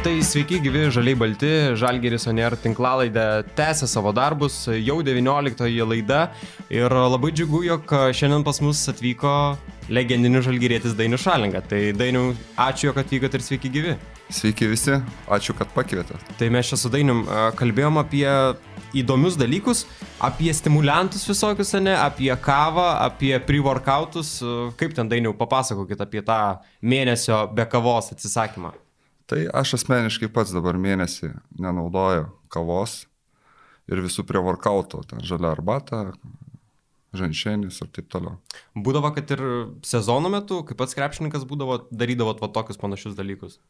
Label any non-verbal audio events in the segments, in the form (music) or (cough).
Tai sveiki gyvi žaliai balti, Žalgeris Oner tinklalaidė tęsia savo darbus, jau 19 laida ir labai džiugu, jog šiandien pas mus atvyko legendinis žalgerėtis Dainius Šalinga. Tai Dainiu, ačiū, jog atvykote ir sveiki gyvi. Sveiki visi, ačiū, kad pakvietėte. Tai mes čia su Dainium kalbėjom apie įdomius dalykus, apie stimulantus visokius, ne, apie kavą, apie pre-workoutus. Kaip ten Dainiu, papasakokit apie tą mėnesio be kavos atsisakymą. Tai aš asmeniškai pats dabar mėnesį nenaudoju kavos ir visų prie workouto, ten žalia arbata, žanšenis ir taip toliau. Būdavo, kad ir sezono metu, kaip pats krepšininkas būdavo, darydavot va tokius panašius dalykus?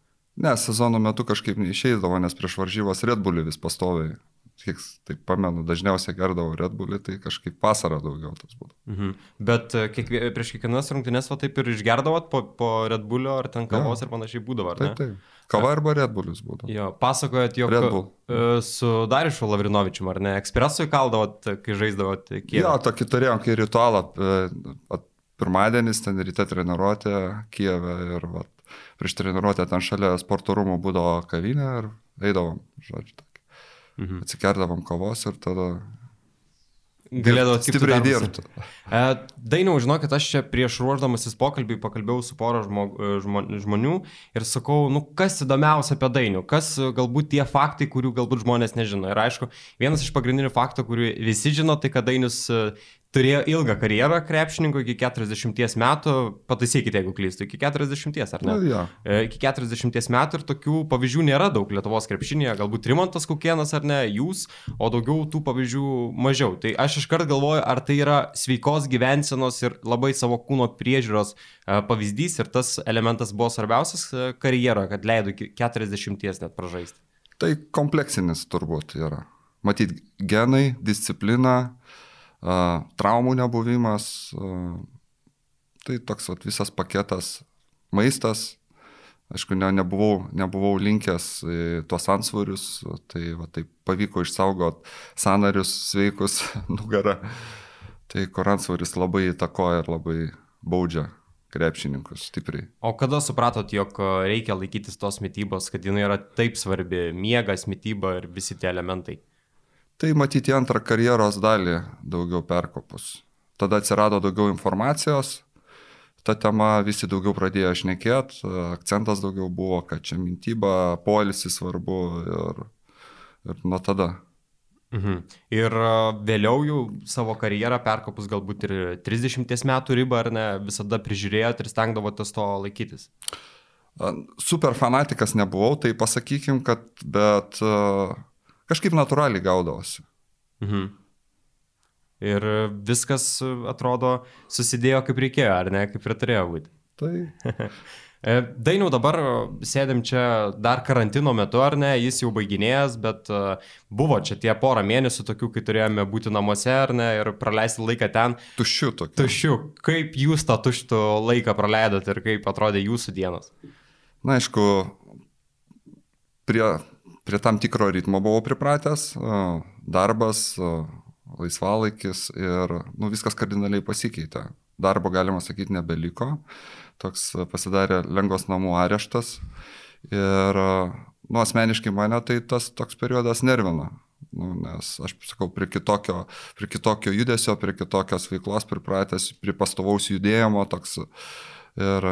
Ne, sezono metu kažkaip neišeidavo, nes prieš varžybas Red Bullį vis pastoviai kiek taip pamenu, dažniausiai gerdavau Red Bullį, tai kažkaip vasarą daugiau tas būtų. Mhm. Bet e, kiekvie, prieš kiekvienas rungtynės va taip ir išgerdavot po, po Red Bullio ar ten kavos ja. ir panašiai būdavo, ar ne? Taip, taip. Kava arba Red Bullis būtų. Jo, pasakojot, jog. E, su Darišu Lavrinovičiu, ar ne, ekspresui kaldavot, kai žaisdavot kiek? Jo, tokį turėjom, kai ritualą, e, pirmadienis ten ryte treniruotė Kijeve ir va, prieš treniruotę ten šalia sporto rūmų būdavo kavinė ir eidavom, žodžiu. Mhm. Atsikerdavom kavos ir tada galėdavo stipriai dirbti. E, Dainiau, žinokit, aš čia prieš ruoždamasis pokalbį pakalbėjau su pora e, žmonių ir sakau, nu kas įdomiausia apie Dainių, kas galbūt tie faktai, kurių galbūt žmonės nežino. Ir aišku, vienas iš pagrindinių faktų, kurių visi žino, tai kad Dainius turėjo ilgą karjerą krepšininko iki 40 metų, pataisykite, jeigu klystu, iki 40, ar ne? Na, ja. E, iki 40 metų ir tokių pavyzdžių nėra daug Lietuvos krepšinėje, galbūt Rimantas Kukienas ar ne, jūs, o daugiau tų pavyzdžių mažiau. Tai aš iškart galvoju, ar tai yra sveikos gyvensenos ir labai savo kūno priežiūros e, pavyzdys ir tas elementas buvo svarbiausias e, karjeroje, kad leido iki 40 net pražaisti. Tai kompleksinis turbūt yra. Matyt, genai, disciplina, traumų nebuvimas, tai toks vat, visas paketas maistas. Aišku, ne, nebuvau, nebuvau linkęs į tuos ansvarius, tai va, taip pavyko išsaugot sanarius sveikus (laughs) nugarą. Tai koransvaris labai įtakoja ir labai baudžia krepšininkus stipriai. O kada supratot, jog reikia laikytis tos mytybos, kad jinai yra taip svarbi, miegas, mytyba ir visi tie elementai? Tai matyti antrą karjeros dalį daugiau perkopus. Tada atsirado daugiau informacijos, ta tema visi daugiau pradėjo šnekėti, akcentas daugiau buvo, kad čia mintyba, polisis svarbu ir, ir nuo tada. Mhm. Ir vėliau jau savo karjerą perkopus galbūt ir 30 metų ribą, ar ne, visada prižiūrėjot ir stengdavotės to laikytis? Super fanatikas nebuvau, tai pasakykim, kad bet uh, kažkaip natūraliai gaudavosi. Mhm. Ir viskas, atrodo, susidėjo kaip reikėjo, ar ne, kaip ir turėjo būti. Tai. (laughs) E, Dainiau, dabar sėdėm čia dar karantino metu, ar ne, jis jau baiginėjęs, bet e, buvo čia tie porą mėnesių tokių, kai turėjome būti namuose, ar ne, ir praleisti laiką ten. Tuščiu tokiu. Tuščiu. Kaip jūs tą tuštų laiką praleidot ir kaip atrodė jūsų dienos? Na, aišku, prie prie tam tikro ritmo buvau pripratęs, darbas, laisvalaikis ir nu, viskas kardinaliai pasikeitė. Darbo, galima sakyti, nebeliko, toks pasidarė lengvos namų areštas ir, nu, asmeniškai mane tai tas toks periodas nervina. Nu, nes aš sakau, prie kitokio, prie kitokio judesio, prie kitokios veiklos pripratęs, prie pastovaus judėjimo toks ir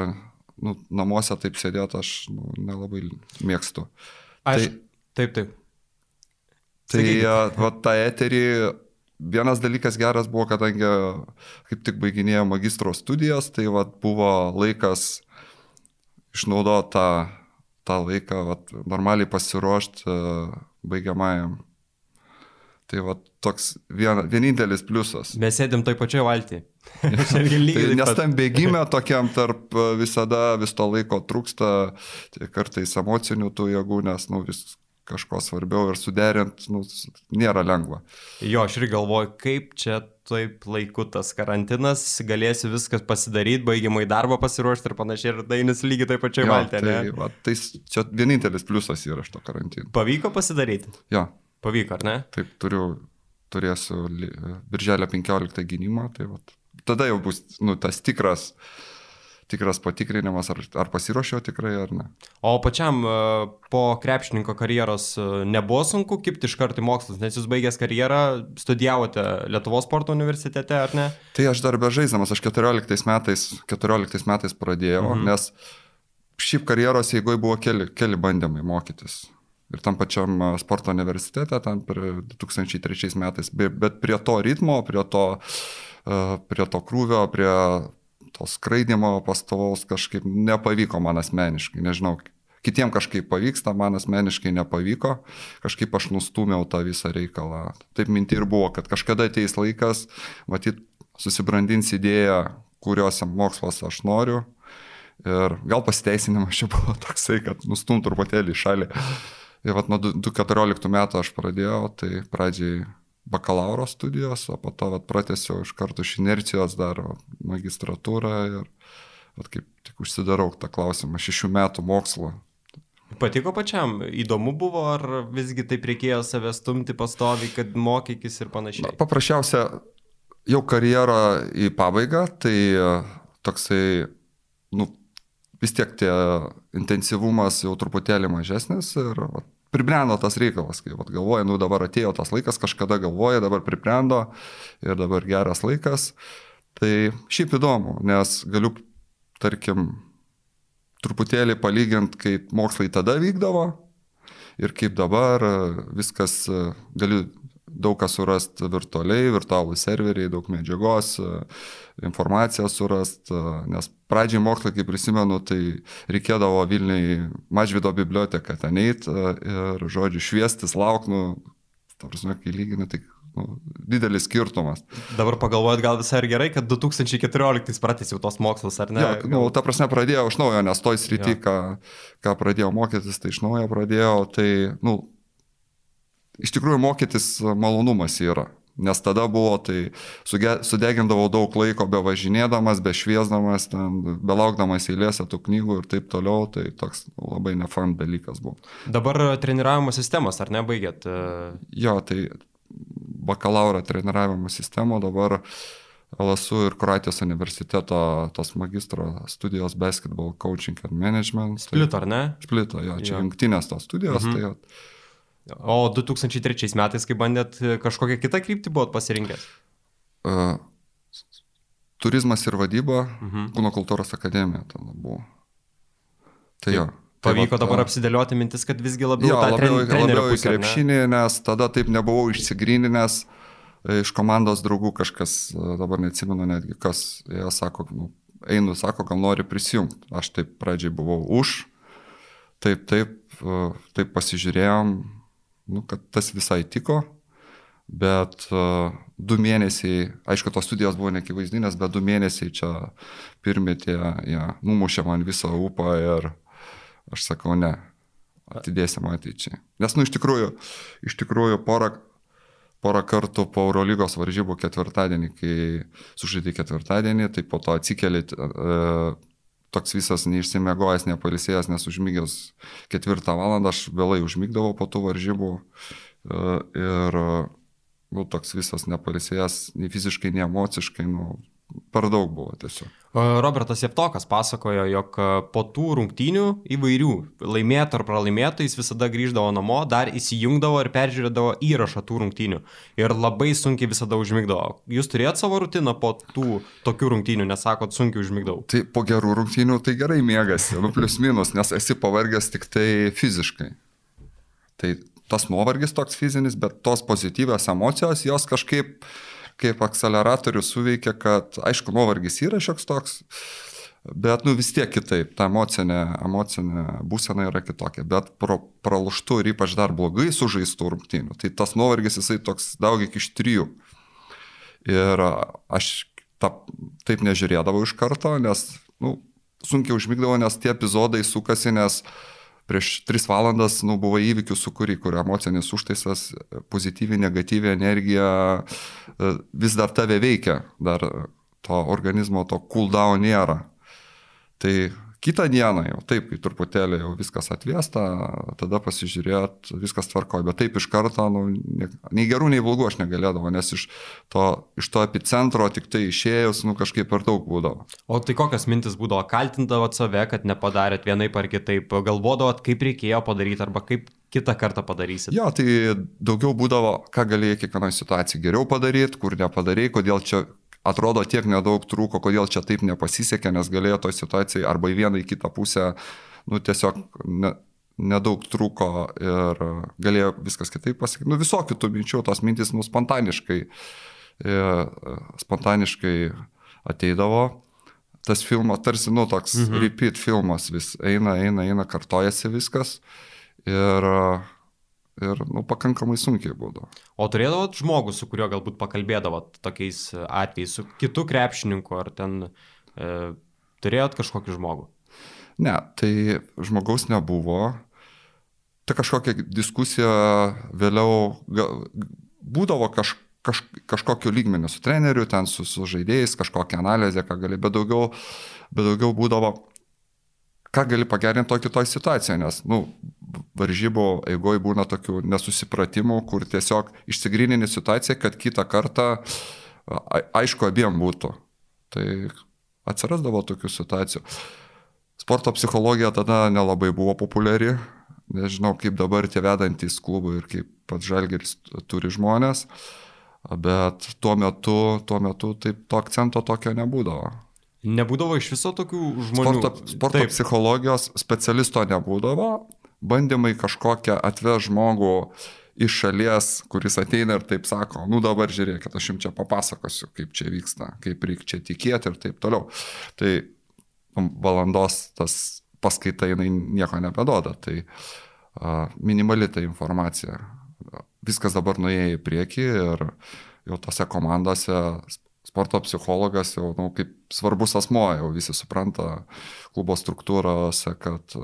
nu, namuose taip sėdėti aš nu, nelabai mėgstu. Aš, tai, Taip, taip. Tai va, tą eterį vienas dalykas geras buvo, kadangi kaip tik baiginėjo magistro studijas, tai va, buvo laikas išnaudoti tą, tą laiką, va, normaliai pasiruošti baigiamajam. Tai va, toks vien, vienintelis pliusas. Mes sėdėm toj pačioj valtyje. (laughs) tai nes tam bėgime tokiam tarp visada vis to laiko trūksta, tai kartais emocinių tų jėgų, nes nu, vis kažko svarbiau ir suderint, nu, nėra lengva. Jo, aš ir galvoju, kaip čia taip laiku tas karantinas, galėsi viskas pasidaryti, baigiamai darbą pasiruošti ir panašiai, ir dainis lygiai taip pačiai valtė. Tai, va, tai čia vienintelis pliusas yra iš to karantino. Pavyko pasidaryti? Jo. Pavyko, ar ne? Taip, turiu, turėsiu birželio 15 gynimą, tai va, tada jau bus nu, tas tikras tikras patikrinimas, ar, ar pasiruošiau tikrai ar ne. O pačiam e, po krepšininko karjeros e, nebuvo sunku kipti iš karto į mokslus, nes jūs baigęs karjerą studijavote Lietuvos sporto universitete, ar ne? Tai aš dar bežaisdamas, aš 14 metais, 14 metais pradėjau, mhm. nes šiaip karjeros eigoje buvo keli, keli bandymai mokytis ir tam pačiam sporto universitete, ten per 2003 metais, bet prie to ritmo, prie to, prie to krūvio, prie to skraidimo pastovaus kažkaip nepavyko man asmeniškai, nežinau, kitiem kažkaip pavyksta, man asmeniškai nepavyko, kažkaip aš nustūmiau tą visą reikalą. Taip minti ir buvo, kad kažkada ateis laikas, matyt, susibrandins idėją, kuriuose moksluose aš noriu. Ir gal pasiteisinimas čia buvo toksai, kad nustum truputėlį į šalį. Ir vat nuo 2014 metų aš pradėjau, tai pradžiai bakalauro studijos, o po to vat, pratęsiau iš karto iš inercijos dar magistratūrą ir vat, kaip tik užsidarau tą klausimą, šešių metų mokslo. Patiko pačiam, įdomu buvo, ar visgi taip reikėjo save stumti pastoviai, kad mokykis ir panašiai? Na, paprasčiausia, jau karjera į pabaigą, tai toksai, nu, vis tiek tie intensyvumas jau truputėlį mažesnis ir vat, pribrendo tas reikalas, kai vat, galvoja, nu dabar atėjo tas laikas, kažkada galvoja, dabar pribrendo ir dabar geras laikas. Tai šiaip įdomu, nes galiu, tarkim, truputėlį palyginti, kaip mokslai tada vykdavo ir kaip dabar viskas, galiu daug ką surasti virtualiai, virtualų serveriai, daug medžiagos, informaciją surasti, nes pradžiai mokslai, kaip prisimenu, tai reikėdavo Vilniui mažvido biblioteką ten eit ir, žodžiu, šviestis, laukti, nu, ta prasme, kai lygini, tai nu, didelis skirtumas. Dabar pagalvojot, gal visai ir gerai, kad 2014 pratęsiau tos mokslus, ar ne? Ja, nu, ta prasme, pradėjau iš naujo, nes toj srity, ja. ką, ką pradėjau mokytis, tai iš naujo pradėjau, tai, nu, iš tikrųjų mokytis malonumas yra. Nes tada buvo, tai suge, sudegindavau daug laiko be važinėdamas, be šviesdamas, ten, be laukdamas eilėse tų knygų ir taip toliau, tai toks labai nefan dalykas buvo. Dabar treniravimo sistemas, ar nebaigėt? Jo, tai bakalauro treniravimo sistemo dabar LSU ir Kroatijos universiteto tos magistro studijos basketball coaching and management. Splito, tai, ar ne? Splito, jo, čia jo. jungtinės tos studijos. Mhm. Tai, O 2003 metais, kai bandėt kažkokią kitą kryptį buvot pasirinkęs? Uh, turizmas ir vadyba, mhm. kūno kultūros akademija ten buvo. Tai jo. Tai Pavyko va, dabar apsidėlioti mintis, kad visgi labiau, jo, labiau, tren, labiau į krepšinį, ne? nes tada taip nebuvau išsigryninęs e, iš komandos draugų kažkas, e, dabar neatsimenu netgi kas, jie sako, nu, einu, sako, gal nori prisijungti. Aš taip pradžiai buvau už, taip, taip, e, taip pasižiūrėjom, nu, kad tas visai tiko, bet uh, du mėnesiai, aišku, tos studijos buvo nekivaizdinės, bet du mėnesiai čia pirmie tie, ja, numušė man visą upą ir aš sakau, ne, atidėsim ateičiai. Nes, nu, iš tikrųjų, iš tikrųjų porą, porą kartų po Eurolygos varžybų ketvirtadienį, kai sužaidė ketvirtadienį, tai po to atsikeli, uh, toks visas neišsimegojęs, nepalisėjęs, nes užmygęs ketvirtą valandą, aš vėlai užmygdavau po tų varžybų e, ir nu, toks visas nepalisėjęs, nei fiziškai, nei emociškai, nu, per daug buvo tiesiog. Robertas Jeptokas pasakojo, jog po tų rungtynių įvairių, laimėtų ar pralaimėtų, jis visada grįždavo namo, dar įsijungdavo ir peržiūrėdavo įrašą tų rungtynių. Ir labai sunkiai visada užmigdavo. Jūs turėjot savo rutiną po tų tokių rungtynių, nes sakot, sunkiai užmigdavau. Tai po gerų rungtynių tai gerai mėgasi, nu plius minus, nes esi pavargęs tik tai fiziškai. Tai tas nuovargis toks fizinis, bet tos pozityvios emocijos, jos kažkaip kaip akceleratorius suveikia, kad, aišku, nuovargis yra šioks toks, bet, nu, vis tiek kitaip, ta emocinė, emocinė būsena yra kitokia, bet pro, pralaštų ir ypač dar blogai sužaistų rungtynių, tai tas nuovargis jisai toks daug iki iš trijų. Ir aš ta, taip nežiūrėdavau iš karto, nes, nu, sunkiai užmygdavau, nes tie epizodai sukasi, nes uh, prieš tris valandas nu, buvo įvykių sukūrį, kur emocinis užtaisas, pozityvi, negatyvi energija e, vis dar tave veikia, dar to organizmo, to cooldown nėra. Tai Kitą dieną jau taip, kai truputėlį jau viskas atvėsta, tada pasižiūrėt, viskas tvarko, bet taip iš karto, nu, nei gerų, nei blogų aš negalėdavau, nes iš to, iš to epicentro tik tai išėjus, nu, kažkaip per daug būdavo. O tai kokios mintis būdavo, kaltindavot save, kad nepadarėt vienaip ar kitaip, galvodavot, kaip reikėjo padaryti arba kaip kitą kartą padarysit? Jo, tai daugiau būdavo, ką galėjai kiekvienoje situacijoje geriau padaryti, kur nepadarėjai, kodėl čia atrodo tiek nedaug trūko, kodėl čia taip nepasisekė, nes galėjo to situacijai arba į vieną, į kitą pusę, nu tiesiog ne, nedaug trūko ir galėjo viskas kitaip pasakyti. Nu visokių tų minčių, tos mintis nu spontaniškai, e, spontaniškai ateidavo. Tas filmas tarsi, nu, toks mhm. repeat filmas, vis eina, eina, eina, kartojasi viskas. Ir ir nu, pakankamai sunkiai būdavo. O turėdavot žmogų, su kuriuo galbūt pakalbėdavot tokiais atvejais, su kitu krepšininku, ar ten e, turėjot kažkokį žmogų? Ne, tai žmogaus nebuvo. Tai kažkokia diskusija vėliau gal, būdavo kaž, kaž, kažkokiu lygmeniu su treneriu, ten su, su žaidėjais, kažkokia analizė, ką gali, bet daugiau, bet daugiau būdavo ką gali pagerinti to kitoj situacijoje, nes, nu, varžybų eigoje būna tokių nesusipratimų, kur tiesiog išsigrinini situaciją, kad kitą kartą aišku abiem būtų. Tai atsirasdavo tokių situacijų. Sporto psichologija tada nelabai buvo populiari, nežinau kaip dabar tie vedantys klubai ir kaip pats Žalgeris turi žmonės, bet tuo metu, tuo metu taip to akcento tokio nebūdavo. Nebūdavo iš viso tokių žmonių. Sporto, sporto Taip. psichologijos specialisto nebūdavo, bandymai kažkokią atveš žmogų iš šalies, kuris ateina ir taip sako, nu dabar žiūrėkit, aš jums čia papasakosiu, kaip čia vyksta, kaip reikia čia tikėti ir taip toliau. Tai valandos tas paskaita jinai nieko nebedoda, tai a, minimali ta informacija. Viskas dabar nuėjo į priekį ir jau tose komandose sporto psichologas jau nu, kaip svarbus asmo, jau visi supranta klubo struktūrose, kad,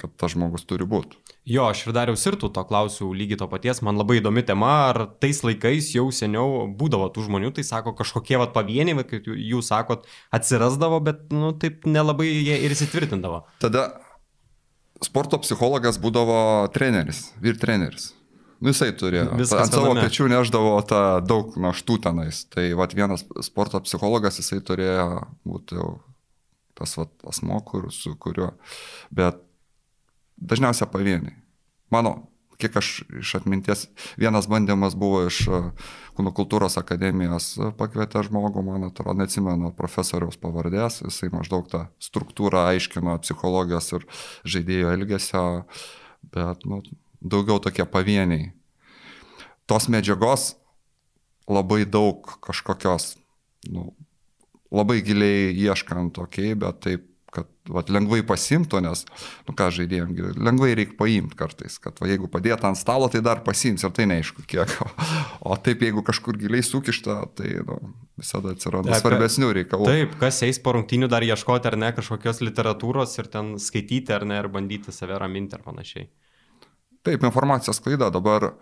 kad tas žmogus turi būti. Jo, aš ir dariau sirtų to klausiu lygiai to paties, man labai įdomi tema, ar tais laikais jau seniau būdavo tų žmonių, tai sako kažkokie vat pavieniai, kaip jūs sakot, atsirasdavo, bet, nu, taip nelabai jie ir įsitvirtindavo. Tada sporto psichologas būdavo treneris, vyr treneris. Nu, jisai turėjo. Viskas ant savo viename. pečių neždavo tą daug naštų tenais. Tai vat, vienas sporto psichologas, jisai turėjo būti jau tas vat, asmo, kur, su kuriuo. Bet dažniausiai pavieniai. Mano, kiek aš iš atminties, vienas bandymas buvo iš e, Kūno kultūros akademijos e, pakvietę žmogų, man atrodo, neatsimenu profesoriaus pavardės, jisai maždaug tą struktūrą aiškino psichologijos ir žaidėjo elgesio, bet, nu, daugiau tokie pavieniai. Tos medžiagos labai daug kažkokios, nu, labai giliai ieškant, okei, okay, bet taip, kad vat, lengvai pasimtų, nes, nu ką žaidėjom, lengvai reikia paimti kartais, kad va, jeigu padėt ant stalo, tai dar pasims ir tai neaišku kiek. (laughs) O taip, jeigu kažkur giliai sukišta, tai nu, visada atsiranda Apie, svarbesnių reikalų. Taip, kas eis po rungtynių dar ieškoti ar ne kažkokios literatūros ir ten skaityti ar ne, ir bandyti save raminti ar panašiai. Taip, informacijos klaida dabar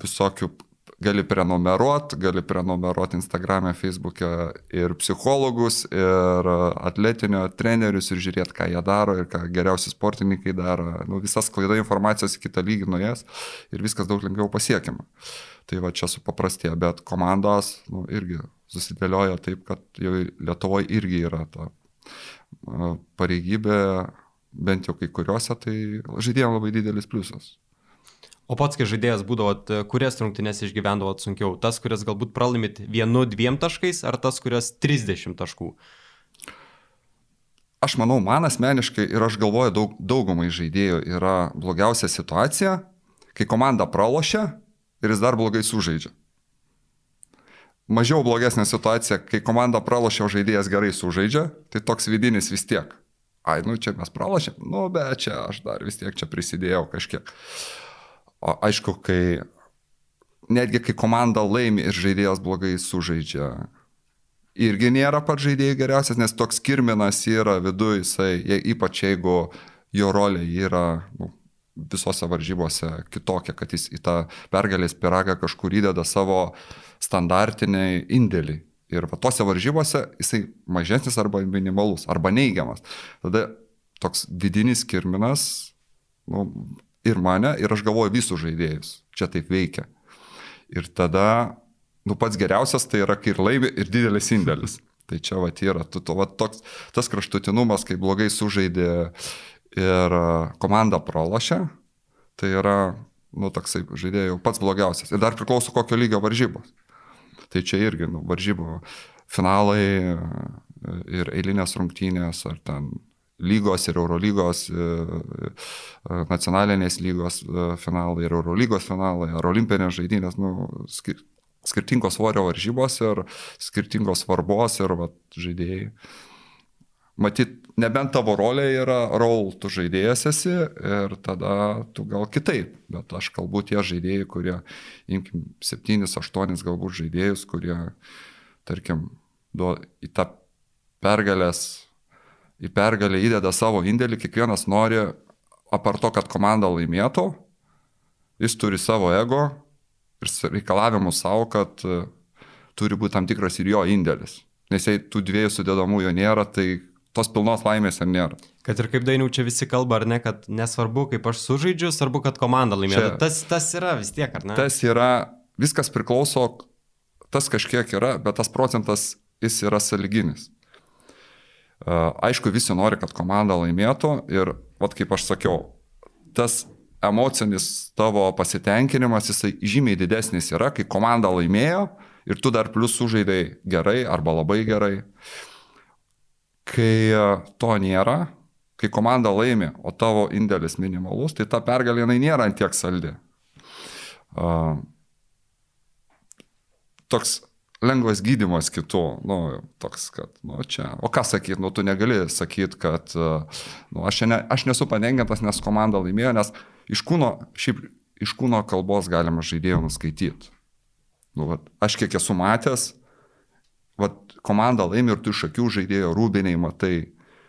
visokių gali prenumeruoti, gali prenumeruoti Instagram'e, Facebook'e ir psichologus, ir atletinio trenerius ir žiūrėti, ką jie daro ir ką geriausi sportininkai daro. Nu, visas klaida informacijos į kitą lygį nuės ir viskas daug lengviau pasiekiama. Tai va čia supaprastėjo, bet komandos nu, irgi susidėlioja taip, kad jau Lietuvoje irgi yra ta pareigybė, bent jau kai kuriuose, tai žaidėjams labai didelis pliusas. O pats, kai žaidėjas būdavot, kurias rungtynės išgyvendavot sunkiau? Tas, kurias galbūt pralimit vienu, dviem taškais, ar tas, kurias 30 taškų? Aš manau, man asmeniškai ir aš galvoju, daug, daugumai žaidėjų yra blogiausia situacija, kai komanda pralošia ir jis dar blogai sužaidžia. Mažiau blogesnė situacija, kai komanda pralošia, o žaidėjas gerai sužaidžia, tai toks vidinis vis tiek. Ai, nu čia mes pralošėm, nu bet čia aš dar vis tiek čia prisidėjau kažkiek. Uh, O aišku, kai netgi kai komanda laimi ir žaidėjas blogai sužaidžia, irgi nėra pats žaidėjai geriausias, nes toks kirminas yra viduje, jisai, ypač jeigu jo rolė yra nu, visose varžybose kitokia, kad jis į tą pergalės piragą kažkur įdeda savo standartinį indėlį. Ir va tose varžybose jisai mažesnis arba minimalus, arba neigiamas. Tada toks vidinis kirminas nu, ir mane, ir aš galvoju visus žaidėjus. Čia taip veikia. Ir tada, nu pats geriausias tai yra, kai ir laimi, ir didelis indėlis. Tai čia va yra, tu, tu, va, toks, tas kraštutinumas, kai blogai sužaidė ir komanda pralošė, tai yra, nu, toksai žaidėjų pats blogiausias. Ir dar priklauso kokio lygio varžybos. Tai čia irgi, nu, varžybų finalai ir eilinės rungtynės, ar ten lygos ir Eurolygos, e, e, nacionalinės lygos e, finalai ir Eurolygos finalai, ar olimpinės žaidynės, nu, skirtingos svorio varžybos ir skirtingos svarbos ir vat, žaidėjai. Matyt, nebent tavo rolė yra rol, tu žaidėjas esi ir tada tu gal kitaip, bet aš kalbu tie žaidėjai, kurie, imkim, 7-8 galbūt žaidėjus, kurie, tarkim, duo, į tą pergalės į pergalę įdeda savo indėlį, kiekvienas nori, apar to, kad komanda laimėtų, jis turi savo ego ir reikalavimus savo, kad e, turi būti tam tikras ir jo indėlis. Nes jei tų dviejų sudėdamųjų nėra, tai tos pilnos laimės ir nėra. Kad ir kaip dainiau čia visi kalba, ar ne, kad nesvarbu, kaip aš sužaidžiu, svarbu, kad komanda laimėtų. Tas, tas yra vis tiek, ar ne? Tas yra, viskas priklauso, tas kažkiek yra, bet tas procentas jis yra saliginis. Aišku, visi nori, kad komanda laimėtų ir, vat kaip aš sakiau, tas emocinis tavo pasitenkinimas, jisai žymiai didesnis yra, kai komanda laimėjo ir tu dar plus sužaidai gerai arba labai gerai. Kai to nėra, kai komanda laimi, o tavo indėlis minimalus, tai ta pergalė jinai nėra antiek saldi. Uh, toks lengvas gydimas kitų, nu, toks, kad, nu, čia, o ką sakyti, nu, tu negali sakyti, kad, nu, aš, ne, aš nesu patenkintas, nes komanda laimėjo, nes iš kūno, šiaip iš kūno kalbos galima žaidėjų nuskaityti. Nu, vat, aš kiek esu matęs, vat, komanda laimi ir tu iš akių žaidėjo rūbiniai matai,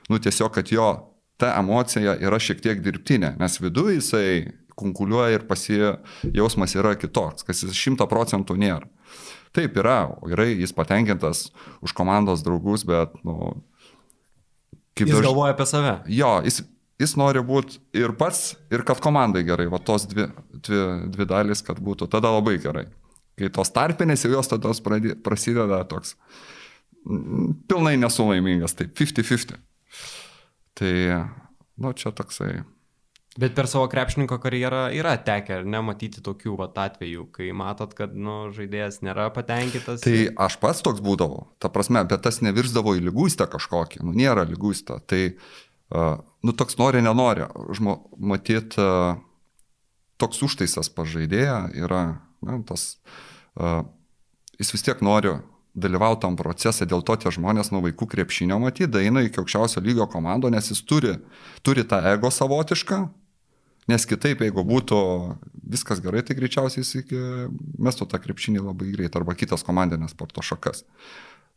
nu, tiesiog, kad jo ta emocija yra šiek tiek dirbtinė, nes viduje jisai kunkuliuoja ir pasijausmas yra kitoks, kas jis šimta procentų nėra. Taip yra, gerai, jis patenkintas už komandos draugus, bet, nu... Kaip jis daž... galvoja apie save. Jo, jis, jis nori būti ir pats, ir kad komandai gerai, va tos dvi, dvi, dvi dalys, kad būtų, tada labai gerai. Kai tos tarpinės jau jos tada prasideda toks pilnai nesulaimingas, tai 50-50. Tai, nu, čia toksai Bet per savo krepšininko karjerą yra tekę nematyti tokių vat, atvejų, kai matot, kad nu, žaidėjas nėra patenkintas. Tai aš pats toks būdavau, ta prasme, bet tas nevirsdavo į lygūstę kažkokį, nu nėra lygūstę. Tai, nu toks nori, nenori, žmo, matyt, toks užtaisas pažaidėja yra, na, tas, jis vis tiek nori dalyvauti tam procese, dėl to tie žmonės nuo vaikų krepšinio matyti, eina iki aukščiausio lygio komando, nes jis turi, turi tą ego savotišką, Nes kitaip, jeigu būtų viskas gerai, tai greičiausiai jis mestų tą krepšinį labai greit arba kitas komandinės sporto šakas.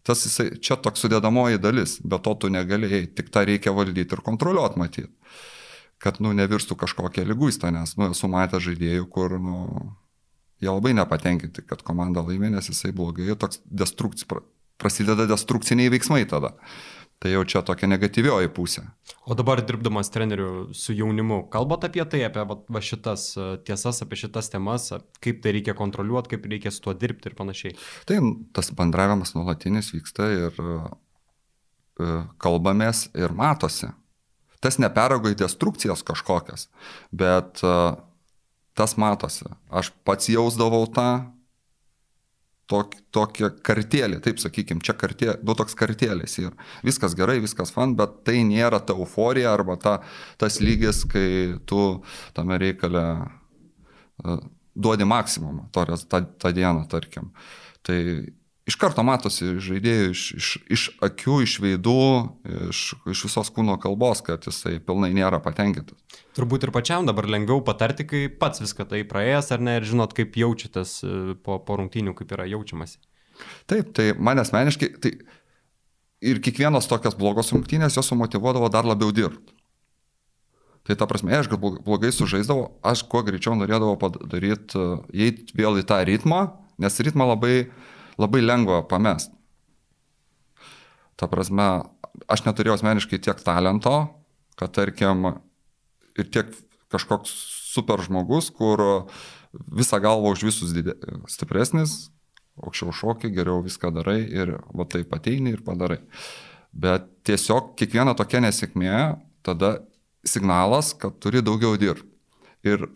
Tas jisai, čia toks sudėdamoji dalis, bet to tu negalėjai, tik tą reikia valdyti ir kontroliuoti matyti. Kad, nu, nevirstų kažkokia lyguista, nes, nu, esu matęs žaidėjų, kur, nu, jie labai nepatenkinti, kad komanda laimė, nes jisai blogai, toks destrukcija, prasideda destrukciniai veiksmai tada. Tai jau čia tokia negatyvioji pusė. O dabar dirbdamas treneriu su jaunimu, kalbate apie tai, apie va, šitas e, tiesas, apie šitas temas, kaip tai reikia kontroliuoti, kaip reikia su tuo dirbti ir panašiai. Tai tas bendravimas nuolatinis vyksta ir uh, kalbamės ir matosi. Tas neperago į destrukcijas kažkokias, bet tas matosi. Aš pats jausdavau tą, tok, tokia kartėlė, taip sakykim, čia kartė, du toks kartėlis ir viskas gerai, viskas fan, bet tai nėra ta euforija arba ta, tas lygis, kai tu tame reikale uh, duodi maksimumą tą, tą, tą dieną, tarkim. Tai iš karto matosi žaidėjų iš, iš, iš akių, iš veidų, iš, iš visos kūno kalbos, kad jisai pilnai nėra patenkintas. Turbūt ir pačiam dabar lengviau patarti, kai pats viską tai praėjęs, ar ne, ir žinot, kaip jaučiatės e, po, po rungtynių, kaip yra jaučiamasi. Taip, tai man asmeniškai, tai ir kiekvienos tokios blogos rungtynės jos sumotivuodavo dar labiau dirbti. Tai ta prasme, aš blogai sužaisdavau, aš kuo greičiau norėdavau padaryti, įeiti vėl į tą ritmą, nes ritmą labai uh, labai lengva pamest. Ta prasme, aš neturėjau asmeniškai tiek talento, kad tarkim ir tiek kažkoks super žmogus, kur visą galvą už visus didė, stipresnis, aukščiau šokį, geriau viską darai ir va taip ateini ir padarai. Bet tiesiog kiekviena tokia nesėkmė tada signalas, kad turi daugiau dirbti. Ir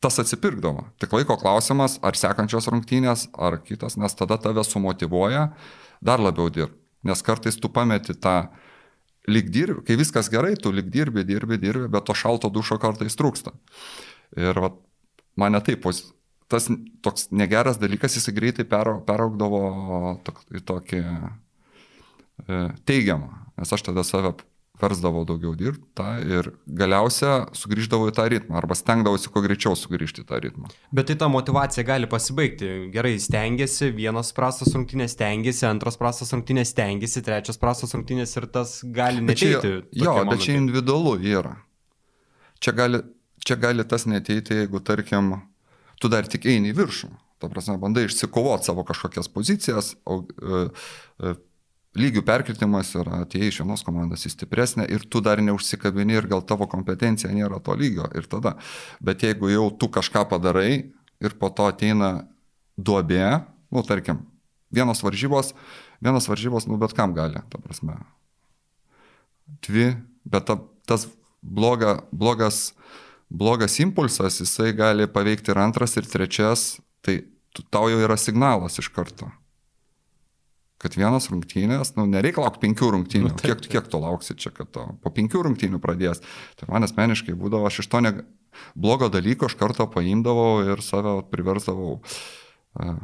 tas atsipirkdavo. Tik laiko klausimas, ar sekančios rungtynės, ar kitas, nes tada tave sumotivuoja dar labiau dirbti. Nes kartais tu pameti tą lyg dirbi, kai viskas gerai, tu lyg dirbi, dirbi, dirbi, bet to šalto dušo kartais trūksta. Ir va, mane taip, tas toks negeras dalykas, jis greitai peraugdavo į tokį e, teigiamą, nes aš tada save versdavau daugiau dirbti ir galiausia sugrįždavau į tą ritmą arba stengdavausi kuo greičiau sugrįžti į tą ritmą. Bet tai ta motivacija gali pasibaigti. Gerai, stengiasi, vienas prastas rungtynės stengiasi, antras prastas rungtynės stengiasi, trečias prastas rungtynės ir tas gali neteiti. Jo, bet čia individualu yra. Čia gali, čia gali tas neteiti, jeigu tarkim, tu dar tik eini į viršų. Ta prasme, bandai išsikovoti savo kažkokias pozicijas, o, e, e, lygių perkritimas yra atėjai iš vienos komandos į stipresnę ir tu dar neužsikabini ir gal tavo kompetencija nėra to lygio ir tada. Bet jeigu jau tu kažką padarai ir po to ateina duobė, nu tarkim, vienos varžybos, vienos varžybos, nu bet kam gali, ta prasme. Dvi, bet ta, tas bloga, blogas, blogas impulsas, jisai gali paveikti ir antras, ir trečias, tai tau jau yra signalas iš karto kad vienos rungtynės, nu, nereikia laukti penkių rungtynių. Nu, kiek, kiek tu lauksi čia, kad to po penkių rungtynių pradės. Tai man asmeniškai būdavo, aš iš to ne, blogo dalyko iš karto paimdavau ir save priversdavau uh,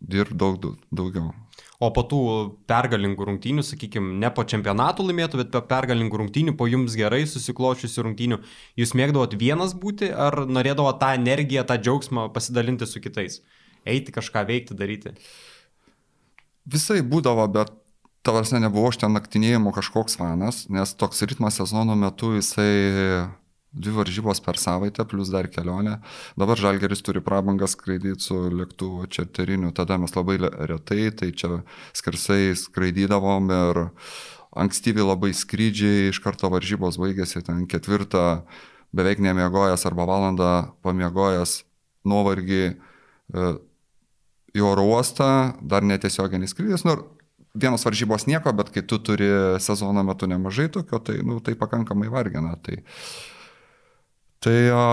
dirbti daug, daugiau. O po tų pergalingų rungtynių, sakykime, ne po čempionatų laimėtų, bet po pergalingų rungtynių, po jums gerai susiklošiusių rungtynių, jūs mėgdavot vienas būti ar norėdavot tą energiją, tą džiaugsmą pasidalinti su kitais? Eiti kažką veikti, daryti? Uh, Visai būdavo, bet tavarsne nebuvo aš ten naktinėjimo kažkoks fanas, nes toks ritmas sezono metu jisai dvi varžybos per savaitę, plus dar kelionė. Dabar Žalgeris turi prabangą skraidyti su lėktuvu čarteriniu, tada mes labai retai, tai čia skersai skraidydavom ir ankstyvi labai skrydžiai, iš karto varžybos baigėsi ten ketvirtą, beveik nemiegojęs arba valandą pamiegojęs nuovargį e, į oro uostą, dar netiesioginis skrydis. Nu, vienos varžybos nieko, bet kai tu turi sezono metu nemažai tokio, tai, nu, tai pakankamai vargina. Tai, tai o,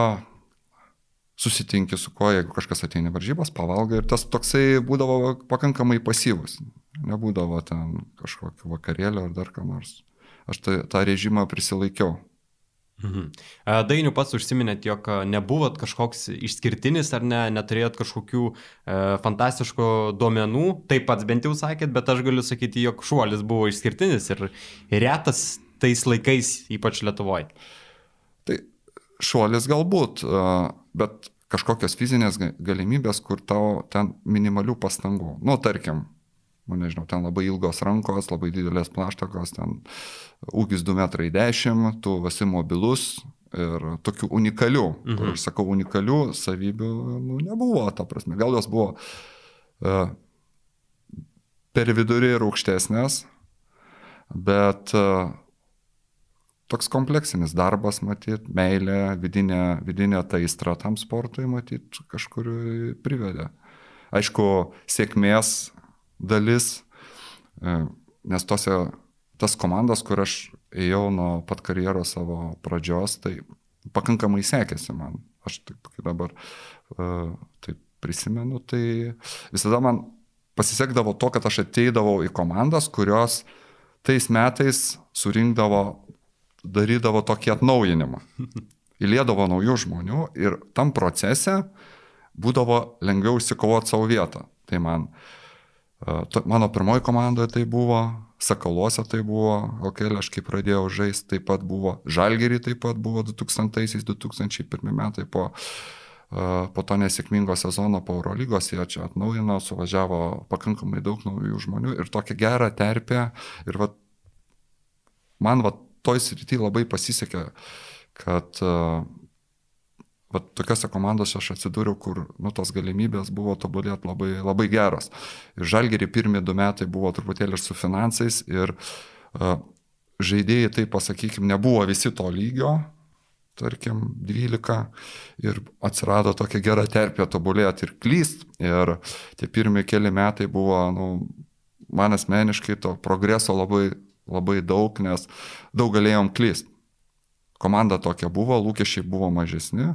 susitinki su kuo, jeigu kažkas ateina varžybos, pavalgai ir tas toksai būdavo pakankamai pasyvus. Nebūdavo ten kažkokio vakarėlio ar dar ką nors. Aš tą, tą režimą prisilaikiau. Mhm. Dainiu pats užsiminėt, jog nebuvot kažkoks išskirtinis ar ne, neturėjot kažkokių e, fantastiškų duomenų, taip pats bent jau sakėt, bet aš galiu sakyti, jog šuolis buvo išskirtinis ir retas tais laikais, ypač Lietuvoje. Tai šuolis galbūt, bet kažkokios fizinės galimybės, kur tau ten minimalių pastangų. Nu, tarkim, nu nežinau, ten labai ilgos rankos, labai didelės plaštakos, ten ūgis 2,10 m, tu esi mobilus ir tokių unikalių, mhm. kur aš sakau unikalių savybių, nu, nebuvo, ta prasme, gal jos buvo uh, per vidurį ir aukštesnės, bet uh, toks kompleksinis darbas, matyt, meilė, vidinė, vidinė ta įstra tam sportui, matyt, kažkur privedė. Aišku, sėkmės dalis, e, nes tose, tas komandas, kur aš ėjau nuo pat karjeros savo pradžios, tai pakankamai sekėsi man. Aš taip dabar uh, taip prisimenu, tai visada man pasisekdavo to, kad aš ateidavau į komandas, kurios tais metais surinkdavo, darydavo tokį atnaujinimą. (laughs) Įlėdavo naujų žmonių ir tam procese būdavo lengviau įsikovoti savo vietą. Tai man uh, Mano pirmoji komandoje tai buvo, Sakaluose tai buvo, LKL aš kai pradėjau žaisti, taip pat buvo, Žalgerį taip pat buvo 2000-2001 metai po, po to nesėkmingo sezono po Eurolygos, jie čia atnaujino, suvažiavo pakankamai daug naujų žmonių ir tokia gera terpė ir va, man va, toj srity labai pasisekė, kad uh, va, tokiose komandose aš atsidūriau, kur nu, tos galimybės buvo tobulėti labai, labai geros. Ir žalgerį pirmie du metai buvo truputėlį ir su finansais ir uh, žaidėjai, tai pasakykime, nebuvo visi to lygio, tarkim, 12 ir atsirado tokia gera terpė tobulėti ir klyst. Ir tie pirmie keli metai buvo, nu, man asmeniškai to progreso labai, labai daug, nes daug galėjom klyst. Komanda tokia buvo, lūkesčiai buvo mažesni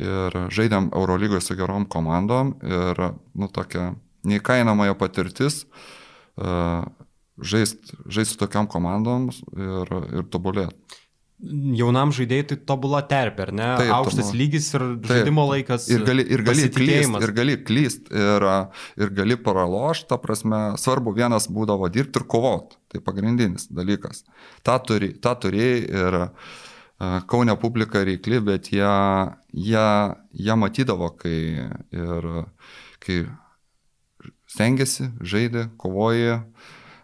ir žaidėm Eurolygoje su gerom komandom ir, nu, tokia neįkainamąją patirtis. Uh, žaisti žaist su tokiam komandom ir, ir tobulėti jaunam žaidėjui tai tobula terpė, ar ne? Taip, Aukštas tamo. lygis ir taip. žaidimo laikas. Ir gali, ir gali klyst, ir gali klyst, ir, ir gali paralošti, ta prasme, svarbu vienas būdavo dirbti ir kovoti. Tai pagrindinis dalykas. Ta, turi, ta turėjai ir uh, Kaunio publika reikli, bet jie, jie, jie matydavo, kai, ir, kai stengiasi, žaidė, kovoja.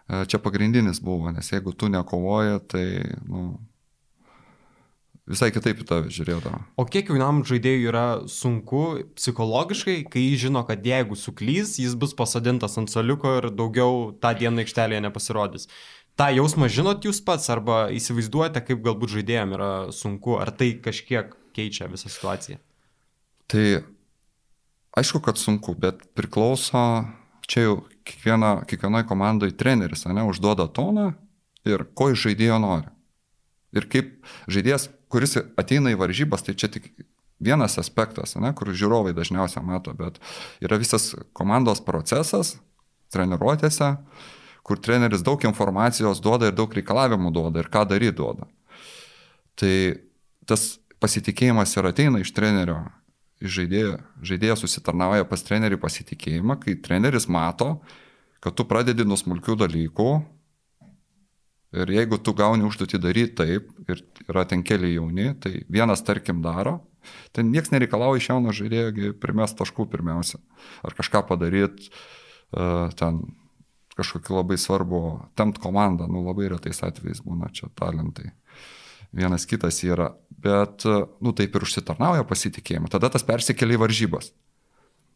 Čia pagrindinis buvo, nes jeigu tu nekovoji, tai nu, visai kitaip į tave žiūrėdavo. O kiek jaunam žaidėjui yra sunku psichologiškai, kai jis žino, kad jeigu suklys, jis bus pasodintas ant soliuko ir daugiau tą dieną aikštelėje nepasirodys. Ta jausmą žinot jūs pats arba įsivaizduojate, kaip galbūt žaidėjams yra sunku, ar tai kažkiek keičia visą situaciją? Tai aišku, kad sunku, bet priklauso, čia jau kiekviena, kiekvienai komandai treneris, ne, užduoda toną ir ko iš žaidėjo nori. Ir kaip žaidėjas kuris ateina į varžybas, tai čia tik vienas aspektas, ne, kur žiūrovai dažniausiai mato, bet yra visas komandos procesas treniruotėse, kur treneris daug informacijos duoda ir daug reikalavimų duoda ir ką daryti duoda. Tai tas pasitikėjimas ir ateina iš trenerio, iš žaidėjo. Žaidėjas susitarnauja pas trenerių pasitikėjimą, kai treneris mato, kad tu pradedi nuo smulkių dalykų, Ir jeigu tu gauni užduotį daryti taip, ir yra ten keli jauni, tai vienas tarkim daro, ten niekas nereikalauja iš jauno žaidėjo primest taškų pirmiausia. Ar kažką padaryti, uh, ten kažkokį labai svarbu, temt komandą, nu labai retais atvejais būna čia talentai. Vienas kitas yra, bet, nu taip ir užsitarnauja pasitikėjimą. Tada tas persikelia į varžybas.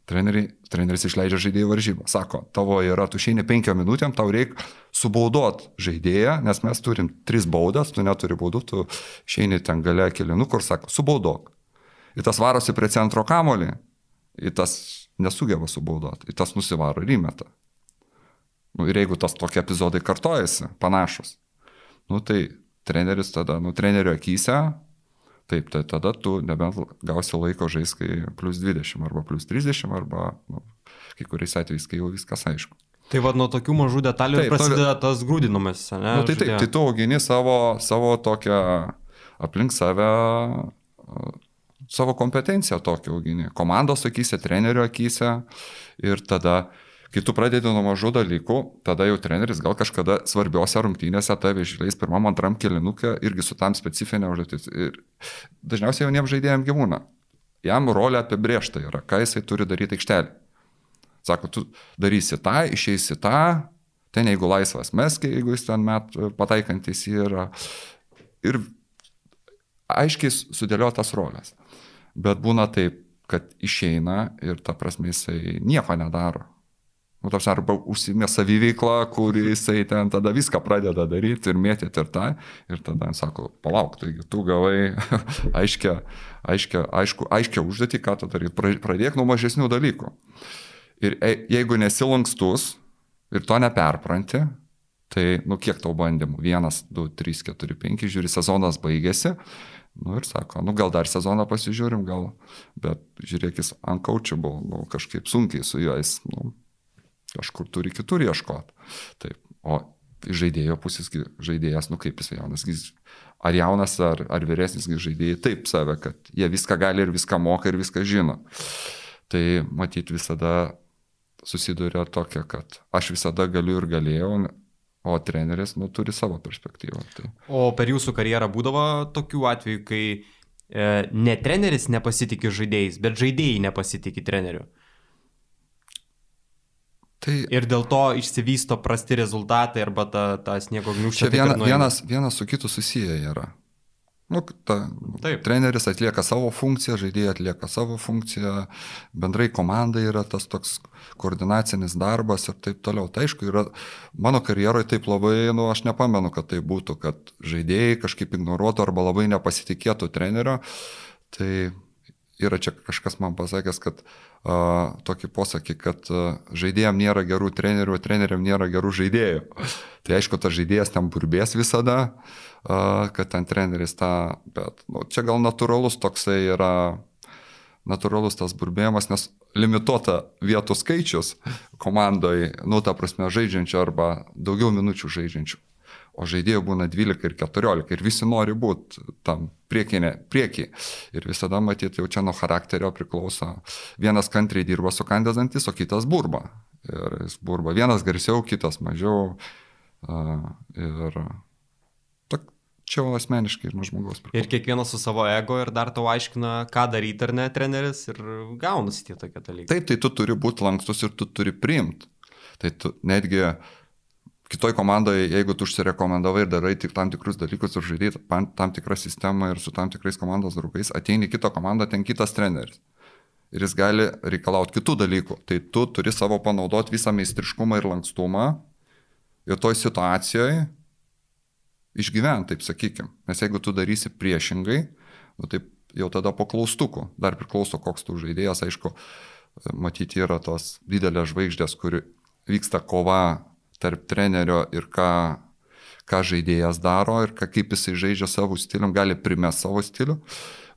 Treneri, treneris išleidžia žaidėjų varžybą. Sako, tavo yra, tu išeini penkiom minutėm, tau reikia subaudot žaidėją, nes mes turim tris baudas, tu neturi baudų, tu išeini ten gale kilinų, kur sako, subaudok. Ir tas varosi prie centro kamolį, ir tas nesugeba subaudot, ir tas nusivaro ir įmeta. Nu, ir jeigu tas tokie epizodai kartojasi, panašus, nu, tai treneris tada, nu, trenerio akise Taip, tai tada tu nebent gausi laiko žaisti plus 20 arba plus 30 arba nu, kai kuriais atvejais, kai jau viskas aišku. Tai vad nuo tokių mažų detalių taip, prasideda tas grūdinimas, ne? Nu, tai taip, tai tu augini savo, savo tokią aplink save, savo kompetenciją tokią augini, komandos akise, trenerio akise ir tada Kai tu pradedi nuo mažų dalykų, tada jau treneris gal kažkada svarbiose rungtynėse tave išleis pirmam, antram kilinukė irgi su tam specifinė užduotis. Ir dažniausiai jauniems žaidėjams gyvūna. Jam rolė apibriešta yra, ką jisai turi daryti aikštelį. Sako, tu darysi tą, išeisi tą, ten jeigu laisvas mesk, jeigu jis ten met pataikantis yra. Ir aiškiai sudėliotas rolės. Bet būna taip, kad išeina ir ta prasme jisai nieko nedaro. Nu, tas arba užsimė savyveiklą, kur jisai ten tada viską pradeda daryti ir mėtyti ir tą. Ir tada sako, palauk, taigi tu gavai (laughs) aiškę, aiškę, aišku, aiškę užduotį, ką tu darai. Pradėk nuo mažesnių dalykų. Ir e, jeigu nesilankstus ir to neperpranti, tai, nu, kiek tau bandymų? Vienas, du, trys, keturi, penki, žiūri, sezonas baigėsi. Nu ir sako, nu gal dar sezoną pasižiūrim, gal, bet žiūrėkis, uncoachable, nu, kažkaip sunkiai su juos, nu, kažkur turi kitur ieškoti. Taip. O žaidėjo pusės žaidėjas, nu kaip jis jaunas, ar jaunas, ar, ar vyresnis žaidėjai taip save, kad jie viską gali ir viską moka ir viską žino. Tai matyti visada susiduria tokia, kad aš visada galiu ir galėjau, o treneris nu, turi savo perspektyvą. Tai. O per jūsų karjerą būdavo tokių atvejų, kai e, ne treneris nepasitikė žaidėjais, bet žaidėjai nepasitikė treneriu? Tai, ir dėl to išsivysto prasti rezultatai arba ta, ta sniego gniužtė. Čia viena, vienas, vienas su kitu susiję yra. Nu, ta, Taip. Treneris atlieka savo funkciją, žaidėjai atlieka savo funkciją, bendrai komanda yra tas toks koordinacinis darbas ir taip toliau. Tai aišku, yra, mano karjeroje taip labai, nu, aš nepamenu, kad tai būtų, kad žaidėjai kažkaip ignoruotų arba labai nepasitikėtų trenerio. Tai yra čia kažkas man pasakęs, kad uh, tokį posakį, kad uh, žaidėjams nėra gerų trenerių, o treneriam nėra gerų žaidėjų. (laughs) tai aišku, tas žaidėjas ten burbės visada, uh, kad ten treneris tą, bet nu, čia gal natūralus toksai yra, natūralus tas burbėjimas, nes limituota vietų skaičius komandai, nu, ta prasme, žaidžiančių arba daugiau minučių žaidžiančių o žaidėjų būna 12 ir 14 ir visi nori būti tam priekinė, priekį. Ir visada matyti jau čia nuo charakterio priklauso. Vienas kantriai dirba su kandidantis, o kitas burba. Ir jis burba. Vienas garsiau, kitas mažiau. Ir čia asmeniškai nuo žmogaus priklauso. Ir kiekvienas su savo ego ir dar tau aiškina, ką daryti ar ne treneris ir gaunasi tie tokie dalykai. Taip, tai tu turi būti lankstus ir tu turi priimti. Tai tu netgi uh, kitoj komandoje, jeigu tu užsirekomendavai ir darai tik tam tikrus dalykus ir žaidai tam tikrą sistemą ir su tam tikrais komandos draugais, ateini kitą komandą, ten kitas treneris. Ir jis gali reikalauti kitų dalykų. Tai tu turi savo panaudoti visą meistriškumą ir lankstumą ir toj situacijoje išgyventi, taip sakykim. Nes jeigu tu darysi priešingai, nu, taip jau tada po klaustukų. Dar priklauso, koks tu žaidėjas, aišku, matyti yra tos didelės žvaigždės, kuri vyksta kova tarp trenerio ir ką, ką žaidėjas daro ir ką, kaip jisai žaidžia savo stilium, gali primesti savo stilių,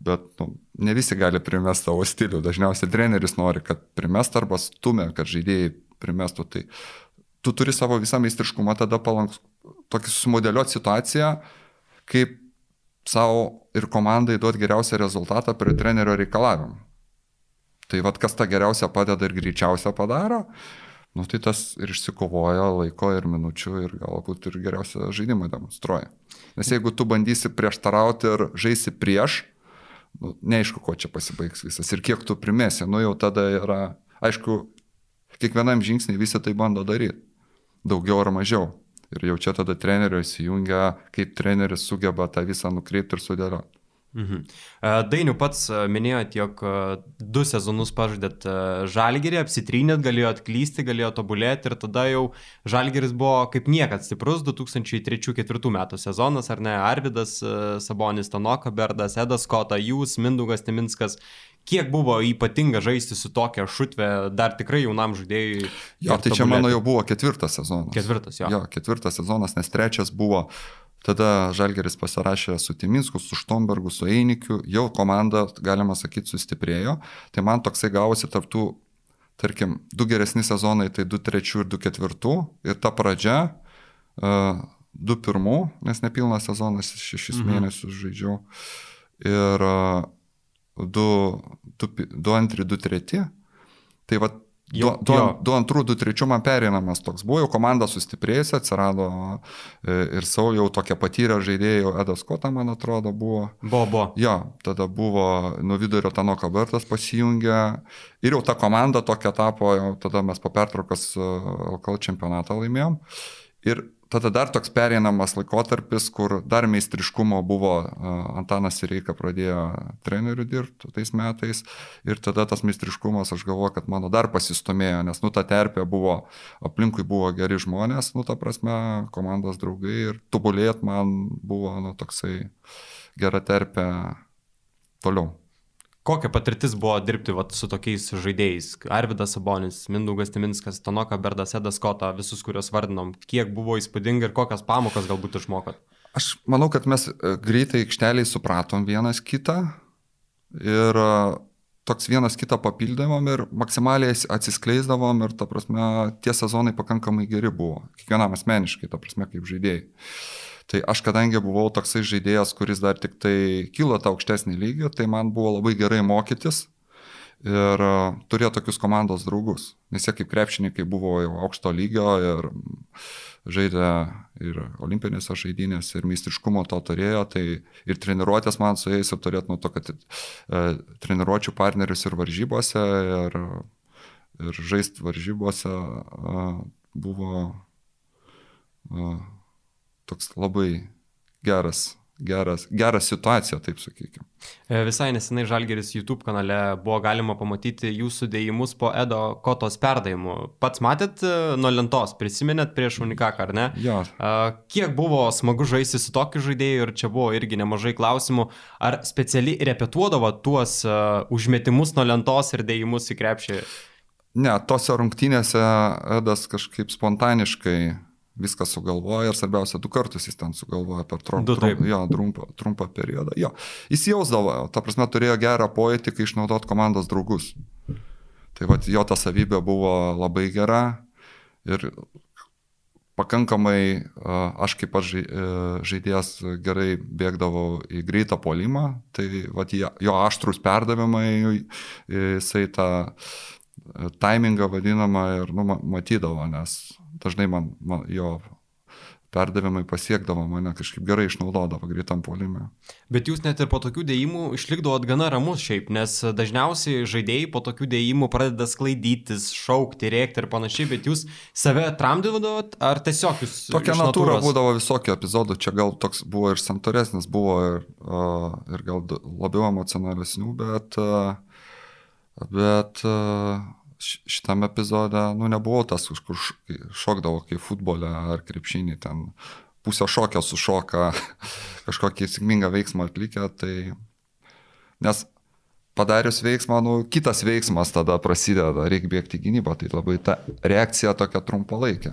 bet nu, ne visi gali primesti savo stilių. Dažniausiai treneris nori, kad primest arba stumia, kad žaidėjai primestų. Tai tu turi savo visą meistriškumą tada palanks, tokį sumodeliuoti situaciją, kaip savo ir komandai duoti geriausią rezultatą prie trenerio reikalavimų. Tai vad kas tą geriausią padeda ir greičiausią padaro, nu, tai tas ir išsikovoja laiko ir minučių ir galbūt ir geriausią žaidimą demonstruoja. Nes jeigu tu bandysi prieštarauti ir žaisi prieš, nu, neaišku, kuo čia pasibaigs visas ir kiek tu primesi, nu jau tada yra, aišku, kiekvienam žingsniui visi tai bando daryti, daugiau ar mažiau. Ir jau čia tada trenerio įsijungia, kaip treneris sugeba tą visą nukreipti ir sudėlioti. Mhm. E, Dainiu pats e, minėjot, jog e, du sezonus pažadėt žalgerį, apsitrynėt, galėjot klysti, galėjot tobulėti ir tada jau žalgeris buvo kaip niekad stiprus 2003-2004 metų sezonas, ar ne? Arvidas Sabonis, Tanoka Berdas, Edas Kota, jūs, Mindugas Timinskas. Kiek buvo ypatinga žaisti su tokia šutve, dar tikrai jaunam žaidėjui? Jo, tai čia mano jau buvo ketvirtas sezonas. Ketvirtas, jo. Jo, ketvirtas sezonas, nes trečias buvo Tada Žalgeris pasirašė su Timinsku, su Štombergu, su Einikiu, jau komanda, galima sakyti, sustiprėjo. Tai man toksai gavosi tarptų, tarkim, du geresni sezonai, tai 2-3 ir 2-4. Ir ta pradžia, uh, 2-1, nes nepilnas sezonas, 6 mhm. mėnesius žaidžiau. Ir uh, 2-2, 2-3. Tai va Du, du, du antrų, du trečių man perinamas toks buvo, jau komanda sustiprėjusi, atsirado e, ir savo jau tokia patyrę žaidėjų, Edas Kota, man atrodo, buvo. Buvo, buvo. Jo, tada buvo nuo vidurio Tanoka Bertas pasijungę ir jau ta komanda tokia tapo, jau tada mes po pertraukos e, LKL čempionatą laimėjom. Ir tada dar toks pereinamas laikotarpis, kur dar meistriškumo buvo, Antanas Reika pradėjo trenerių dirbti tais metais ir tada tas meistriškumas, aš galvoju, kad mano dar pasistumėjo, nes, nu, ta terpė buvo, aplinkui buvo geri žmonės, nu, ta prasme, komandos draugai ir tobulėt man buvo, nu, toksai gera terpė toliau. Kokia patirtis buvo dirbti vat, su tokiais žaidėjais? Arvidas Sabonis, Mindaugas Timinskas, Tanoka Berdas, Edas Kota, visus, kuriuos vardinom. Kiek buvo įspūdinga ir kokias pamokas galbūt išmokot? Aš manau, kad mes e, greitai aikšteliai supratom vienas kitą ir e, toks vienas kitą papildavom ir maksimaliai atsiskleisdavom ir, ta prasme, tie sezonai pakankamai geri buvo. Kiekvienam asmeniškai, ta prasme, kaip žaidėjai. Tai aš kadangi buvau toksai žaidėjas, kuris dar tik tai kilo tą aukštesnį lygį, tai man buvo labai gerai mokytis ir e, turėjo tokius komandos draugus. Nes jie kaip krepšininkai buvo jau aukšto lygio ir žaidė ir olimpinėse žaidynėse, ir meistriškumo to turėjo, tai ir treniruotės man su jais apturėt nuo to, kad e, treniruočių partnerius ir varžybose, ir, ir žaist varžybose e, buvo e, toks labai geras geras, gera situacija, taip sakykime. Visai nesenai Žalgeris YouTube kanale buvo galima pamatyti jūsų dėjimus po Edo Kotos perdavimų. Pats matėt e, nuo lentos, prisiminėt prieš Unikaką, ar ne? Jo. Kiek buvo smagu žaisti su tokiu žaidėju ir čia buvo irgi nemažai klausimų, ar specialiai repetuodavo tuos uh, užmetimus nuo lentos ir dėjimus į krepšį? Ne, tose rungtynėse Edas kažkaip spontaniškai viską sugalvoja ir svarbiausia, du kartus jis ten sugalvoja per trump, trump, jo, trumpą, trumpą periodą. Jo. Jis jausdavo, ta prasme, turėjo gerą pojūtį, kai išnaudot komandos draugus. Tai va, jo ta savybė buvo labai gera ir pakankamai aš kaip aš e, žaidėjas gerai bėgdavau į greitą polimą, tai va, jo aštrus perdavimai, jisai tą e, timingą vadinamą ir nu, ma- matydavo, nes dažnai man, man jo perdavimai pasiekdavo mane kažkaip gerai išnaudodavo greitam polime. Bet jūs net ir po tokių dėjimų išlikdavot gana ramus šiaip, nes dažniausiai žaidėjai po tokių dėjimų pradeda sklaidytis, šaukti, rėkti ir panašiai, bet jūs save tramdydavot ar tiesiog jūs... Tokia natūra būdavo visokių epizodų, čia gal toks buvo ir santūresnis, buvo ir, uh, ir gal labiau emocionalesnių, bet, uh, bet uh, šitam epizode, nu, nebuvau tas, už kur šokdavo kaip futbole ar krepšinį, ten pusę šokio sušoka, (laughs) kažkokį sėkmingą veiksmą atlikę, tai nes padarius veiksmą, nu, kitas veiksmas tada prasideda, reikia bėgti gynybą, tai labai ta reakcija tokia trumpalaikė.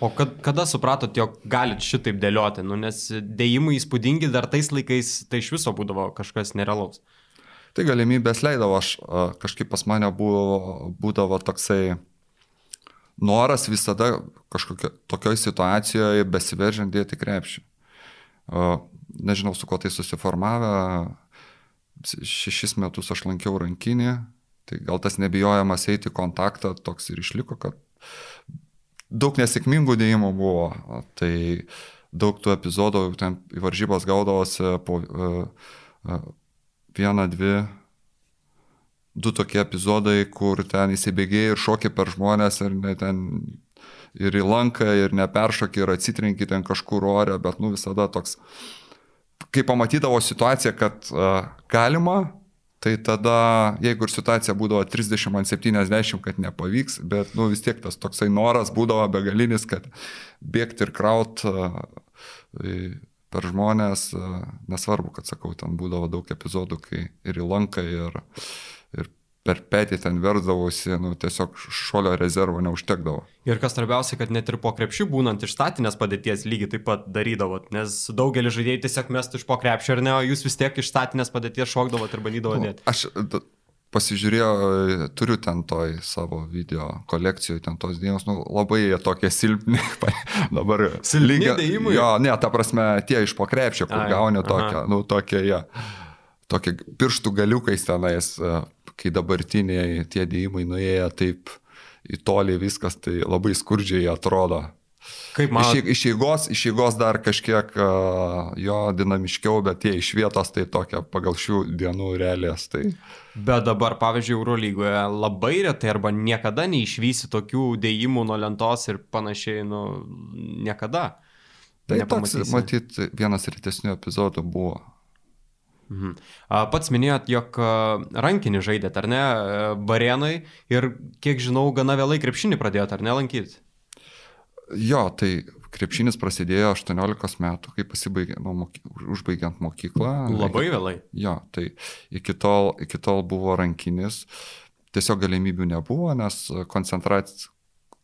O kad, kada supratot, jog galit šitaip dėlioti, nu, nes dėjimai įspūdingi dar tais laikais, tai iš viso būdavo kažkas nerealaus. Tai galimybės leidavo, aš kažkaip pas mane buvo, būdavo toksai noras visada kažkokio tokioj situacijoje besiveržiant dėti krepšį. Nežinau, su kuo tai susiformavę, šešis metus aš lankiau rankinį, tai gal tas nebijojamas eiti kontaktą toks ir išliko, kad daug nesėkmingų dėjimų buvo, tai daug tų epizodų, ten į varžybas gaudavosi po vieną, dvi, du tokie epizodai, kur ten įsibėgėjai ir šoki per žmonės ir ten ir į lanką, ir neperšoki, ir atsitrenki ten kažkur ore, bet nu visada toks, kai pamatydavo situaciją, kad uh, galima, tai tada, jeigu ir situacija būdavo 30 ant 70, kad nepavyks, bet nu vis tiek tas toksai noras būdavo begalinis, kad bėgti ir kraut per žmonės, uh, nesvarbu, kad sakau, ten būdavo daug epizodų, kai ir į lanką, ir, ir per petį ten versdavosi, nu, tiesiog šolio rezervo neužtekdavo. Ir kas svarbiausia, kad net ir po krepšių būnant iš statinės padėties lygiai taip pat darydavot, nes daugelis žaidėjai tiesiog mestų iš po krepšio ar ne, o jūs vis tiek iš statinės padėties šokdavot ir bandydavot Nu, dėti. Aš e, turiu ten toj savo video kolekcijoje, ten tos dienos, nu, labai jie tokie silpni. (laughs) Dabar Silpni dėjimai? Jo, ne, ta prasme, tie iš po krepšio, kur Ai, gauni tokią, nu, tokie jie. Tokie pirštų galiukais tenais, e, kai dabartiniai tie dėjimai nuėję taip į tolį viskas, tai labai skurdžiai atrodo. Kaip Iš, man... eig- iš eigos, iš eigos dar kažkiek uh, jo dinamiškiau, bet tie iš vietos tai tokia pagal šių dienų realijas. Tai Bet dabar, pavyzdžiui, Eurolygoje labai retai arba niekada neišvysi tokių dėjimų nuo lentos ir panašiai, nu, niekada. Tai toks, matyt, vienas rytesnių epizodų buvo. Mhm. Pats minėjot, jog rankinį žaidėt, ar ne, Barenai ir, kiek žinau, gana vėlai krepšinį pradėjot, ar ne, lankyti? Jo, tai krepšinis prasidėjo 18 metų, kai pasibaigė, nu, moky, užbaigiant mokyklą. Labai vėlai. Jo, tai iki tol, iki tol buvo rankinis, tiesiog galimybių nebuvo, nes koncentracija,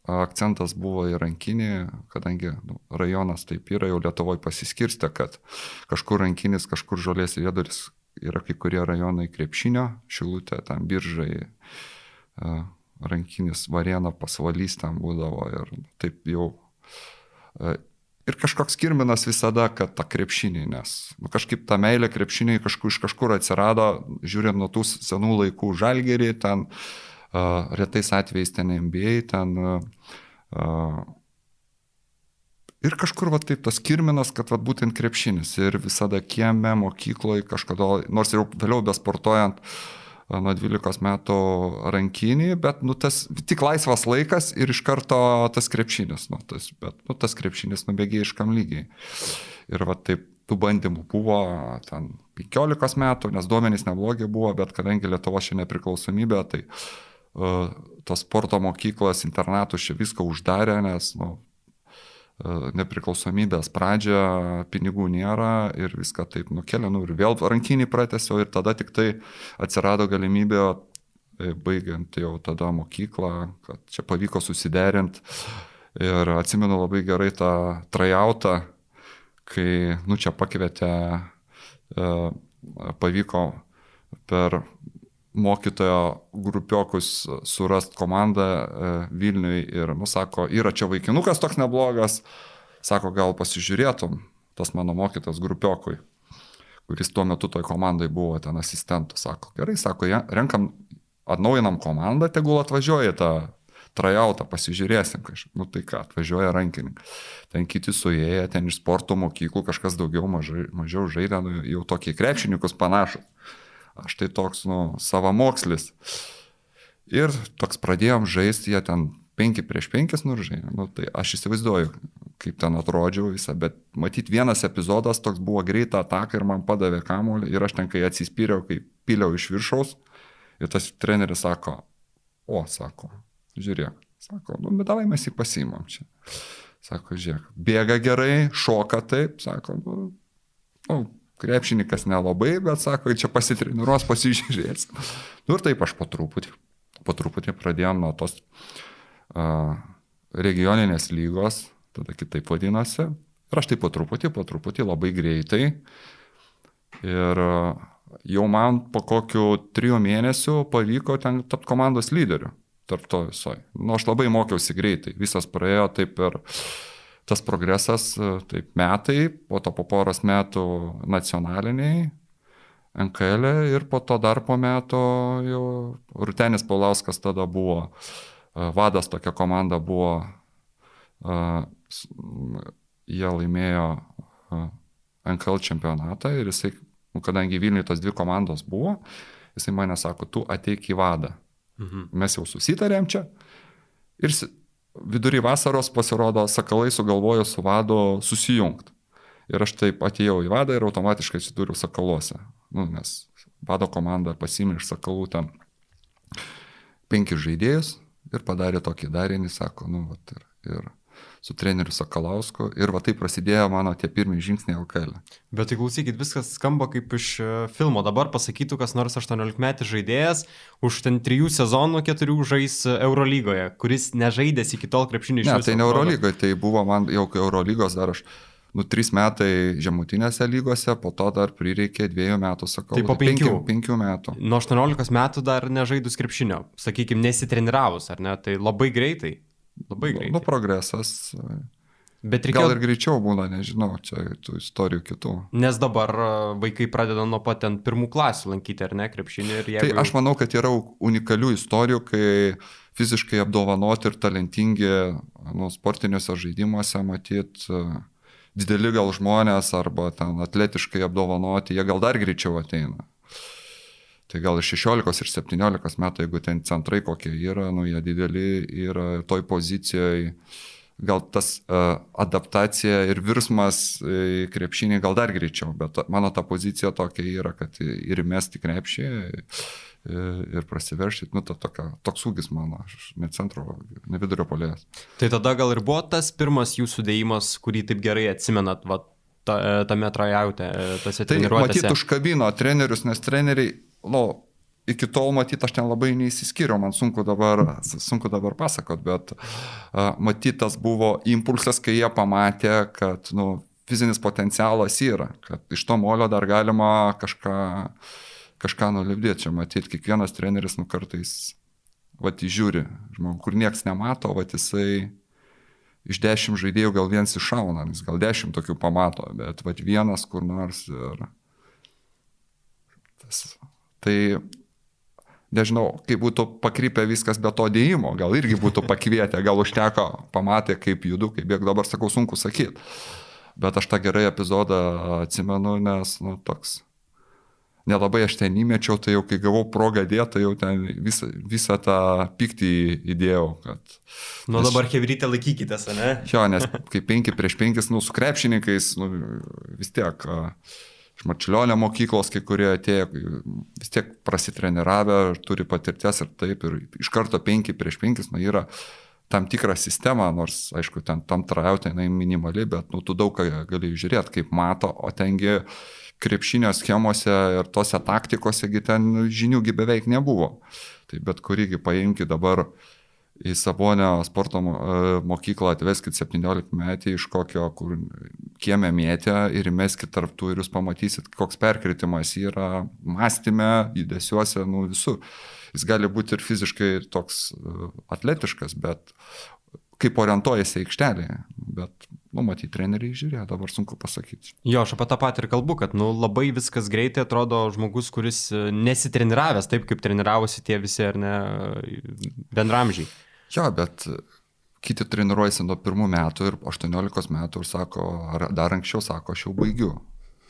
akcentas buvo į rankinį, kadangi nu, rajonas taip yra, jau Lietuvoje pasiskirstė, kad kažkur rankinis, kažkur žolės vieduris yra kai kurie rajonai krepšinio, šilutė, tam biržai, a, rankinis variena pasvalys ten būdavo ir taip jau. a, Ir kažkoks kirminas visada, kad ta krepšinė, nes nu, kažkaip ta meilė krepšiniai kažkur iš kažkur atsirado, žiūrint nuo tų senų laikų žalgerį, ten uh, retais atvejais ten MBA, ten uh, uh, Ir kažkur va taip tas kirminas, kad va būtent krepšinis. Ir visada kieme, mokykloje, kažkada, nors jau vėliau besportuojant, a, nuo 12 metų rankinį, bet nu, tas tik laisvas laikas ir iš karto tas krepšinis. Nu, tas, bet nu, tas krepšinis nubėgė iškam lygiai. Ir va taip tų bandymų buvo ten 15 metų, nes duomenys neblogi buvo, bet kadangi Lietuva šiandien nepriklausomybė, tai uh, tos sporto mokyklos, internatus čia viską uždarė, nes nu, nepriklausomybės pradžia pinigų nėra ir viską taip nukėlė, nu ir vėl rankinį pratęsiau ir tada tik tai atsirado galimybė, e, baigiant jau tada mokyklą, kad čia pavyko susiderinti. Ir atsimenu labai gerai tą trajautą, kai, nu, čia pakvietė, e, pavyko per mokytojo grupiokus surast komandą e, Vilniui ir, nu, sako, yra čia vaikinukas toks neblogas, sako, gal pasižiūrėtum, tas mano mokytas grupiokui, kuris tuo metu toj komandai buvo ten asistentas, sako, gerai, sako, ja, renkam, atnaujinam komandą, tegul atvažiuoja tą trajautą, pasižiūrėsim kažkaip. Nu tai ką, atvažiuoja rankininkai. Ten kiti suėję, ten iš sporto mokyklų kažkas daugiau mažai, mažiau žaidė, nu, jau tokie krepšininkus panašus. Aš tai toks, nu, savamokslis. Ir toks pradėjom žaisti, jie ten 5 prieš 5 nuržai. Nu, tai aš įsivaizduoju, kaip ten atrodžiau visą, bet matyt vienas epizodas toks buvo greita ataka ir man padavė kamuolį ir aš ten, kai atsispyriau, kai piliau iš viršaus ir tas treneris sako, o, sako, Žiūrėk, sako, nu, bet davai mes jį pasimam čia. Sako, žiūrėk, bėga gerai, šoka taip, sako, nu, nu krepšininkas nelabai, bet sako, čia pasitreniruos, (laughs) pasižiūrės. Nu ir taip aš po truputį, po truputį pradėjom nuo tos uh, regioninės lygos, tada kitaip vadinasi. Ir aš taip po truputį, po truputį, labai greitai. Ir uh, jau man po kokiu trijų mėnesių pavyko ten tapti komandos lyderiu tarp to visoji. Nu, aš labai mokiausi greitai, visas praėjo taip ir tas progresas, taip metai, po to po poros metų nacionaliniai, NKL e ir po to dar po metų jau Rutenis Paulauskas tada buvo, vadas tokia komanda buvo, jie laimėjo NKL čempionatą ir jisai, nu, kadangi Vilniuje tos dvi komandos buvo, jisai mane sako, tu ateik į vadą. Mhm. Mes jau susitarėm čia. Ir vidury vasaros pasirodo, sakalai sugalvojo su vado susijungti. Ir aš taip atėjau į vadą ir automatiškai atsidūriau sakaluose. Nu, nes vado komanda pasimė iš sakalų ten penkis žaidėjus ir padarė tokį darinį, sako, nu, vat, ir, ir su treneriu Sakalausku ir va taip prasidėjo mano tie pirmie žingsniai LKL. Bet tai klausykit, viskas skamba kaip iš e, filmo. Dabar pasakytų, kas nors 18 metų žaidėjas už ten trijų sezonų keturių žais Eurolygoje, kuris nežaidęs iki tol krepšinį iš ne, tai ne Eurolygoje, tai buvo man jau Eurolygos dar aš nu, trys metai žemutinėse lygose, po to dar prireikė dviejų metų, sakau. Tai po penkių. penkių, penkių metų. Nuo 18 metų dar nežaidus krepšinio, sakykime, nesitreniravus, ar ne? Tai labai greitai. Labai greitai. Nu, progresas. Bet reikėjo... Gal ir greičiau būna, nežinau, čia tų istorijų kitų. Nes dabar e, vaikai pradeda nuo pat ten pirmų klasių lankyti, ar ne, krepšinį. Tai jeigu... Tai aš manau, kad yra unikalių istorijų, kai fiziškai apdovanoti ir talentingi nu, sportiniuose žaidimuose matyt e, dideli gal žmonės arba ten atletiškai apdovanoti, jie gal dar greičiau ateina. Tai gal ir 16 ir 17 metų, jeigu ten centrai kokie yra, nu jie dideli yra toj pozicijoje, gal tas uh, adaptacija ir virsmas į krepšinį gal dar greičiau, bet mano ta pozicija tokia yra, kad ir mesti krepšį ir prasiveršti, nu, ta, tokia, toks ūgis mano, aš ne centro, ne vidurio polės. Tai tada gal ir buvo tas pirmas jūsų dėjimas, kurį taip gerai atsimenat, va, ta, tame trajaute, tose tai, treniruotėse. Matyt, užkabino trenerius, nes treneriai nu, iki tol matyt, aš ten labai neįsiskyriau, man sunku dabar, sunku dabar pasakot, bet uh, matyt, tas buvo impulsas, kai jie pamatė, kad nu, fizinis potencialas yra, kad iš to molio dar galima kažką, kažką nulipdėti. Čia matyt, kiekvienas treneris nu kartais, va, žiūri, žmogų, kur nieks nemato, va, jisai iš dešimt žaidėjų gal vienas iššauna, jis gal dešimt tokių pamato, bet va, vienas kur nors ir tas Tai nežinau, kaip būtų pakrypę viskas be to dėjimo, gal irgi būtų pakvietę, gal užteko, pamatė, kaip judu, kaip bėg, dabar sakau, sunku sakyti. Bet aš tą gerai epizodą atsimenu, nes, nu, toks nelabai aš ten įmečiau, tai jau kai gavau progą dėti, tai jau ten visą, visą tą pyktį įdėjau. Kad, nu nes, dabar Hebrytė laikykitės, ne? Jo, nes kai 5 prieš 5, nu, su krepšininkais, nu, vis tiek. Iš Marčiulionio mokyklos kai kurie atėjo, vis tiek prasitreniravę, turi patirties ir taip, ir iš karto 5 prieš 5, nu, yra tam tikrą sistemą, nors, aišku, ten tam trajautė, jinai minimali, bet, nu, tu daug ką gali žiūrėti, kaip mato, o tengi uh, krepšinio schemose ir tose taktikose ten žiniųgi beveik nebuvo. Tai bet kurįgi paimkite dabar į Sabonio sporto e, mokyklą atveskit 17 metį iš kokio, kur kiemė mėtė ir įmeskit tarptų ir jūs pamatysit, koks perkritimas yra mąstyme, judesiuose, nu visur. Jis gali būti ir fiziškai toks e, atletiškas, bet kaip orientuojasi aikštelėje. Bet nu, matyti, treneriai žiūrėjo, dabar sunku pasakyti. Jo, aš apie tą patį ir kalbu, kad nu, labai viskas greitai atrodo žmogus, kuris e, nesitreniravęs taip, kaip treniravosi tie visi ar ne bendramžiai. Jo, bet kiti treniruojasi nuo pirmų metų ir 18 metų ir sako, ar dar anksčiau sako, aš jau baigiu.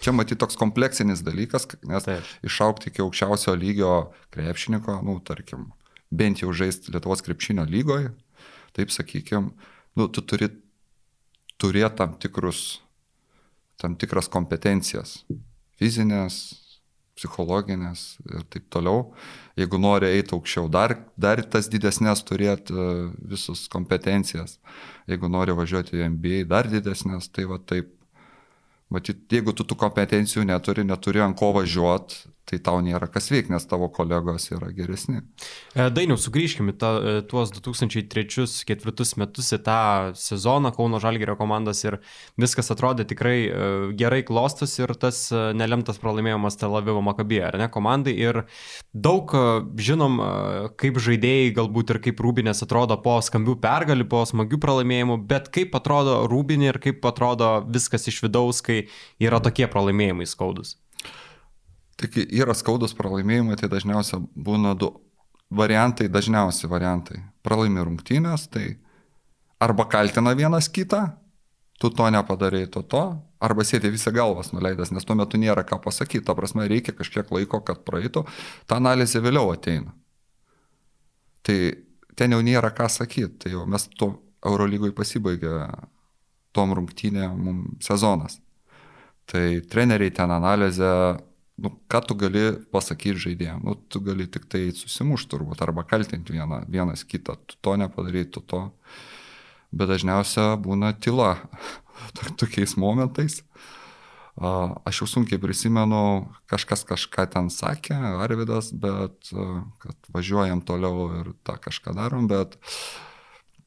Čia matyti toks kompleksinis dalykas, nes Taip. išaukti iki aukščiausio lygio krepšininko, nu, tarkim, bent jau žaisti Lietuvos krepšinio lygoje, taip sakykim, nu, tu turi turėti tam, tikrus, tam tikras kompetencijas - fizinės, psichologinės ir taip toliau. Jeigu nori eiti aukščiau, dar, dar tas didesnės turėti e, visus kompetencijas. Jeigu nori važiuoti į MBA, dar didesnės, tai va taip. Matyt, jeigu tu tų kompetencijų neturi, neturi ant ko važiuoti, tai tau nėra kas veikti, nes tavo kolegos yra geresni. E, Dainiau, sugrįžkime ta, e, tuos 2003-2004 metus į tą sezoną Kauno Žalgerio komandos ir viskas atrodė tikrai e, gerai klostus ir tas nelemtas pralaimėjimas Tel Avivo Makabėje, ar ne, komandai. Ir daug žinom, kaip žaidėjai galbūt ir kaip Rūbinės atrodo po skambių pergalių, po smagių pralaimėjimų, bet kaip atrodo Rūbinė ir kaip atrodo viskas iš vidaus, kai yra tokie pralaimėjimai skaudus. Tik yra skaudus pralaimėjimai, tai dažniausiai būna du variantai, dažniausiai variantai. Pralaimi rungtynės, tai arba kaltina vienas kitą, tu to nepadarėjai, tu to, arba sėdi visą galvas nuleidęs, nes tuo metu nėra ką pasakyti, ta prasme reikia kažkiek laiko, kad praeitų, ta analizė vėliau ateina. Tai ten jau nėra ką sakyti, tai jau mes to Eurolygoj pasibaigė tom rungtynėm sezonas. Tai treneriai ten analizę nu, ką tu gali pasakyti žaidėjams, nu, tu gali tik tai susimušti turbūt arba kaltinti vieną, vienas kitą, tu to nepadarai, tu to. Bet dažniausia būna tyla (laughs) tokiais momentais. Aš jau sunkiai prisimenu, kažkas kažką ten sakė, Arvidas, bet kad važiuojam toliau ir tą kažką darom, bet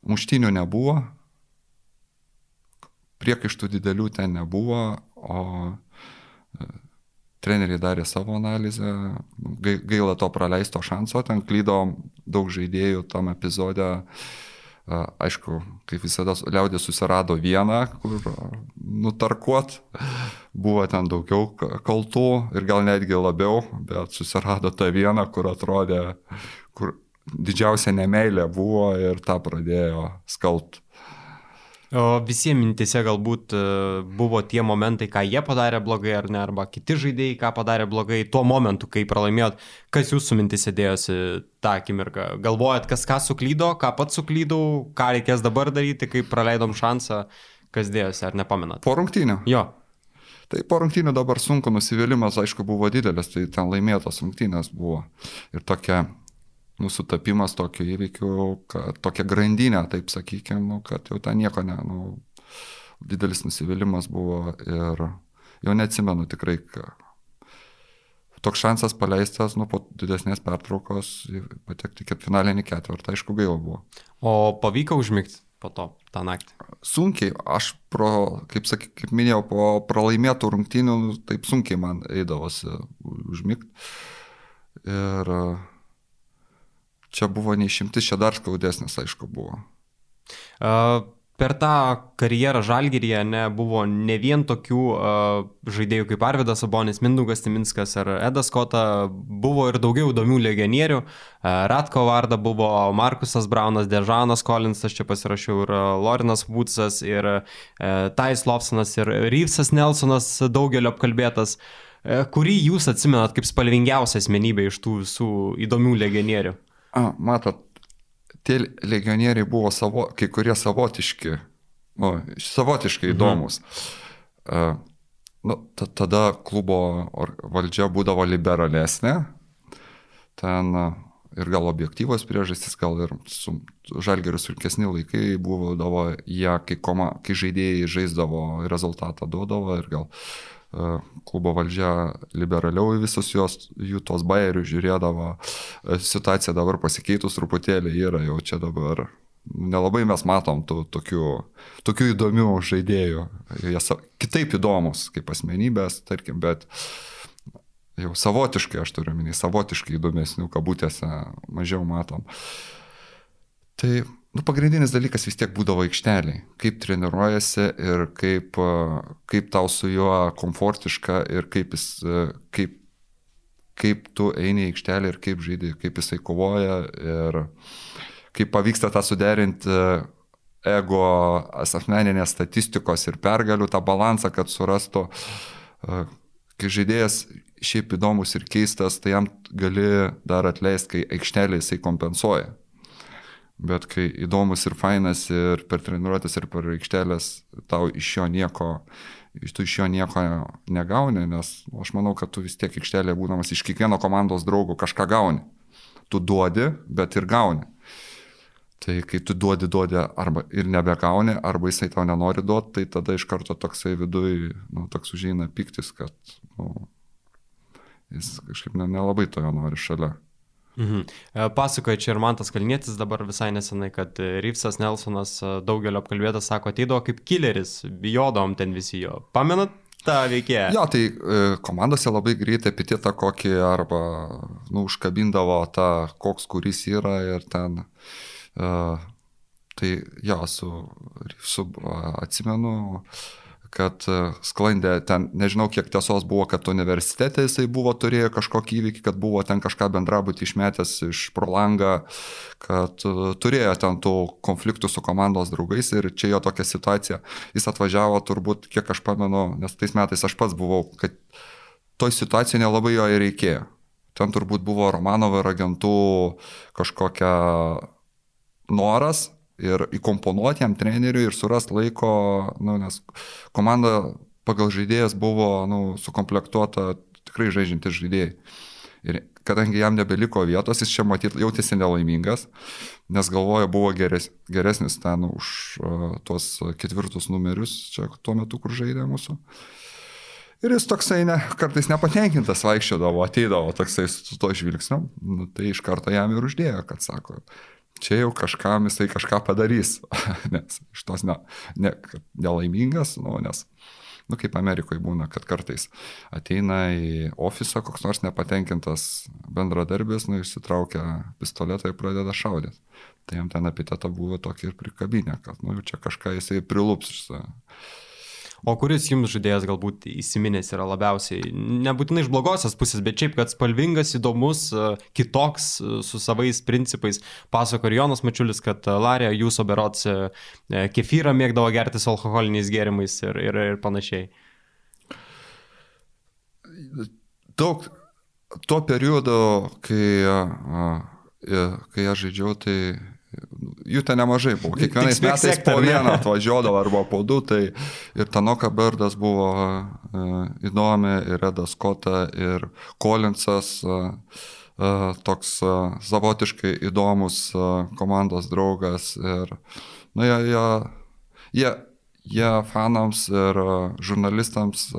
muštinių nebuvo, priekaištų didelių ten nebuvo, o treneriai darė savo analizę, gaila to praleisto šanso, ten klydo daug žaidėjų tam epizode. Aišku, kaip visada, liaudė susirado vieną, kur nutarkuot, buvo ten daugiau kaltų ir gal netgi labiau, bet susirado tą vieną, kur atrodė, kur didžiausia nemailė buvo ir tą pradėjo skalbti. O visiems mintise galbūt e, buvo tie momentai, ką jie padarė blogai ar ne, arba kiti žaidėjai, ką padarė blogai tuo momentu, kai pralaimėjot. Kas jūsų mintise dėjosi tą akimirką? Galvojat, kas ką suklydo, ką pats suklydau, ką reikės dabar daryti, kai praleidom šansą, kas dėjosi, ar nepamenat? Po rungtynių. Jo. Tai po rungtynių dabar sunku, nusivylimas aišku buvo didelis, tai ten laimėtos rungtynės buvo. Ir tokia nusutapimas tokio įvykių, kad tokia grandinė, taip sakykime, nu, kad jau ten nieko ne, nu, didelis nusivylimas buvo ir jau neatsimenu tikrai, toks šansas paleistas, nu, po didesnės pertraukos patekti į finalinį ketvirtą, aišku, gaila buvo. O pavyko užmigti po to, tą naktį? Sunkiai, aš, pro, kaip, saky, kaip minėjau, po pralaimėtų rungtynių, nu, taip sunkiai man eidavosi užmigti. Ir uh, čia buvo neišimtis, čia dar skaudesnis, aišku, buvo. Uh, per tą karjerą Žalgiryje nebuvo ne vien tokių uh, žaidėjų kaip Arvidas Sabonis, Mindaugas Timinskas ar Edas Kota, buvo ir daugiau įdomių legionierių. Uh, Ratko Varda buvo Markusas Braunas, Dežanas Kolinsas, čia pasirašiau ir Lorinas Woodsas, ir uh, Tais Lobsonas, ir Ryvsas Nelsonas daugelio apkalbėtas. E, kurį jūs atsimenat kaip spalvingiausią asmenybę iš tų visų įdomių legionierių? A, matot, tie legionieriai buvo savo, kai kurie savotiški, nu, savotiškai mhm. įdomus. Mhm. Nu, tada klubo valdžia būdavo liberalesnė, ten ir gal objektyvos priežastys, gal ir su žalgeriu sulkesni laikai buvo, davo, jie, kai, koma, kai žaidėjai žaisdavo, rezultatą duodavo ir gal uh, klubo valdžia liberaliau į visus jos, jų tos bairių žiūrėdavo, uh, situacija dabar pasikeitus truputėlį yra, jau čia dabar nelabai mes matom tų tokių, tokių įdomių žaidėjų, jie kitaip įdomus kaip asmenybės, tarkim, bet jau savotiškai, aš turiu minį, savotiškai įdomesnių kabutėse mažiau matom. Tai nu, pagrindinis dalykas vis tiek būdavo aikšteliai, kaip treniruojasi ir kaip, kaip tau su juo komfortiška ir kaip, jis, kaip, kaip tu eini į aikštelę ir kaip žaidži, kaip jisai kovoja ir kaip pavyksta tą suderinti ego asmeninės statistikos ir pergalių, tą balansą, kad surastų, kai žaidėjas šiaip įdomus ir keistas, tai jam gali dar atleisti, kai aikštelė jisai kompensuoja. Bet kai įdomus ir fainas ir per treniruotės ir per aikštelės tau iš jo nieko, tu iš jo nieko negauni, nes aš manau, kad tu vis tiek aikštelėje būdamas iš kiekvieno komandos draugų kažką gauni. Tu duodi, bet ir gauni. Tai kai tu duodi, duodi arba ir nebegauni, arba jisai tau nenori duoti, tai tada iš karto toksai viduje, nu, toks užeina piktis, kad nu, jis kažkaip nelabai to nori šalia. Mhm. E, pasakoja čia ir Mantas Kalnietis dabar visai nesenai, kad Ryfsas Nelsonas e, daugelio apkalbėtas sako, ateidavo kaip killeris, bijodom ten visi jo. Pamenat tą veikėją? Jo, tai e, komandose labai greitai epitėtą kokį arba, nu, užkabindavo tą, koks kuris yra ir ten. Uh, tai jo, su Ryfsu atsimenu. Uh, kad e, sklandė ten, nežinau kiek tiesos buvo, kad universitete jisai buvo, turėjo kažkokį įvykį, kad buvo ten kažką bendrabutį išmetęs iš pro langą, kad e, turėjo ten tų konfliktų su komandos draugais ir čia jo tokia situacija. Jis atvažiavo turbūt, kiek aš pamenu, nes tais metais aš pats buvau, kad toj situacijoje nelabai jo ir reikėjo. Ten turbūt buvo Romanovo ir agentų kažkokia noras ir įkomponuoti jam treneriui ir surast laiko, nu, nes komanda pagal žaidėjas buvo nu, sukomplektuota tikrai žaidžiantys žaidėjai. Ir kadangi jam nebeliko vietos, jis čia matyt jautėsi nelaimingas, nes galvoja buvo geres, geresnis ten už uh, tuos ketvirtus numerius, čia tuo metu, kur žaidė mūsų. Ir jis toksai ne, kartais nepatenkintas vaikščiodavo, ateidavo toksai su to žvilgsniu, nu, tai iš karto jam ir uždėjo, kad sako, čia jau kažkam jisai kažką padarys, (laughs) nes iš tos ne, ne, nelaimingas, nu, nes, nu, kaip Amerikoje būna, kad kartais ateina į ofisą koks nors nepatenkintas bendradarbis, nu, išsitraukia pistoletą ir pradeda šaudyti. Tai jam ten epitetą buvo tokį ir prikabinę, kad, nu, čia kažką jisai prilups. O kuris jums žaidėjas galbūt įsiminęs yra labiausiai, nebūtinai iš blogosios pusės, bet šiaip, kad spalvingas, įdomus, e, kitoks, e, su savais principais. Pasako ir Jonas Mačiulis, kad e, Larija jūsų berots kefyrą mėgdavo gerti su alkoholiniais gėrimais ir, ir, ir panašiai. Daug tuo periodu, kai, kai aš žaidžiau, tai jų ten nemažai buvo. Kiekvienais metais sektor, po vieną atvažiuodavo arba po du, tai ir Tanoka Birdas buvo uh, įdomi, ir Edas Kota, ir Kolinsas, uh, uh, toks savotiškai įdomus komandos draugas. Ir, nu, jie, jie, jie, jie fanams ir žurnalistams,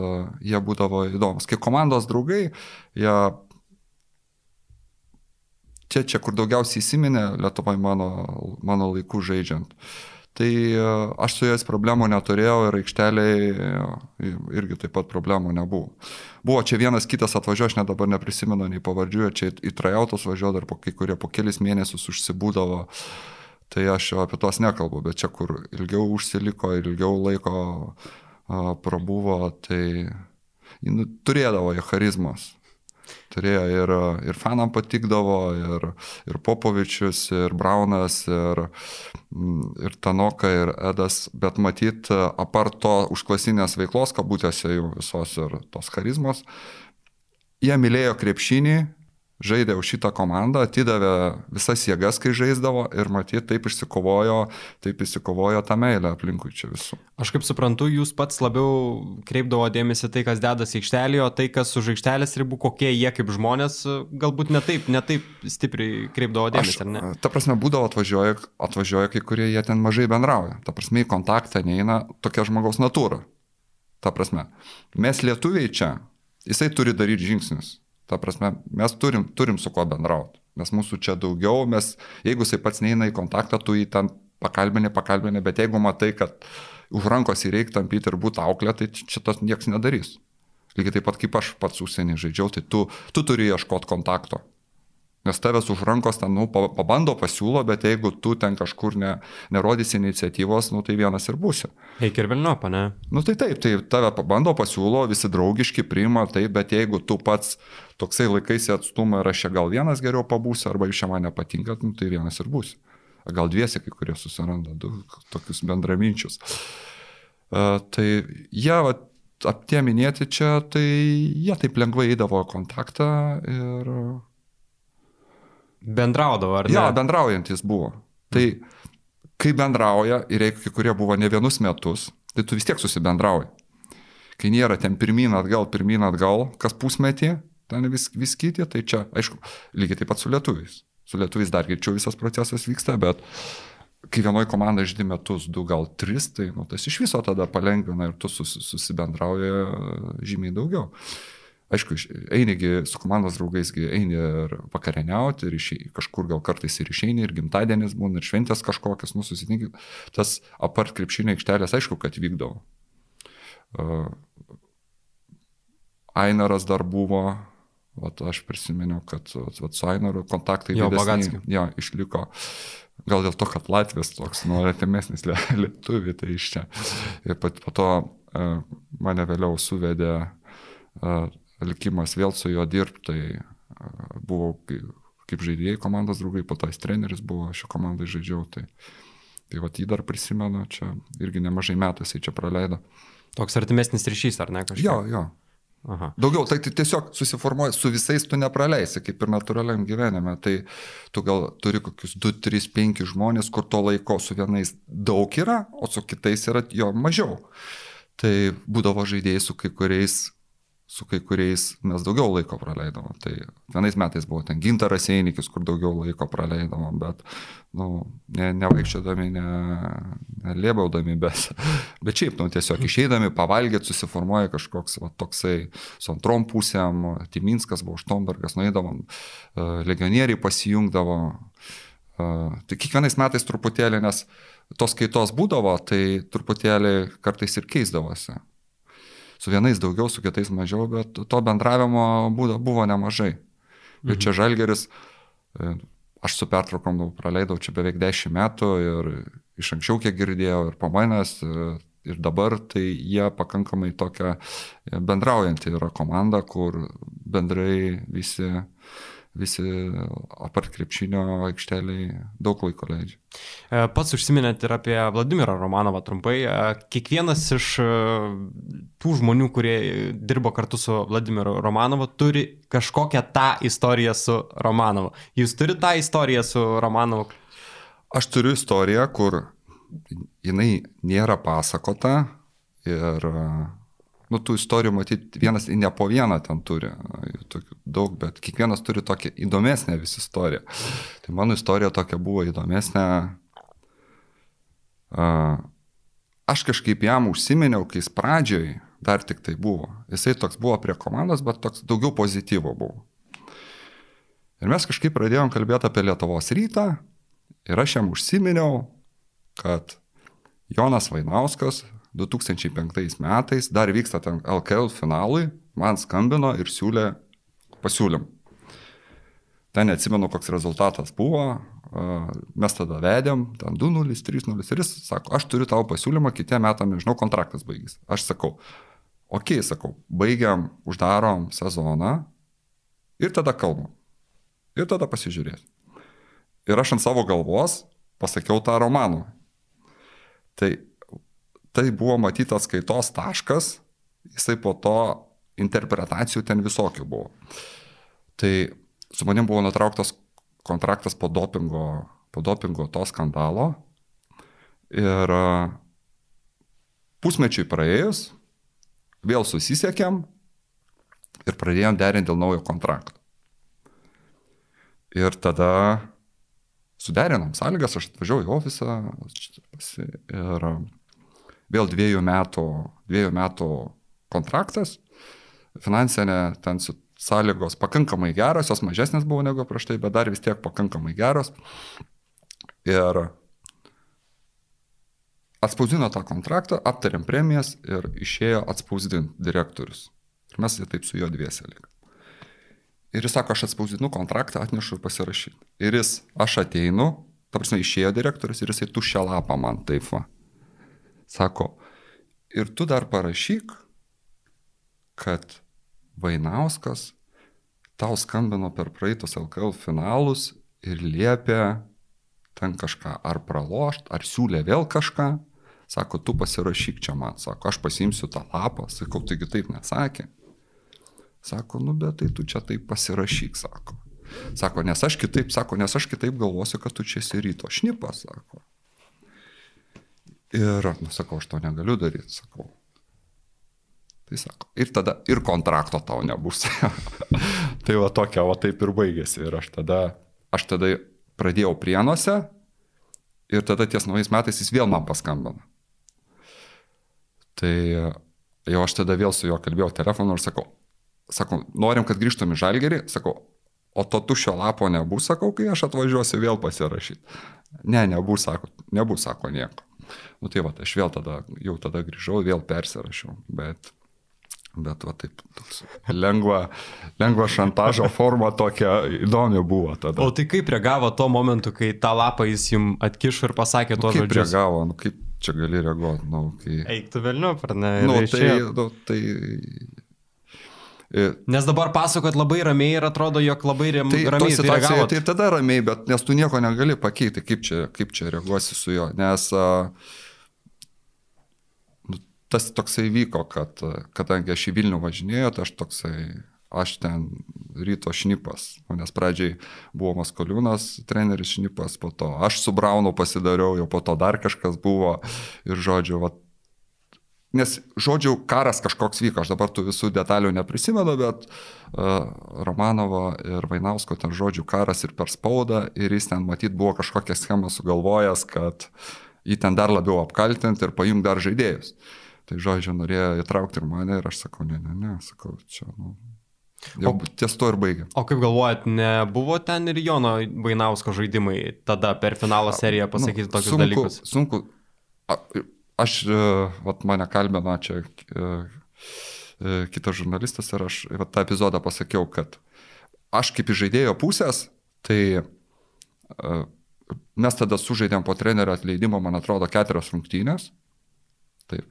jie būdavo įdomus. Kaip komandos draugai, jie čia, čia kur daugiausiai įsiminė Lietuvoje mano, mano laikų žaidžiant. Tai e, aš su jais problemų neturėjau ir aikšteliai e, irgi taip pat problemų nebuvo. Buvo čia vienas kitas atvažiuoja, aš net dabar neprisimenu nei pavardžių, čia į trajautus važiuodavo ir po kai kurie po kelis mėnesius užsibūdavo. Tai aš apie tuos nekalbu, bet čia kur ilgiau užsiliko ilgiau laiko a, prabuvo, tai nu, turėdavo jie charizmos turėjo ir, ir fanam patikdavo, ir, ir Popovičius, ir Braunas, ir, ir Tanoka, ir Edas, bet matyt, apart to užklasinės veiklos, kabutėse jų visos ir tos charizmos, jie mylėjo krepšinį, žaidė už šitą komandą, atidavė visas jėgas, kai žaisdavo ir matyt, taip išsikovojo, taip išsikovojo tą meilę aplinkui čia visų. Aš kaip suprantu, jūs pats labiau kreipdavo dėmesį tai, kas dedasi aikštelėje, o tai, kas už aikštelės ribų, kokie jie kaip žmonės, galbūt netaip, netaip stipriai kreipdavo dėmesį, Aš, ar ne? ta prasme, būdavo atvažiuoja, atvažiuoja kai kurie, jie ten mažai bendrauja. Ta prasme, į kontaktą neina tokia žmogaus natūra. Ta prasme, mes lietuviai čia, jisai turi daryti žingsnius. Ta prasme, mes turim, turim su kuo bendrauti. Nes mūsų čia daugiau, mes, jeigu jisai pats neina į kontaktą, tu jį ten pakalbini, pakalbini, bet jeigu matai, kad už rankos įreik tampyti ir būti auklė, tai čia tas niekas nedarys. Lygiai taip pat kaip aš pats užsienį žaidžiau, tai tu, tu turi ieškoti kontakto. Nes tavęs už rankos ten, nu, pa- pabando pasiūlo, bet jeigu tu ten kažkur ne, nerodysi iniciatyvos, nu, tai vienas ir būsi. Eik ir Vilniopą, ne? Nu tai taip, tai tave pabando pasiūlo, visi draugiški priima, taip, bet jeigu tu pats toksai laikaisi atstumą ir aš čia gal vienas geriau pabūsiu, arba iš čia man nepatinka, nu, tai vienas ir būsi. Gal dviesi kai kurie susiranda, du tokius bendraminčius. Uh, tai jie, va, ap tie minėti čia, tai jie taip lengvai įdavo kontaktą ir... Bendraudavo, ar ne? Jo, bendraujantis buvo. Tai kai bendrauja ir jeigu kai kurie buvo ne vienus metus, tai tu vis tiek susibendrauji. Kai nėra ten pirmin atgal, pirmin atgal, kas pusmetį, ten vis, vis kiti, tai čia, aišku, lygiai taip pat su lietuviais. Su lietuviais dar greičiau visas procesas vyksta, bet kai vienoje komandoje žaidži metus, du gal tris, tai nu, tas iš viso tada palengvina ir tu sus, susibendrauji e, žymiai daugiau. Aišku, iš- einigi su komandos draugaisgi eini ir vakarieniauti, ir išei, kažkur gal kartais ir išeini, ir gimtadienis būna, ir šventės kažkokias, nu susitinki. Tas apart krepšinio aikštelės, aišku, kad vykdavo. Uh, Ainaras dar buvo, vat, aš prisiminiau, kad vat, su Ainaru kontaktai Jo, didesni, jo, išliko. Gal dėl to, kad Latvijas toks, nu, artimesnis lie- (laughs) lietuvi, tai iš čia. Ir pat, po to uh, mane vėliau suvedė uh, likimas vėl su juo dirbti, tai uh, buvau kaip, žaidėjai komandos draugai, po to jis treneris buvo, šio komandai žaidžiau, tai, tai va jį dar prisimenu, čia irgi nemažai metų jisai čia praleido. Toks artimesnis ryšys, ar ne kažkas? Jo, jo. Aha. Daugiau, tai, tai tiesiog susiformuoja, su visais tu nepraleisi, kaip ir natūraliam gyvenime. Tai tu gal turi kokius 2, 3, 5 žmonės, kur to laiko su vienais daug yra, o su kitais yra jo mažiau. Tai būdavo žaidėjai su kai kuriais, su kai kuriais mes daugiau laiko praleidavom. Tai vienais metais buvo ten gintaras Einikis, kur daugiau laiko praleidavom, bet, nu, ne, nevaikščiodami, ne, nelėbaudami, bet, (laughs) bet šiaip, nu, tiesiog išeidami, pavalgėt, susiformuoja kažkoks va, toksai su antrom pusėm, Timinskas buvo, Štombergas, nueidavom, e, legionieriai pasijungdavo. E, Tai kiekvienais metais truputėlį, nes tos kaitos būdavo, tai truputėlį kartais ir keisdavosi. Su vienais daugiau, su kitais mažiau, bet to bendravimo būdo, buvo nemažai. Ir čia Žalgeris, e, aš su pertraukom praleidau čia beveik 10 metų ir iš anksčiau kiek girdėjau ir pamanęs ir dabar, tai jie pakankamai tokia e, bendraujanti yra komanda, kur bendrai visi, visi apart krepšinio aikšteliai daug laiko leidžia. E, Pats užsiminėt ir apie Vladimirą Romanovą trumpai. E, Kiekvienas iš e, tų žmonių, kurie dirbo kartu su Vladimiru Romanovu, turi kažkokią tą istoriją su Romanovu. Jūs turite tą istoriją su Romanovu? Aš turiu istoriją, kur jinai nėra pasakota ir, nu, tų istorijų matyti vienas ne po vieną ten turi, tokių daug, bet kiekvienas turi tokią įdomesnę vis istoriją. Tai mano istorija tokia buvo įdomesnė. Aš kažkaip jam užsiminiau, kai jis pradžioj dar tik tai buvo. Jisai toks buvo prie komandos, bet toks daugiau pozityvo buvo. Ir mes kažkaip pradėjom kalbėti apie Lietuvos rytą ir aš jam užsiminiau, kad Jonas Vainauskas 2005 metais dar vyksta ten LKL finalui, man skambino ir siūlė pasiūlym. Ten neatsimenu, koks rezultatas buvo, mes tada vedėm, ten 2-0, 3-0 ir jis sako, aš turiu tavo pasiūlymą, kitiem metam, nežinau, kontraktas baigys. Aš sakau, okay, sakau, baigiam, uždarom sezoną ir tada kalbam. Ir tada pasižiūrėsim. Ir aš ant savo galvos pasakiau tą romanų. Tai, tai buvo matytas skaitos taškas, jisai po to interpretacijų ten visokių buvo. Tai su manim buvo nutrauktas kontraktas po dopingo, po dopingo to skandalo. Ir pusmečiui praėjus, vėl susisiekėm ir pradėjom derinti dėl naujo kontrakto. Ir tada suderinom sąlygas, aš atvažiavau į ofisą ir vėl dviejų metų, dviejų metų kontraktas, finansinė ten sąlygos pakankamai geros, jos mažesnės buvo negu prieš tai, bet dar vis tiek pakankamai geros. Ir atspausdino tą kontraktą, aptarėm premijas ir išėjo atspausdinti direktorius. Ir mes taip su juo dviese lyg. Ir jis sako, aš atspausdinu kontraktą, atnešu pasirašyti. Ir jis, aš ateinu, ta prasme, išėjo direktorius ir jisai tuščią lapą man taip va. Sako, ir tu dar parašyk, kad Vainauskas tau skambino per praeitus LKL finalus ir liepė ten kažką ar pralošt, ar siūlė vėl kažką. Sako, tu pasirašyk čia man. Sako, aš pasimsiu tą lapą. Sakau, taigi taip nesakė. Sako, nu bet tai tu čia taip pasirašyk, sako. Sako, nes aš kitaip, sako, nes aš kitaip galvosiu, kad tu čia esi ryto šnipas, sako. Ir, nu, sakau, aš to negaliu daryti, sakau. Tai sako, ir tada ir kontrakto tau nebus. (laughs) tai va tokia, o taip ir baigėsi. Ir aš tada, aš tada pradėjau prienuose ir tada ties naujais metais jis vėl man paskambino. Tai jau aš tada vėl su juo kalbėjau telefonu ir sakau, sakau, norim, kad grįžtum į žalgerį, sakau, o to tušio lapo nebus, sakau, kai aš atvažiuosiu vėl pasirašyti. Ne, nebus, sako, nebus, sako nieko. Nu tai va, aš vėl tada, jau tada grįžau, vėl persirašiau, bet Bet va taip, toks lengva, lengva šantažo forma tokia įdomi buvo tada. O tai kaip reagavo tuo momentu, kai tą lapą jis jums atkišo ir pasakė tuos nu, žodžius? Kaip reagavo, nu, kaip čia gali reaguoti? Nu, kai... Eik tu vėliau, ar ne? Nu, tai, nu, tai... Nes dabar pasakot labai ramiai ir atrodo, jog labai rem, tai, ramiai tai reagavo. Tai tada ramiai, bet nes tu nieko negali pakeisti, kaip čia, kaip čia reaguosi su juo. Nes uh, tas toksai vyko, kad kadangi aš į Vilnių važinėjau, tai aš toksai, aš ten ryto šnipas, nes pradžiai buvo Maskoliūnas, treneris šnipas, po to aš su Braunu pasidariau, jau po to dar kažkas buvo ir žodžiu, va, nes žodžiu, karas kažkoks vyko, aš dabar tų visų detalių neprisimenu, bet uh, Romanovo ir Vainausko ten žodžiu karas ir per spaudą ir jis ten matyt buvo kažkokią schemą sugalvojęs, kad jį ten dar labiau apkaltinti ir pajungti dar žaidėjus. Tai žodžiu, norėjo įtraukti ir mane ir aš sakau, ne, ne, ne, sakau, čia, nu. Jau o, ties to ir baigė. O kaip galvojat, nebuvo ten ir Jono Vainausko žaidimai tada per finalo seriją pasakyti nu, tokius sunku, dalykus? Sunku. Aš, e, vat mane kalbino čia e, e, kitas žurnalistas ir aš vat, tą epizodą pasakiau, kad aš kaip iš žaidėjo pusės, tai mes tada sužaidėm po trenerio atleidimo, man atrodo, keturios rungtynės. Taip.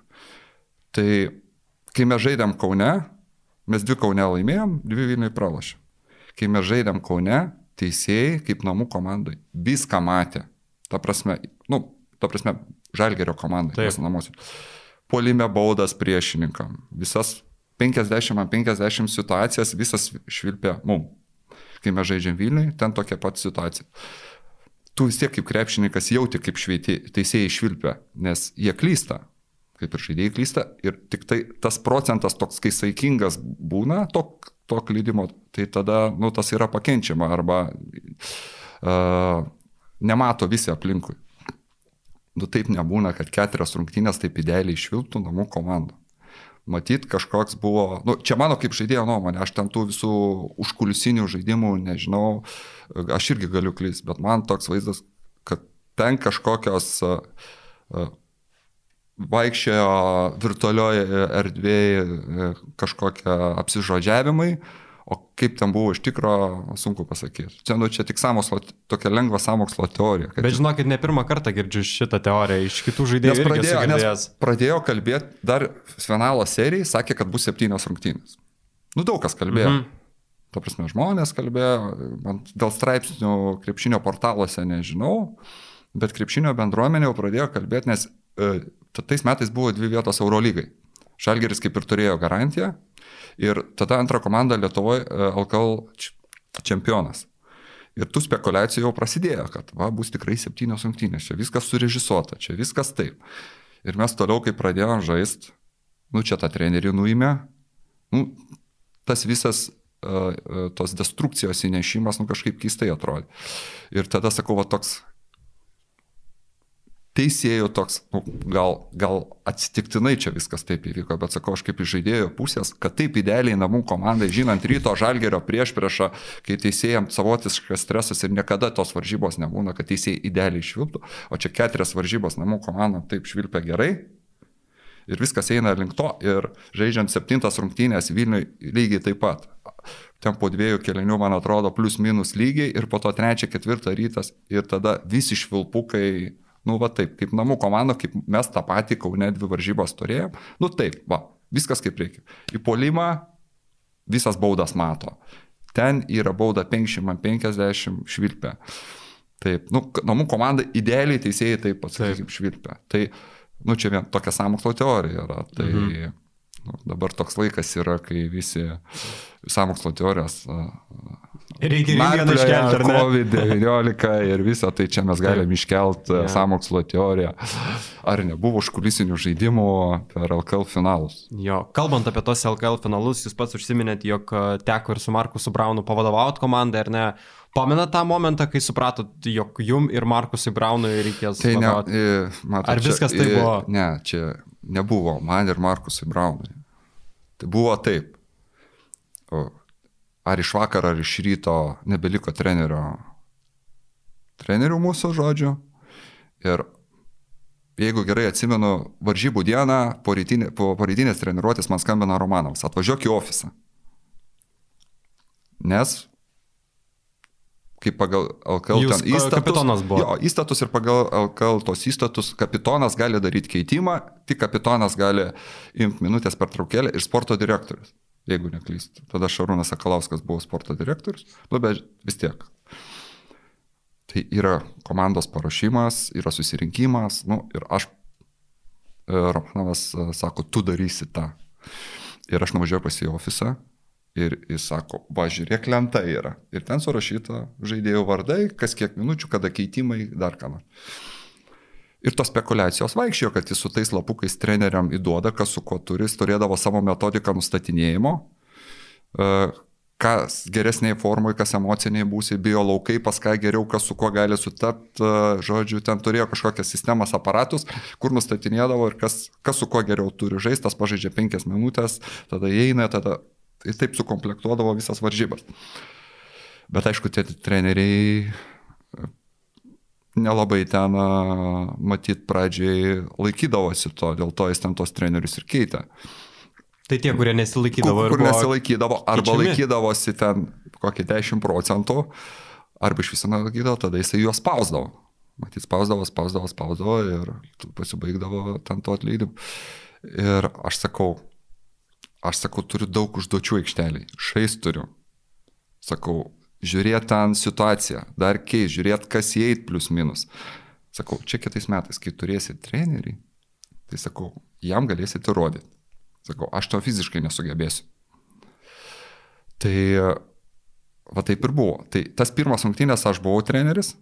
Tai kai mes žaidėm Kaune, mes dvi Kaune laimėjom, dvi Vilniui pralašėm. Kai mes žaidėm Kaune, teisėjai kaip namų komandai viską matė. Ta prasme, nu, ta prasme, žalgerio komandai. Polime baudas priešininkam. Visas 50 ant 50 situacijas, visas švilpė mum. Kai mes žaidžiam Vilniui, ten tokia pat situacija. Tu vis tiek kaip krepšininkas jauti, kaip šveiti, teisėjai švilpia, nes jie klysta kaip ir žaidėjai klysta, ir tik tai tas procentas toks, kai saikingas būna to, to klydimo, tai tada, nu, tas yra pakenčiama arba uh, nemato visi aplinkui. Nu, taip nebūna, kad keturias rungtynės taip idealiai išvilptų namų komandų. Matyt, kažkoks buvo, nu, čia mano kaip žaidėjo nuomonė, aš ten tų visų užkulisinių žaidimų nežinau, aš irgi galiu klysti, bet man toks vaizdas, kad ten kažkokios uh, uh, vaikščiojo virtualioje erdvėje kažkokie apsižodžiavimai, o kaip ten buvo iš tikro, sunku pasakyti. Čia, nu, čia tik samokslo, tokia lengva samokslo teorija. Bet Bet žinokit, ne pirmą kartą girdžiu šitą teoriją iš kitų žaidėjų. Nes pradėjo, nes pradėjo kalbėti dar finalo serijai, sakė, kad bus septynios rungtynės. Nu, daug kas kalbėjo. Mhm. Ta prasme, žmonės kalbėjo, man dėl straipsnių krepšinio portaluose nežinau, bet krepšinio bendruomenė jau pradėjo kalbėti, nes e, tais metais buvo dvi vietos Eurolygai. Šalgeris kaip ir turėjo garantiją, Ir tada antra komanda Lietuvoje LKL čempionas. Ir tų spekulacijų jau prasidėjo, kad va, bus tikrai septynios rungtynės, čia viskas surežisuota, čia viskas taip. Ir mes toliau, kai pradėjome žaisti, nu čia tą trenerį nuėmė, nu, tas visas uh, tos destrukcijos įnešimas, nu kažkaip keistai atrodė. Ir tada sakau, va toks teisėjų toks, nu, gal, gal atsitiktinai čia viskas taip įvyko, bet sakau, aš kaip iš žaidėjo pusės, kad taip idealiai namų komandai, žinant ryto žalgerio prieš priešą, kai teisėjams savotiškas stresas ir niekada tos varžybos nebūna, kad teisėjai idealiai išvilptų, o čia keturias varžybos namų komandom taip švilpia gerai. Ir viskas eina link to. Ir žaidžiant septintas rungtynės Vilniui lygiai taip pat ten po dviejų kelinių, man atrodo, plus minus lygiai ir po to trečią, ketvirtą rytas ir tada visi švilpukai Nu, va taip, kaip namų komanda, kaip mes tą patį Kaune dvi varžybos turėjom. Nu, taip, va, viskas kaip reikia. Į polimą visas baudas mato. Ten yra bauda 50-50 švilpė. Taip, nu, namų komanda idealiai teisėjai taip pat, sakykim, švilpė. Tai, nu, čia vien tokia samokslo teorija yra. Tai mhm. Nu, dabar toks laikas yra, kai visi samokslo teorijos Reikia vieną iškelti, ar ne? COVID-19 ir visą, tai čia mes galim iškelti yeah. samokslo teoriją. Ar nebuvo užkulisinių žaidimų per LKL finalus? Jo, kalbant apie tos LKL finalus, jūs pats užsiminėt, jog teko ir su Markusu Braunu pavadovauti komandai, ar ne? Pamenat tą momentą, kai supratot, jog jum ir Markusui Braunui reikės... Tai ne, matot, ar viskas čia, tai buvo? Ne, čia nebuvo man ir Markusui Braunui. Tai buvo taip. Ar iš vakaro, ar iš ryto nebeliko trenerio, trenerių mūsų žodžių. Ir jeigu gerai atsimenu, varžybų dieną po, rytinė, po, rytinės treniruotės man skambina Romanovas, atvažiuok į ofisą. Nes kaip pagal LKL Jūs ten įstatus. Kapitonas buvo. Jo, įstatus ir pagal LKL tos įstatus kapitonas gali daryti keitimą, tik kapitonas gali imti minutės per traukėlę ir sporto direktorius jeigu neklystu. Tada Šarūnas Sakalauskas buvo sporto direktorius, nu, bet vis tiek. Tai yra komandos paruošimas, yra susirinkimas, nu, ir aš, e, Romanovas e, sako, tu darysi tą. Ir aš nuvažiuoju pas į ofisą ir jis sako, va, žiūrėk, lenta yra. Ir ten surašyta žaidėjų vardai, kas kiek minučių, kada keitimai, dar ką nors. Ir tos spekulacijos vaikščiojo, kad jis su tais lapukais treneriam įduoda, kas su kuo turi, jis turėdavo savo metodiką nustatinėjimo, e, kas geresniai formui, kas emociniai būsi, bio laukai, pas ką geriau, kas su kuo gali sutapti, e, žodžiu, ten turėjo kažkokias sistemas, aparatus, kur nustatinėdavo ir kas, kas su kuo geriau turi žaisti, tas pažaidžia penkias minutės, tada įeina, tada ir taip sukomplektuodavo visas varžybas. Bet aišku, tie treneriai nelabai ten, matyt, pradžiai laikydavosi to, dėl to jis ten tos trenerius ir keitė. Tai tie, kurie nesilaikydavo. Kur, kur nesilaikydavo, arba keičiami. laikydavosi ten kokį 10 procentų, arba iš viso nelaikydavo, tada jisai juos spausdavo. Matyt, spausdavo, spausdavo, spausdavo ir pasibaigdavo ten to atleidimu. Ir aš sakau, aš sakau, turiu daug užduočių aikšteliai, šais turiu. Sakau, žiūrėti ten situaciją, dar kei, žiūrėti, kas įeit plus minus. Sakau, čia kitais metais, kai turėsit trenerį, tai sakau, jam galėsit įrodyti. Sakau, aš to fiziškai nesugebėsiu. Tai va taip ir buvo. Tai tas pirmas rungtynės aš buvau treneris,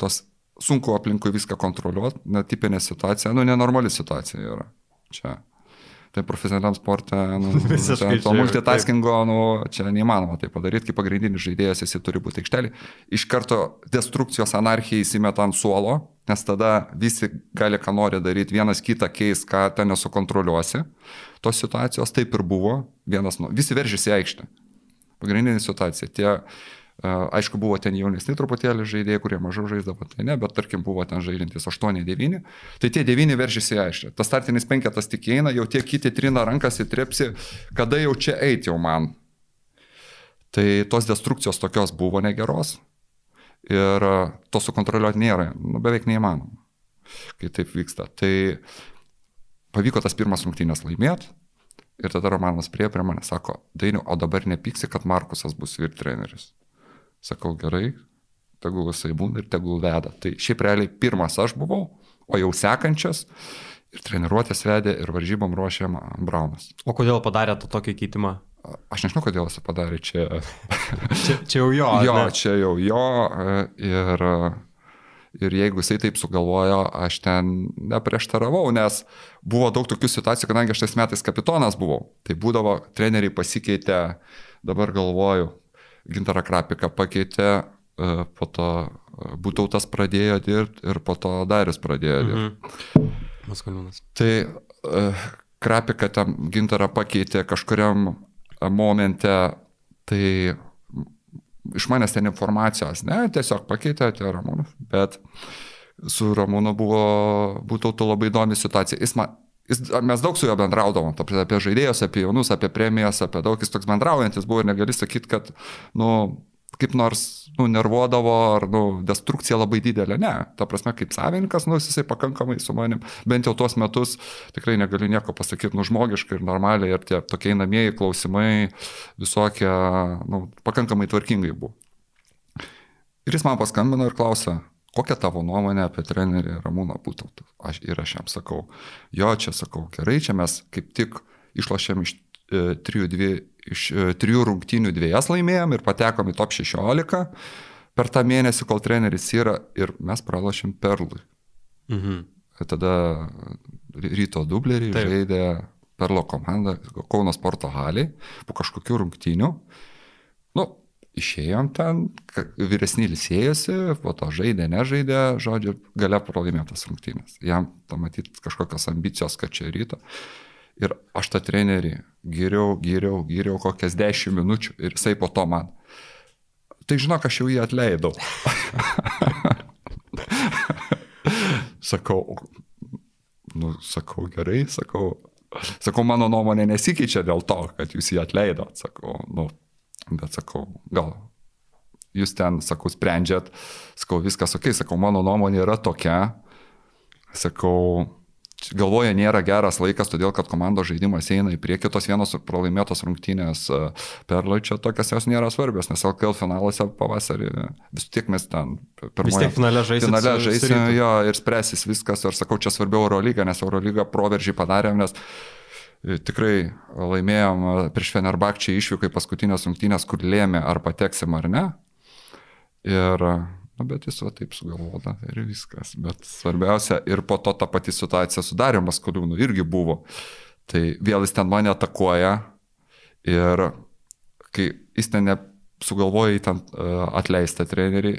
tos sunku aplinkui viską kontroliuoti, netipinė situacija, nu nenormali situacija yra. Čia tai profesionaliam sportė, nu, (laughs) Visiškai to multitaskingo, nu, čia neįmanoma tai padaryti, kaip pagrindinis žaidėjas jis turi būti aikštelį. Iš karto destrukcijos anarchija įsimeta ant suolo, nes tada visi gali ką nori daryti, vienas kitą keis, ką ten nesukontroliuosi. Tos situacijos taip ir buvo, vienas, nu, visi veržėsi aikštę. Pagrindinė situacija. Tie Aišku, buvo ten jaunesni truputėlį žaidėjai, kurie mažiau žaisdavo, tai ne, bet tarkim buvo ten žaidžiantis 8-9. Tai tie 9 veržėsi aiškiai. Tas startinis penketas tik eina, jau tie kiti trina rankas į trepsi, kada jau čia eiti jau man. Tai tos destrukcijos tokios buvo negeros. Ir to sukontroliuoti nėra, nu, beveik neįmanoma, kai taip vyksta. Tai pavyko tas pirmas rungtynės laimėti. Ir tada Romanas prie prie mane sako, Dainiu, o dabar nepyksi, kad Markusas bus vyr treneris. Sakau, gerai, tegul jisai būna ir tegul veda. Tai šiaip realiai pirmas aš buvau, o jau sekančias Ir treniruotės vedė, ir varžybom ruošė Braunas. O kodėl padarė tą tokį keitimą? Aš nežinau, kodėl jis padarė čia. (laughs) čia, čia jau jo. Jo, ne? čia jau jo. Ir, ir jeigu jisai taip sugalvojo, aš ten neprieštaravau, nes buvo daug tokių situacijų, kadangi aš tais metais kapitonas buvau. Tai būdavo, treneriai pasikeitė, dabar galvoju, Gintarą Krapiką pakeitė, e, po to e, Būtautas pradėjo dirbti ir po to Darius pradėjo dirbti. Mhm. Maskaliūnas. Tai uh, Krapika tam Gintarą pakeitė kažkuriam momente, tai iš manęs ten informacijos, ne, tiesiog pakeitė atėjo Ramūnas, bet su Ramūnu buvo, būtų labai įdomi situacija. Jis man, jis, mes daug su juo bendraudavom, apie žaidėjus, apie jaunus, apie premijas, apie daug, jis toks bendraujantis buvo ir negali sakyti, kad, nu, kaip nors, nu, nervuodavo ar, nu, destrukcija labai didelė. Ne, ta prasme, kaip savininkas, nu, jisai pakankamai su manim, bent jau tuos metus tikrai negaliu nieko pasakyti, nu, žmogiškai ir normaliai ir tie tokie namieji klausimai visokie, nu, pakankamai tvarkingai buvo. Ir jis man paskambino ir klausė, kokia tavo nuomonė apie trenerį Ramūną Būtautą. Aš ir aš jam sakau, jo, čia sakau, gerai, čia mes kaip tik išlošėm iš e, 3-2 iš e, trijų rungtynių dviejas laimėjom ir patekom į top 16 per tą mėnesį, kol treneris yra ir mes pralašėm Perlui. Mhm. Tada ryto dublerį Taip. žaidė Perlo komanda Kauno sporto haliai po kažkokių rungtynių. Išėjom ten, vyresnį ilsėjosi, po to žaidė, nežaidė, žodžiu, gale pralaimėtas rungtynės. Jam, to matyti, kažkokios ambicijos, kad čia ryto. Ir aš tą trenerį geriau, geriau, geriau kokias dešimt minučių ir jisai po to man. Tai žinok, aš jau jį atleidau. (laughs) sakau, nu, sakau gerai, sakau, sakau, mano nuomonė nesikeičia dėl to, kad jūs jį atleidot, sakau, nu, bet sakau, gal jūs ten, sakau, sprendžiat, sakau, viskas ok, sakau, mano nuomonė yra tokia, sakau, galvoja nėra geras laikas, todėl kad komandos žaidimas eina į priekį, tos vienos pralaimėtos rungtynės e, perlai čia tokios jos nėra svarbios, nes LKL finaluose pavasarį vis tiek mes ten pirmoje. Vis tiek finale žaisime. Finale žaisime jo ir spręsis viskas, ir sakau, čia svarbiau Eurolyga, nes Eurolyga proveržį padarėm, nes tikrai laimėjom e, prieš Fenerbakčią išvykai paskutinės rungtynės, kur lėmė ar pateksim ar ne. Ir Nu, bet jis va taip sugalvoda ir viskas. Bet svarbiausia, ir po to ta pati situacija su Dariu Maskoliūnu irgi buvo. Tai vėl jis ten mane atakuoja ir kai jis ten sugalvoja į ten atleistą trenerį,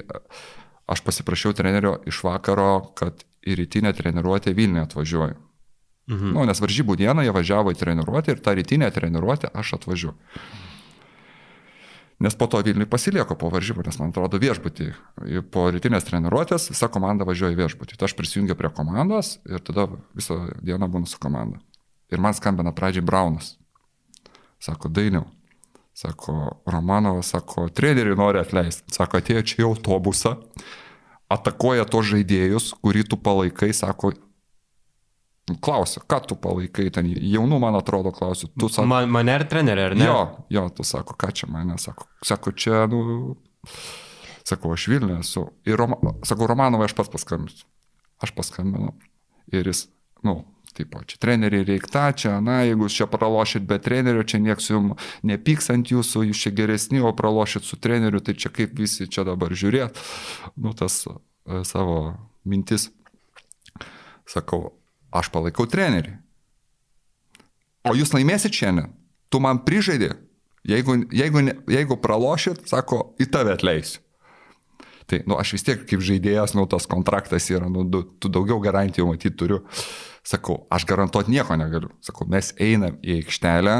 aš pasiprašiau trenerio iš vakaro, kad į rytinę treniruotę Vilniuje atvažiuoju. Mhm. Nu, nes varžybų dieną jie važiavo į treniruotę ir tą rytinę treniruotę aš atvažiuoju. Nes po to Vilniui pasilieko po varžybų, nes man atrodo viešbutį. Po rytinės treniruotės visa komanda važiuoja viešbutį. Tai aš prisijungiu prie komandos ir tada visą dieną būnu su komanda. Ir man skambina pradžiai Braunas. Sako, dainiau. Sako, Romanovas, sako, treneriui nori atleisti. Sako, atėjo čia į autobusą, atakuoja tos žaidėjus, kurį tu palaikai, sako, Klausiu, ką tu palaikai ten, jaunų man atrodo, klausiu. Tu sako, man, mane ir trenerė, ar ne? Jo, jo, tu sako, ką čia mane, sako, sako čia, nu, sako, aš Vilniuje esu. Ir, Roma, sako, Romanovai aš pats paskambinu. Aš paskambinu. Ir jis, nu, taip čia treneriai reikta, čia, na, jeigu jūs čia pralošit be trenerio, čia nieks jums nepyks ant jūsų, jūs čia geresni, o pralošit su treneriu, tai čia kaip visi čia dabar žiūrėt, nu, tas e, savo mintis. Sakau, Aš palaikau trenerį. O jūs laimėsit šiandien. Tu man prižaidė. Jeigu, jeigu, jeigu pralošit, sako, į tave atleisiu. Tai, nu, aš vis tiek kaip žaidėjas, nu, tas kontraktas yra, nu, tu daugiau garantijų matyti turiu. Sakau, aš garantuoti nieko negaliu. Sakau, mes einam į aikštelę,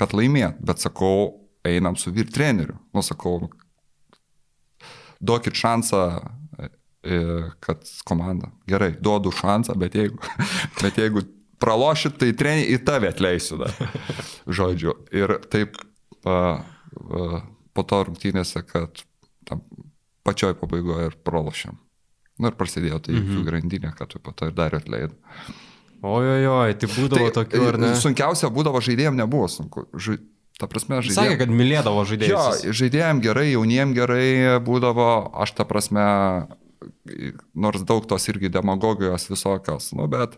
kad laimėt, bet sakau, einam su vyr treneriu. Nu, sakau, duokit šansą kad komanda. Gerai, duodu šansą, bet jeigu, (laughs) bet jeigu pralošit, tai trenį į tave atleisiu dar. (laughs) Žodžiu. Ir taip a, a, po to rungtynėse, kad tam pačioj pabaigoje ir pralošiam. Na ir prasidėjo tai mhm. grandinė, kad po to ir dar atleido. Ojojoj, tai būdavo tai, tokių, ar ne? Sunkiausia būdavo žaidėjim nebuvo sunku. Ža, ta prasme, žaidėjim. Sakė, kad mylėdavo žaidėjus. Jo, žaidėjim gerai, jauniem gerai būdavo, aš ta prasme nors daug tos irgi demagogijos visokios, nu, bet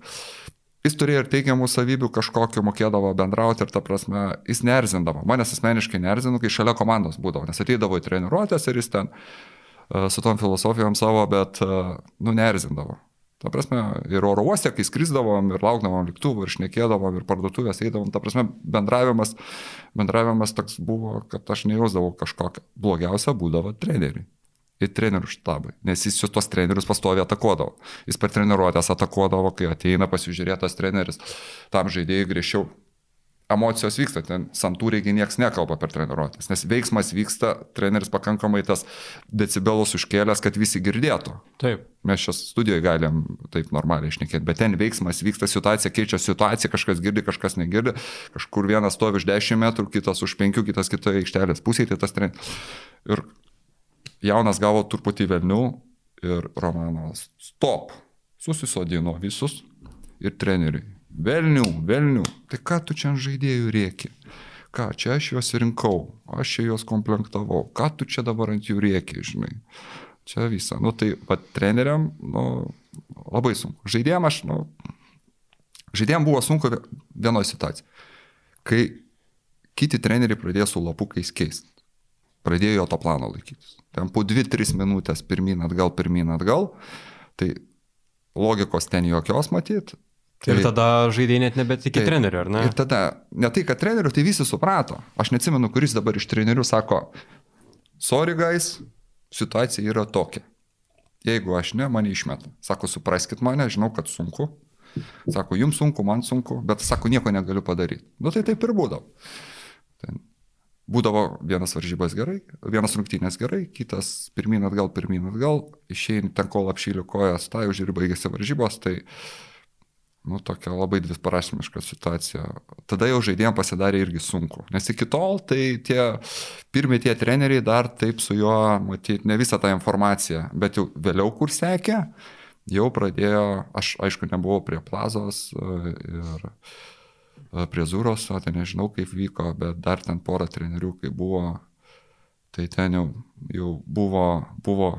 Jis turėjo ir teigiamų savybių, kažkokiu mokėdavo bendrauti ir ta prasme, jis nerzindavo. Manęs asmeniškai nerzino, kai šalia komandos būdavo, nes ateidavo į treniruotės ir jis ten uh, su tom filosofijom savo, bet, uh, nu, nerzindavo. Ta prasme, ir oro uostė, kai skrisdavom ir laukdavom lėktuvų ir šnekėdavom ir parduotuvės eidavom, ta prasme, bendravimas, bendravimas toks buvo, kad aš nejausdavau kažkokią. Blogiausia būdavo treneriai į trenerių štabą, nes jis su tos trenerius pastovi atakuodavo. Jis per treniruotės atakuodavo, kai ateina pasižiūrėtas treneris, tam žaidėjai griežčiau. Emocijos vyksta, ten santūriai niekas nekalba per treniruotės, nes veiksmas vyksta, treneris pakankamai tas decibelus užkėlęs, kad visi girdėtų. Taip. Mes čia studijoje galim taip normaliai išnekėti, bet ten veiksmas vyksta, situacija keičia situaciją, kažkas girdi, kažkas negirdi, kažkur vienas stovi už 10 metrų, kitas už 5, kitas kitoje aikštelės pusėje, tai tas treneris. Ir jaunas gavo truputį velnių ir Romanas stop, susisodino visus ir treneriui. Velnių, velnių, tai ką tu čia žaidėjų rėki? Ką, čia aš juos rinkau, aš čia juos komplektavau, ką tu čia dabar ant jų rėki, žinai. Čia visą. Nu tai, pat treneriam, nu, labai sunku. Žaidėjam aš, nu, žaidėjam buvo sunku vienoje situacijoje. Kai kiti treneriai pradėjo su lapukais keisti pradėjo to plano laikytis. Ten po 2-3 minutės pirmin atgal, pirmin atgal, tai logikos ten jokios matyt. Tai, ir tada žaidėjai net nebetikė tai, treneriu, ar ne? Ir tada, ne tai, kad treneriu, tai visi suprato. Aš neatsimenu, kuris dabar iš trenerių sako, sorry guys, situacija yra tokia. Jeigu aš ne, mane išmeta. Sako, supraskit mane, žinau, kad sunku. Sako, jums sunku, man sunku, bet sako, nieko negaliu padaryti. Nu tai taip ir būdavo. Ten būdavo vienas varžybas gerai, vienas rungtynės gerai, kitas pirmin atgal, pirmin atgal, išeini ten kol apšyliu kojas, tai už ir baigėsi varžybos, tai, nu, tokia labai dviprasmiška situacija. Tada jau žaidėjams pasidarė irgi sunku, nes iki tol tai tie pirmie tie treneriai dar taip su juo, matyti, ne visą tą informaciją, bet jau vėliau kur sekė, jau pradėjo, aš aišku nebuvau prie plazos ir prie Zūros, o ten nežinau kaip vyko, bet dar ten porą trenerių, kai buvo, tai ten jau, jau buvo, buvo,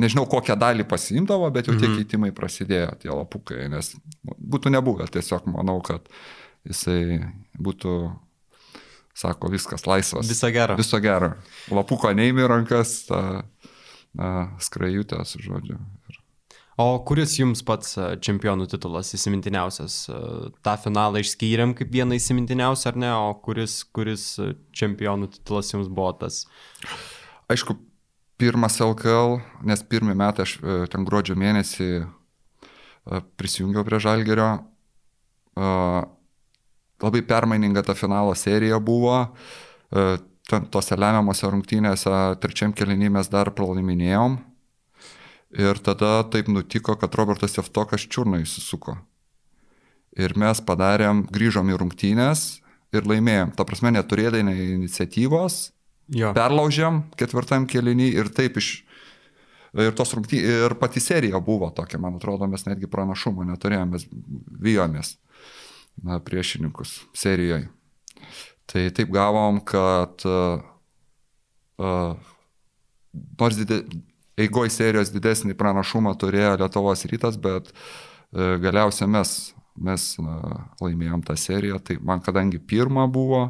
nežinau kokią dalį pasiimdavo, bet jau tie mhm. keitimai prasidėjo, tie lapukai, nes būtų nebuvę, tiesiog manau, kad jisai būtų, sako, viskas laisvas. Viso gero. Viso gero. Lapuko neimi rankas, ta, na, skrajutės, žodžiu. Ir O kuris jums pats e, čempionų titulas įsimintiniausias? E, Ta finalą išskyrėm kaip vieną įsimintiniausią ar ne, o kuris, kuris čempionų titulas jums buvo tas? Aišku, pirmas LKL, nes pirmie metai aš e, ten gruodžio mėnesį prisijungiau prie Žalgerio. Labai permaininga ta finalo serija buvo. Ten tose lemiamose rungtynėse trečiam kelinį mes dar pralaiminėjom Ir tada taip nutiko, kad Robertas Jeftokas čiurną įsisuko. Ir mes padarėm, grįžom į rungtynės ir laimėjom. Ta prasme, neturėdami iniciatyvos, jo. perlaužėm ketvirtam kelinį ir taip iš... Ir tos rungtynės, ir pati serija buvo tokia, man atrodo, mes netgi pranašumo neturėjome, mes vijomės na, priešininkus serijoje. Tai taip gavom, kad uh, nors didė, eigoj serijos didesnį pranašumą turėjo Lietuvos rytas, bet e, galiausiai mes, mes na, laimėjom tą seriją. Tai man kadangi pirma buvo,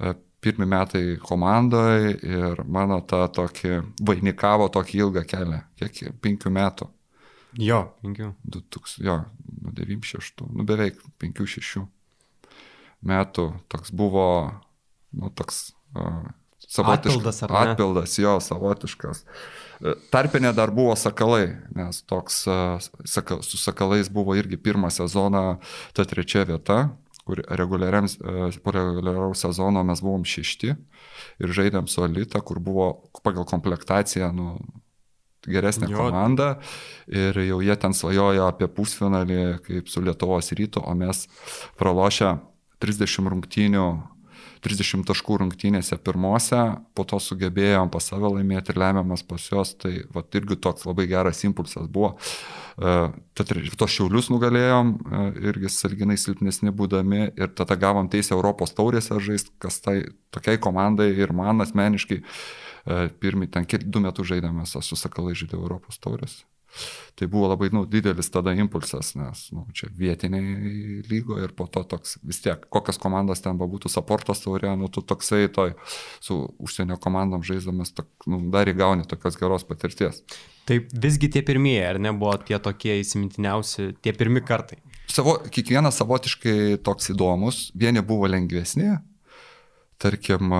e, pirmi metai komandoje ir mano tą tokį vainikavo tokį ilgą kelią, kiek penkių metų. Jo, penkių. 2000, jo, nuo 96, nu beveik 5-6 metų toks buvo, nu toks uh, savotiškas. Atpildas, atpildas, jo, savotiškas. Tarpinė dar buvo sakalai, nes toks saka, su sakalais buvo irgi pirmą sezoną ta trečia vieta, kur reguliariam, po reguliaraus sezono mes buvom šešti ir žaidėm su Alita, kur buvo pagal komplektaciją nu, geresnė jo. komanda ir jau jie ten svajojo apie pusfinalį kaip su Lietuvos ryto, o mes pralošę 30 rungtynių 30 taškų rungtynėse pirmose, po to sugebėjom pas save laimėti ir lemiamas pas juos, tai va, irgi toks labai geras impulsas buvo. Uh, tos šiaulius nugalėjom, uh, irgi salginai silpnesni būdami ir tada gavom teisę Europos taurėse žaisti, kas tai tokiai komandai ir man asmeniškai uh, pirmi ten kiek du metus žaidėme su sakalai žaidė Europos taurės. Tai buvo labai nu, didelis tada impulsas, nes nu, čia vietiniai lygo ir po to toks vis tiek, kokios komandos ten būtų, Saportos taurė, nu tu toksai toj su užsienio komandom žaisdamas, tok, nu, dar įgauni tokios geros patirties. Taip visgi tie pirmieji, ar ne, buvo tie tokie įsimintiniausi, tie pirmi kartai? Savo, kiekvienas savotiškai toks įdomus, vieni buvo lengvesni, tarkim,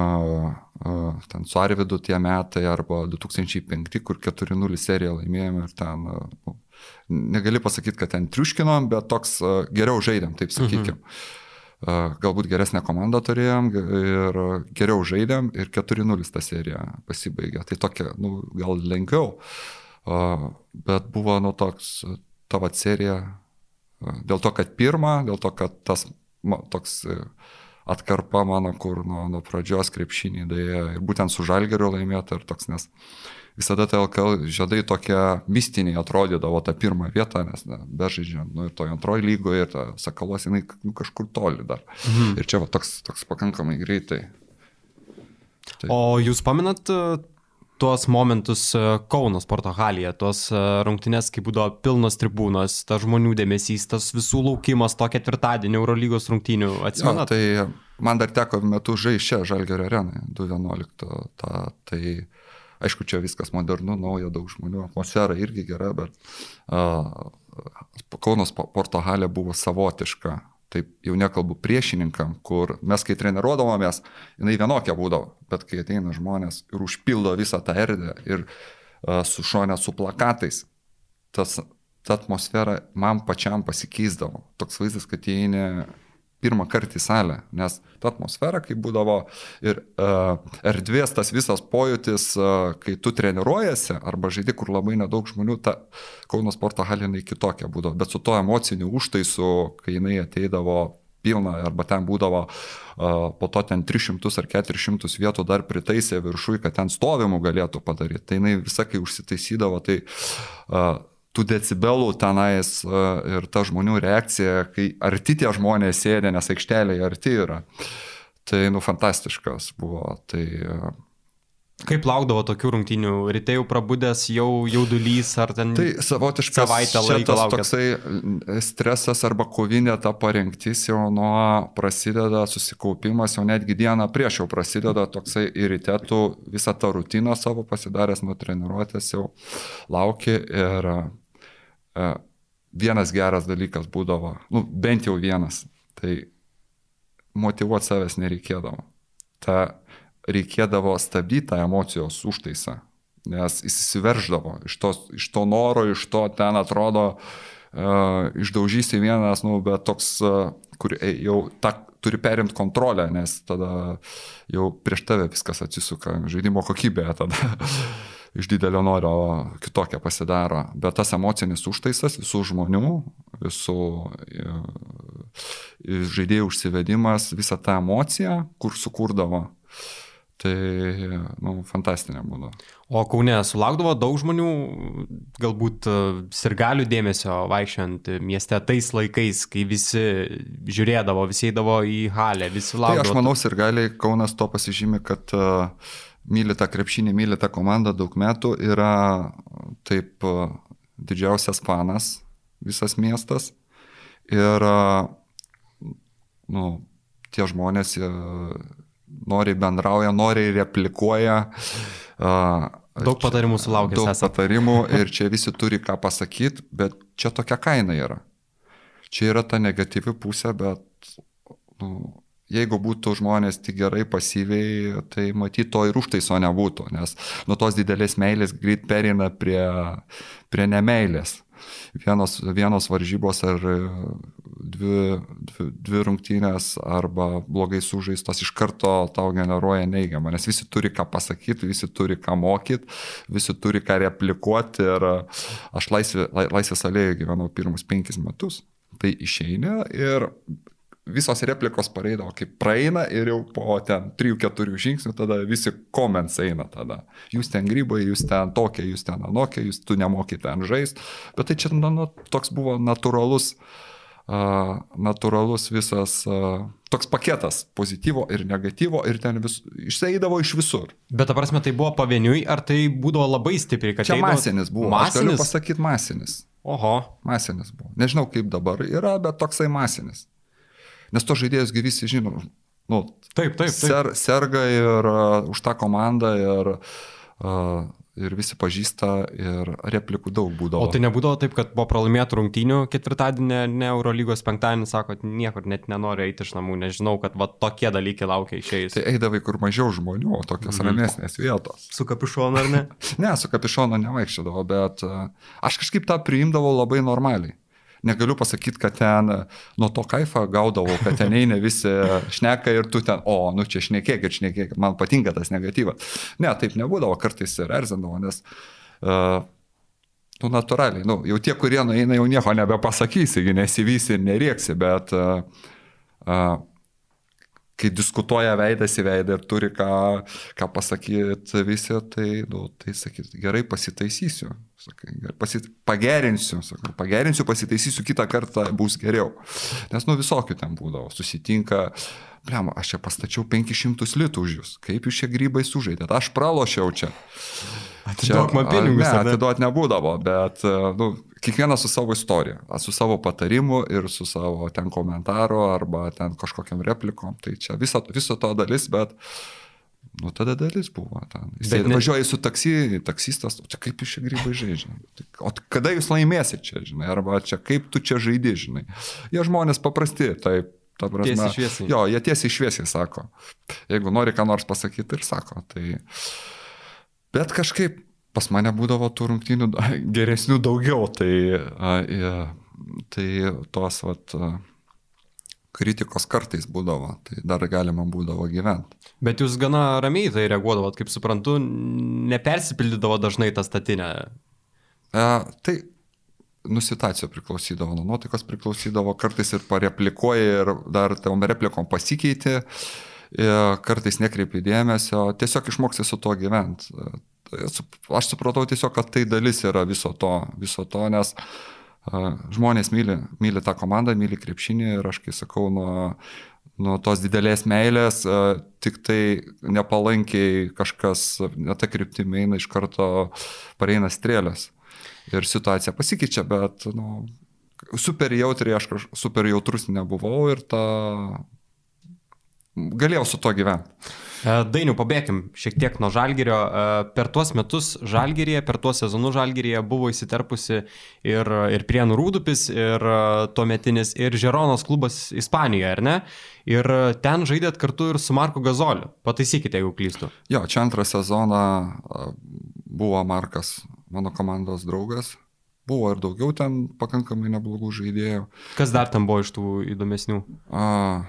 ten su Arvidu tie metai arba 2005, kur 4-0 seriją laimėjome ir ten, nu, negali pasakyti, kad ten triuškinom, bet toks geriau žaidėm, taip sakykime. Mhm. Galbūt geresnę komandą turėjom ir geriau žaidėm ir 4-0 tą seriją pasibaigė. Tai tokia, nu, gal lengviau, bet buvo nu toks, tavo serija, dėl to, kad pirmą, dėl to, kad tas toks atkarpa mano, kur nuo, nuo pradžios krepšinį dėja ir būtent su žalgeriu laimėta ir toks, nes visada tai LKL žiedai tokie mistiniai atrodydavo tą pirmą vietą, nes ne, bežaidžiant, nu ir toje antroje lygoje, ir ta sakalos jinai nu, kažkur toli dar. Mhm. Ir čia va, toks, toks pakankamai greitai. Tai. O jūs paminat tuos momentus e, Kauno sporto halėje, tuos e, rungtynės, kai būdavo pilnos tribūnos, tas žmonių dėmesys, tas visų laukimas to ketvirtadienio Eurolygos rungtynių, atsimenat? Ja, tai man dar teko metu žaisti čia, Žalgerio arenai, 2011. Ta, tai aišku, čia viskas modernu, nauja, daug žmonių, atmosfera irgi gera, bet uh, Kauno sporto halė buvo savotiška taip jau nekalbu priešininkam, kur mes kai treniruodavomės, jinai vienokia būdavo, bet kai ateina žmonės ir užpildo visą tą erdvę ir uh, su šonė su plakatais, tas, ta atmosfera man pačiam pasikeisdavo. Toks vaizdas, kad įeini pirmą kartą į salę, nes ta atmosfera, kai būdavo ir uh, erdvės tas visas pojūtis, uh, kai tu treniruojasi arba žaidži, kur labai nedaug žmonių, ta Kauno sporto halinai kitokia būdavo, bet su to emociniu užtaisu, kai jinai ateidavo pilna arba ten būdavo uh, po to ten 300 ar 400 vietų dar pritaisė viršui, kad ten stovimų galėtų padaryti. Tai jinai visą kai užsitaisydavo, tai uh, tų decibelų tenais e, ir ta žmonių reakcija, kai arti tie žmonės sėdė, nes aikštelėje arti yra. Tai, nu, fantastiškas buvo. Tai, e, Kaip laukdavo tokių rungtynių? Ryte jau prabudęs, jau jaudulys ar ten... Tai savotiškas savaitę laiko toksai stresas arba kovinė ta parengtis jau nuo prasideda, susikaupimas jau netgi dieną prieš jau prasideda toksai ir ryte tu visą tą rutiną savo pasidaręs nuo treniruotės jau lauki ir E, vienas geras dalykas būdavo, nu, bent jau vienas, tai motivuoti savęs nereikėdavo. Ta reikėdavo stabdyti tą emocijos užtaisą, nes jis įsiverždavo iš, tos, iš to noro, iš to ten atrodo, uh, išdaužysi vienas, nu, bet toks, uh, kur jau ta, turi perimti kontrolę, nes tada jau prieš tave viskas atsisuka, žaidimo kokybėje tada iš didelio noro kitokia pasidaro. Bet tas emocinis užtaisas visų žmonių, visų e, žaidėjų užsivedimas, visą tą emociją, kur sukūrdavo, tai, nu, fantastinė būdavo. O Kaune sulaukdavo daug žmonių, galbūt e, sirgalių dėmesio vaikščiant mieste tais laikais, kai visi žiūrėdavo, visi eidavo į halę, visi laukdavo. Tai aš manau, sirgaliai Kaunas to pasižymė, kad uh, myli tą krepšinį, myli tą komandą daug metų, yra taip didžiausias fanas visas miestas. Ir nu, tie žmonės noriai bendrauja, noriai replikuoja. Daug patarimų sulaukė. Daug esat. patarimų (laughs) ir čia visi turi ką pasakyti, bet čia tokia kaina yra. Čia yra ta negatyvi pusė, bet nu, jeigu būtų žmonės tik gerai pasyviai, tai matyt to ir užtaiso nebūtų, nes nuo tos didelės meilės greit perina prie, prie nemailės. Vienos, vienos varžybos ar dvi, dvi, dvi rungtynės arba blogai sužaistos iš karto tau generuoja neigiamą, nes visi turi ką pasakyti, visi turi ką mokyti, visi turi ką replikuoti ir aš laisvė, laisvės alėje gyvenau pirmus penkis metus. Tai išeini ir visos replikos pareidavo, kaip praeina ir jau po ten 3-4 žingsnių tada visi komens eina tada. Jūs ten grybai, jūs ten tokie, jūs ten anokie, jūs tu nemokite ten žaisti. Bet tai čia nu, nu, toks buvo natūralus, uh, natūralus visas, uh, toks paketas pozityvo ir negatyvo ir ten vis, išeidavo iš visur. Bet, ta prasme, tai buvo pavieniui, ar tai būdavo labai stipriai, kad Čia eidavo- masinis buvo. Aš galiu Masinis? pasakyti masinis. Oho. Masinis buvo. Nežinau, kaip dabar yra, bet toksai masinis. Nes to žaidėjus gyvisi žino. Nu, Taip, taip, taip. ser, serga ir uh, už tą komandą ir, uh, ir visi pažįsta ir replikų daug būdavo. O tai nebūdavo taip, kad po pralaimėtų rungtynių ketvirtadienį, ne Eurolygos penktadienį, sakot, niekur net nenoriu eiti iš namų, nežinau, kad va tokie dalykai laukia išėjus. Tai eidavai kur mažiau žmonių, o tokios mhm. ramesnės vietos. Su kapišonu ar ne? (laughs) Ne, su kapišonu nevaikščiodavo, bet uh, aš kažkaip tą priimdavau labai normaliai. Negaliu pasakyti, kad ten uh, nuo to kaifą gaudavau, kad ten eina visi šneka ir tu ten, o, nu čia šnekėk ir šnekėk, man patinka tas negatyvas. Ne, taip nebūdavo, kartais ir erzindavo, nes, uh, nu, natūraliai, nu, jau tie, kurie nueina, jau nieko nebepasakysi, nesivysi ir nerieksi, bet uh, uh, kai diskutuoja veidas į veidą ir turi ką, ką pasakyti visi, tai, nu, tai sakyt, gerai pasitaisysiu, sakai, pasit, pagerinsiu, sakai, pagerinsiu, pasitaisysiu, kitą kartą bus geriau. Nes nu visokių ten būdavo, susitinka, blem, aš čia pastačiau 500 litų už jūs, kaip jūs čia grybai sužaidėte, aš pralošiau čia. Atiduok man pinigus, ne? atiduot nebūdavo, bet nu, kiekvienas su savo istorija, su savo patarimu ir su savo ten komentaru arba ten kažkokiam replikom. Tai čia viso, viso to dalis, bet nu tada dalis buvo ten. Jis ne... važiuoja su taksi, taksistas, o čia kaip iš čia grybai žaidžia. O t- kada jūs laimėsit čia, žinai, arba čia kaip tu čia žaidži, žinai. Jie žmonės paprasti, taip. Ta prasme. Jo, jie tiesiai šviesiai sako. Jeigu nori ką nors pasakyti ir sako. Tai... Bet kažkaip pas mane būdavo tų rungtynių geresnių daugiau, tai, tai tos vat, kritikos kartais būdavo, tai dar galima būdavo gyventi. Bet jūs gana ramiai tai reaguodavot, kaip suprantu, nepersipildydavo dažnai tą statinę. E, tai nusitacijų priklausydavo, nuo nuotaikos priklausydavo, kartais ir pareplikuoji ir dar tom replikom pasikeiti, e, kartais nekreipi dėmesio, tiesiog išmoksti su tuo gyventi. Aš supratau tiesiog, kad tai dalis yra viso to, viso to nes žmonės myli, myli tą komandą, myli krepšinį ir aš kai sakau, nuo, nuo tos didelės meilės, tik tai nepalankiai kažkas, ne ta kryptimi eina iš karto pareina strėlės ir situacija pasikeičia, bet nu, super jautriai, aš super jautrus nebuvau ir tą galėjau su to gyventi. E, Dainių, pabėgim šiek tiek nuo Žalgirio. E, Per tuos metus Žalgiryje, per tuos sezonus Žalgiryje buvo įsiterpusi ir, ir Prienų Rūdupis, ir e, tuometinis, ir Žeronos klubas Ispanijoje, ar ne? Ir ten žaidėt kartu ir su Marku Gazoliu. Pataisykite, jeigu klystu. Jo, čia antrą sezoną buvo Markas, mano komandos draugas. Buvo ir daugiau ten pakankamai neblogų žaidėjų. Kas dar ten buvo iš tų įdomesnių, A,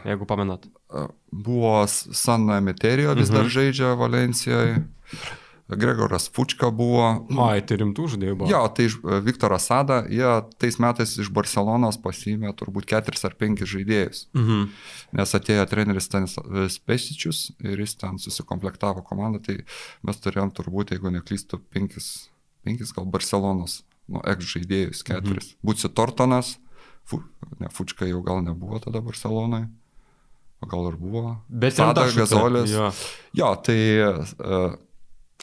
jeigu pamenat? a, buvo San Emeterijo, vis dar žaidžia Valencijoje. Gregoras Fučka buvo. Ai, tai rimtų žaidėjų buvo. Jo, tai Viktoras Sada, jie tais metais iš Barcelonos pasiėmė turbūt keturis ar penkis žaidėjus. Mhm. Nes atėjo treneris Stanislavas Pesičius ir jis ten susikomplektavo komandą, tai mes turėjom turbūt, jeigu neklystu, penkis, penkis gal Barcelonos, nu, eks žaidėjus, keturis. Mhm. Būsi Tortonas, Fu, ne, Fučka jau gal nebuvo tada Barcelonoje, o gal ir buvo. Bet šutvė. Gazolis. Jo. Jo, tai uh,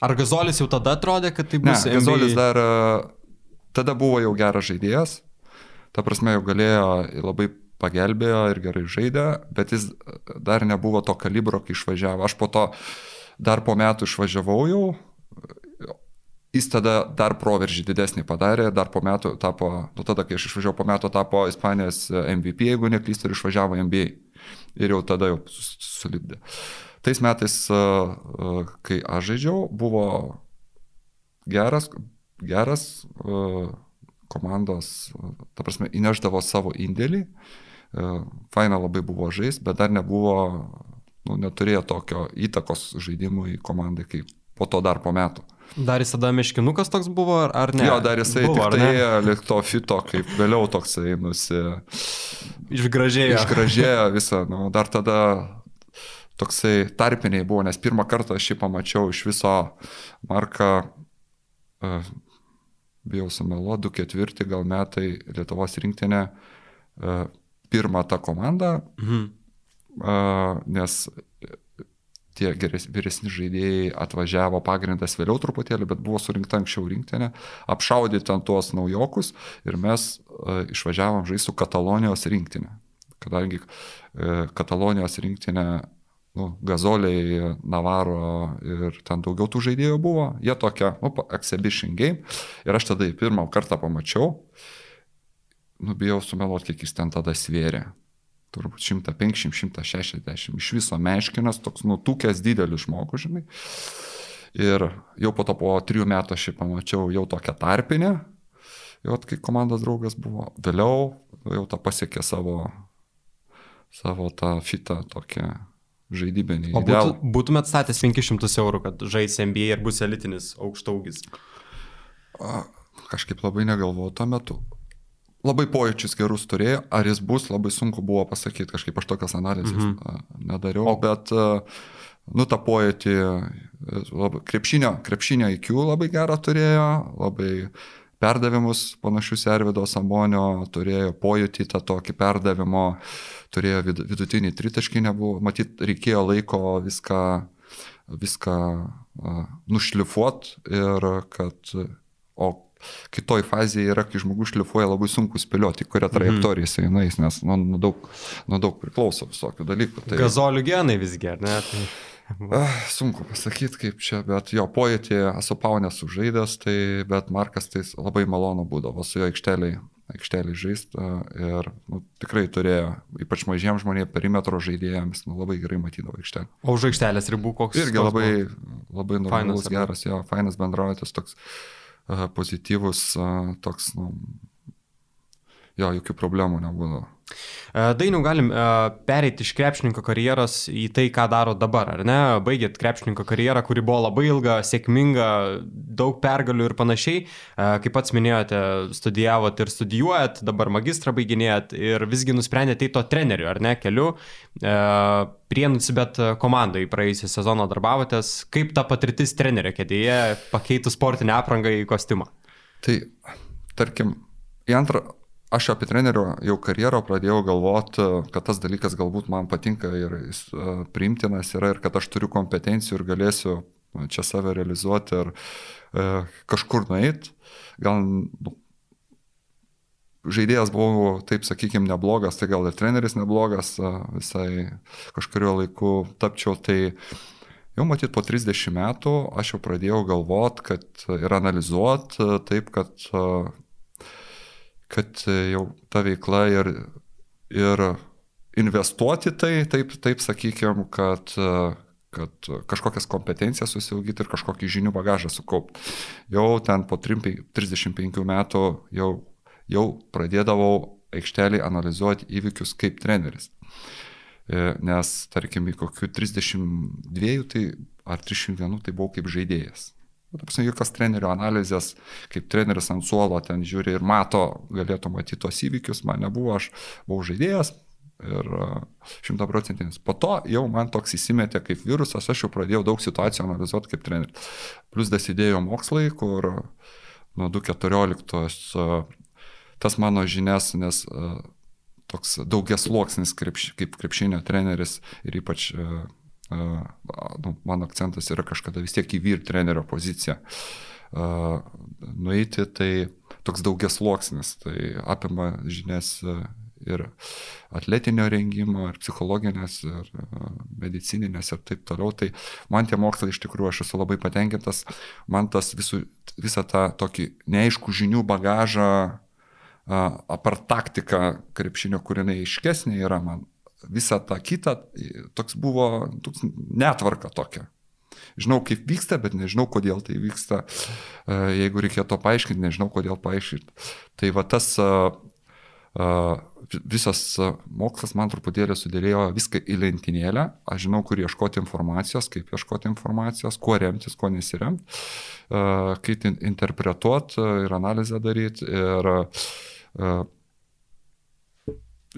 Ar Gazolis jau tada atrodė, kad tai Ne, bus Gazolis NBA? dar e, tada buvo jau geras žaidėjas, ta prasme jau galėjo labai pagelbėjo ir gerai žaidė, bet jis dar nebuvo to kalibro, kai išvažiavo. Aš po to dar po metų išvažiavau jau, jis tada dar proveržį didesnį padarė, dar po metų tapo, nu tada, kai aš išvažiavau po metų, tapo Ispanijos MVP, jeigu neklystu, ir išvažiavo NBA. Ir jau tada jau sulipdė. Tais metais, a, a, kai aš žaidžiau, buvo geras, geras komandos, ta prasme, įneždavo savo indėlį. Faina labai buvo žais, bet dar nebuvo, nu, neturėjo tokio įtakos žaidimui komandai, kaip po to dar po metų. Dar jis tada meškinukas toks buvo, ar, ne? Jo, dar jisai buvo, tik tai lik to fito, kaip vėliau toksai nusi, Išgražėjo. išgražėjo visą, nu, dar tada toksai tarpiniai buvo, nes pirmą kartą aš jį pamačiau iš viso Marką, uh, bijau sumelo, 2-4 gal metai Lietuvos rinktinė, uh, pirmą tą komandą, Mhm. nes tie geres, vyresni žaidėjai atvažiavo pagrindas vėliau truputėlį, bet buvo surinkta anksčiau rinktinė, apšaudyti ant tuos naujokus ir mes uh, išvažiavom žaisti su Katalonijos rinktinė. Kadangi uh, Katalonijos rinktinė, nu, Gazoliai, Navaro ir ten daugiau tų žaidėjų buvo, jie tokia, nu, exhibition game. Ir aš tada į pirmą kartą pamačiau, nu, bijau sumeluoti, kiek jis ten tada svėrė turbūt 150-160, iš viso meškinas, toks nutukęs didelis žmogus, žinai. Ir jau po to po trijų metų aš jį pamačiau jau tokią tarpinę, jau kai komandos draugas buvo. Vėliau jau tą pasiekė savo, savo tą fitą tokią žaidybinį. O būtų, būtumėt statęs 500 eurų, kad žais NBA ir bus elitinis aukštaugis? Kažkaip labai negalvojau tuo metu labai pojūčius gerus turėjo, ar jis bus, labai sunku buvo pasakyti, kažkaip aš tokias analizės mm -hmm. nedariau, o... bet, nu, tą pojūtį, labai, krepšinio, krepšinio IQ labai gerą turėjo, labai perdavimus panašius Ervido Sambonio, turėjo pojūtį tą tokį perdavimo, turėjo vid, vidutinį tritaškį, nebuvo, matyt, reikėjo laiko viską, viską uh, nušlifuot ir kad, o kitoj fazėje yra, kai žmogus šlifuoja, labai sunku spėlioti, kurią mhm. trajektoriją jisai nueis, nes nu, nu, daug, nu, daug priklauso visokių dalykų. Tai... Gazolių genai visgi, ar ne? Tai... Ah, sunku pasakyti, kaip čia, bet jo pojūtį esu paunės sužaidęs, tai, bet Markas tai labai malonu būdavo su jo aikšteliai, aikšteliai žaisti ir nu, tikrai turėjo, ypač mažiems žmonėms, perimetro žaidėjams, nu, labai gerai matydavo aikštelę. O už aikštelės ribų koks? Irgi labai, labai normalus, geras, jo, fainas bendraujantis toks pozityvus, toks, nu, jo, jokių problemų nebūdavo. Dainiau galim pereiti iš krepšininko karjeros į tai, ką daro dabar, ar ne? Baigėt krepšininko karjerą, kuri buvo labai ilga, sėkminga, daug pergalių ir panašiai. Kaip pats minėjote, studijavot ir studijuojat, dabar magistrą baiginėjat ir visgi nusprendėte į to trenerių, ar ne, keliu. Prienusi, bet komandai praėjusią sezoną darbavotės. Kaip ta patirtis trenerio kėdėje pakeitų sportinę aprangą į kostiumą? Tai, tarkim, į antrą aš apie trenerio jau karjerą pradėjau galvoti, kad tas dalykas galbūt man patinka ir jis e, priimtinas yra ir kad aš turiu kompetencijų ir galėsiu čia save realizuoti ir e, kažkur nueiti. Gal nu, žaidėjas buvau, taip sakykime, neblogas, tai gal ir treneris neblogas, e, visai kažkurio laiku tapčiau, tai jau matyt po 30 metų aš jau pradėjau galvoti, kad ir analizuoti taip, kad kad e, jau ta veikla ir, ir investuoti tai, taip, taip sakykime, kad, e, kad kažkokias kompetencijas susiaugyti ir kažkokį žinių bagažą sukaupti. Jau ten po 35 metų jau, jau pradėdavau aikštelį analizuoti įvykius kaip treneris. E, nes, tarkim, į kokių 32 tai, ar 301 tai buvau kaip žaidėjas. Tapsime, jokios trenerio analizės, kaip treneris ant suolo ten žiūri ir mato, galėtų matyti tos įvykius, man nebuvo, aš buvau žaidėjas ir šimtaprocentinis. Po to jau man toks įsimetė kaip virusas, aš jau pradėjau daug situacijų analizuoti kaip treneris. Plus dasidėjo mokslai, kur nuo 2014 tas mano žinias, nes toks daugias sluoksnis krepš, kaip krepšinio treneris ir ypač nu, mano akcentas yra kažkada vis tiek į vyr trenerio poziciją. Uh, nueiti, tai toks daugias sluoksnis, tai apima žinias ir atletinio rengimo, ir psichologinės, ir medicininės, ir taip toliau. Tai man tie mokslai iš tikrųjų aš esu labai patenkintas, man tas visų, visą tą tokį neaiškų žinių bagažą, apart taktika krepšinio, kur jinai aiškesnė yra man, visą tą kitą, toks buvo toks netvarka tokia. Žinau, kaip vyksta, bet nežinau, kodėl tai vyksta. E, jeigu reikėtų paaiškinti, nežinau, kodėl paaiškinti. Tai va tas uh, visas mokslas man truputėlį sudėlėjo viską į lentynėlę. Aš žinau, kur ieškoti informacijos, kaip ieškoti informacijos, kuo remtis, kuo nesiremti, kaip interpretuoti ir analizę daryti. Ir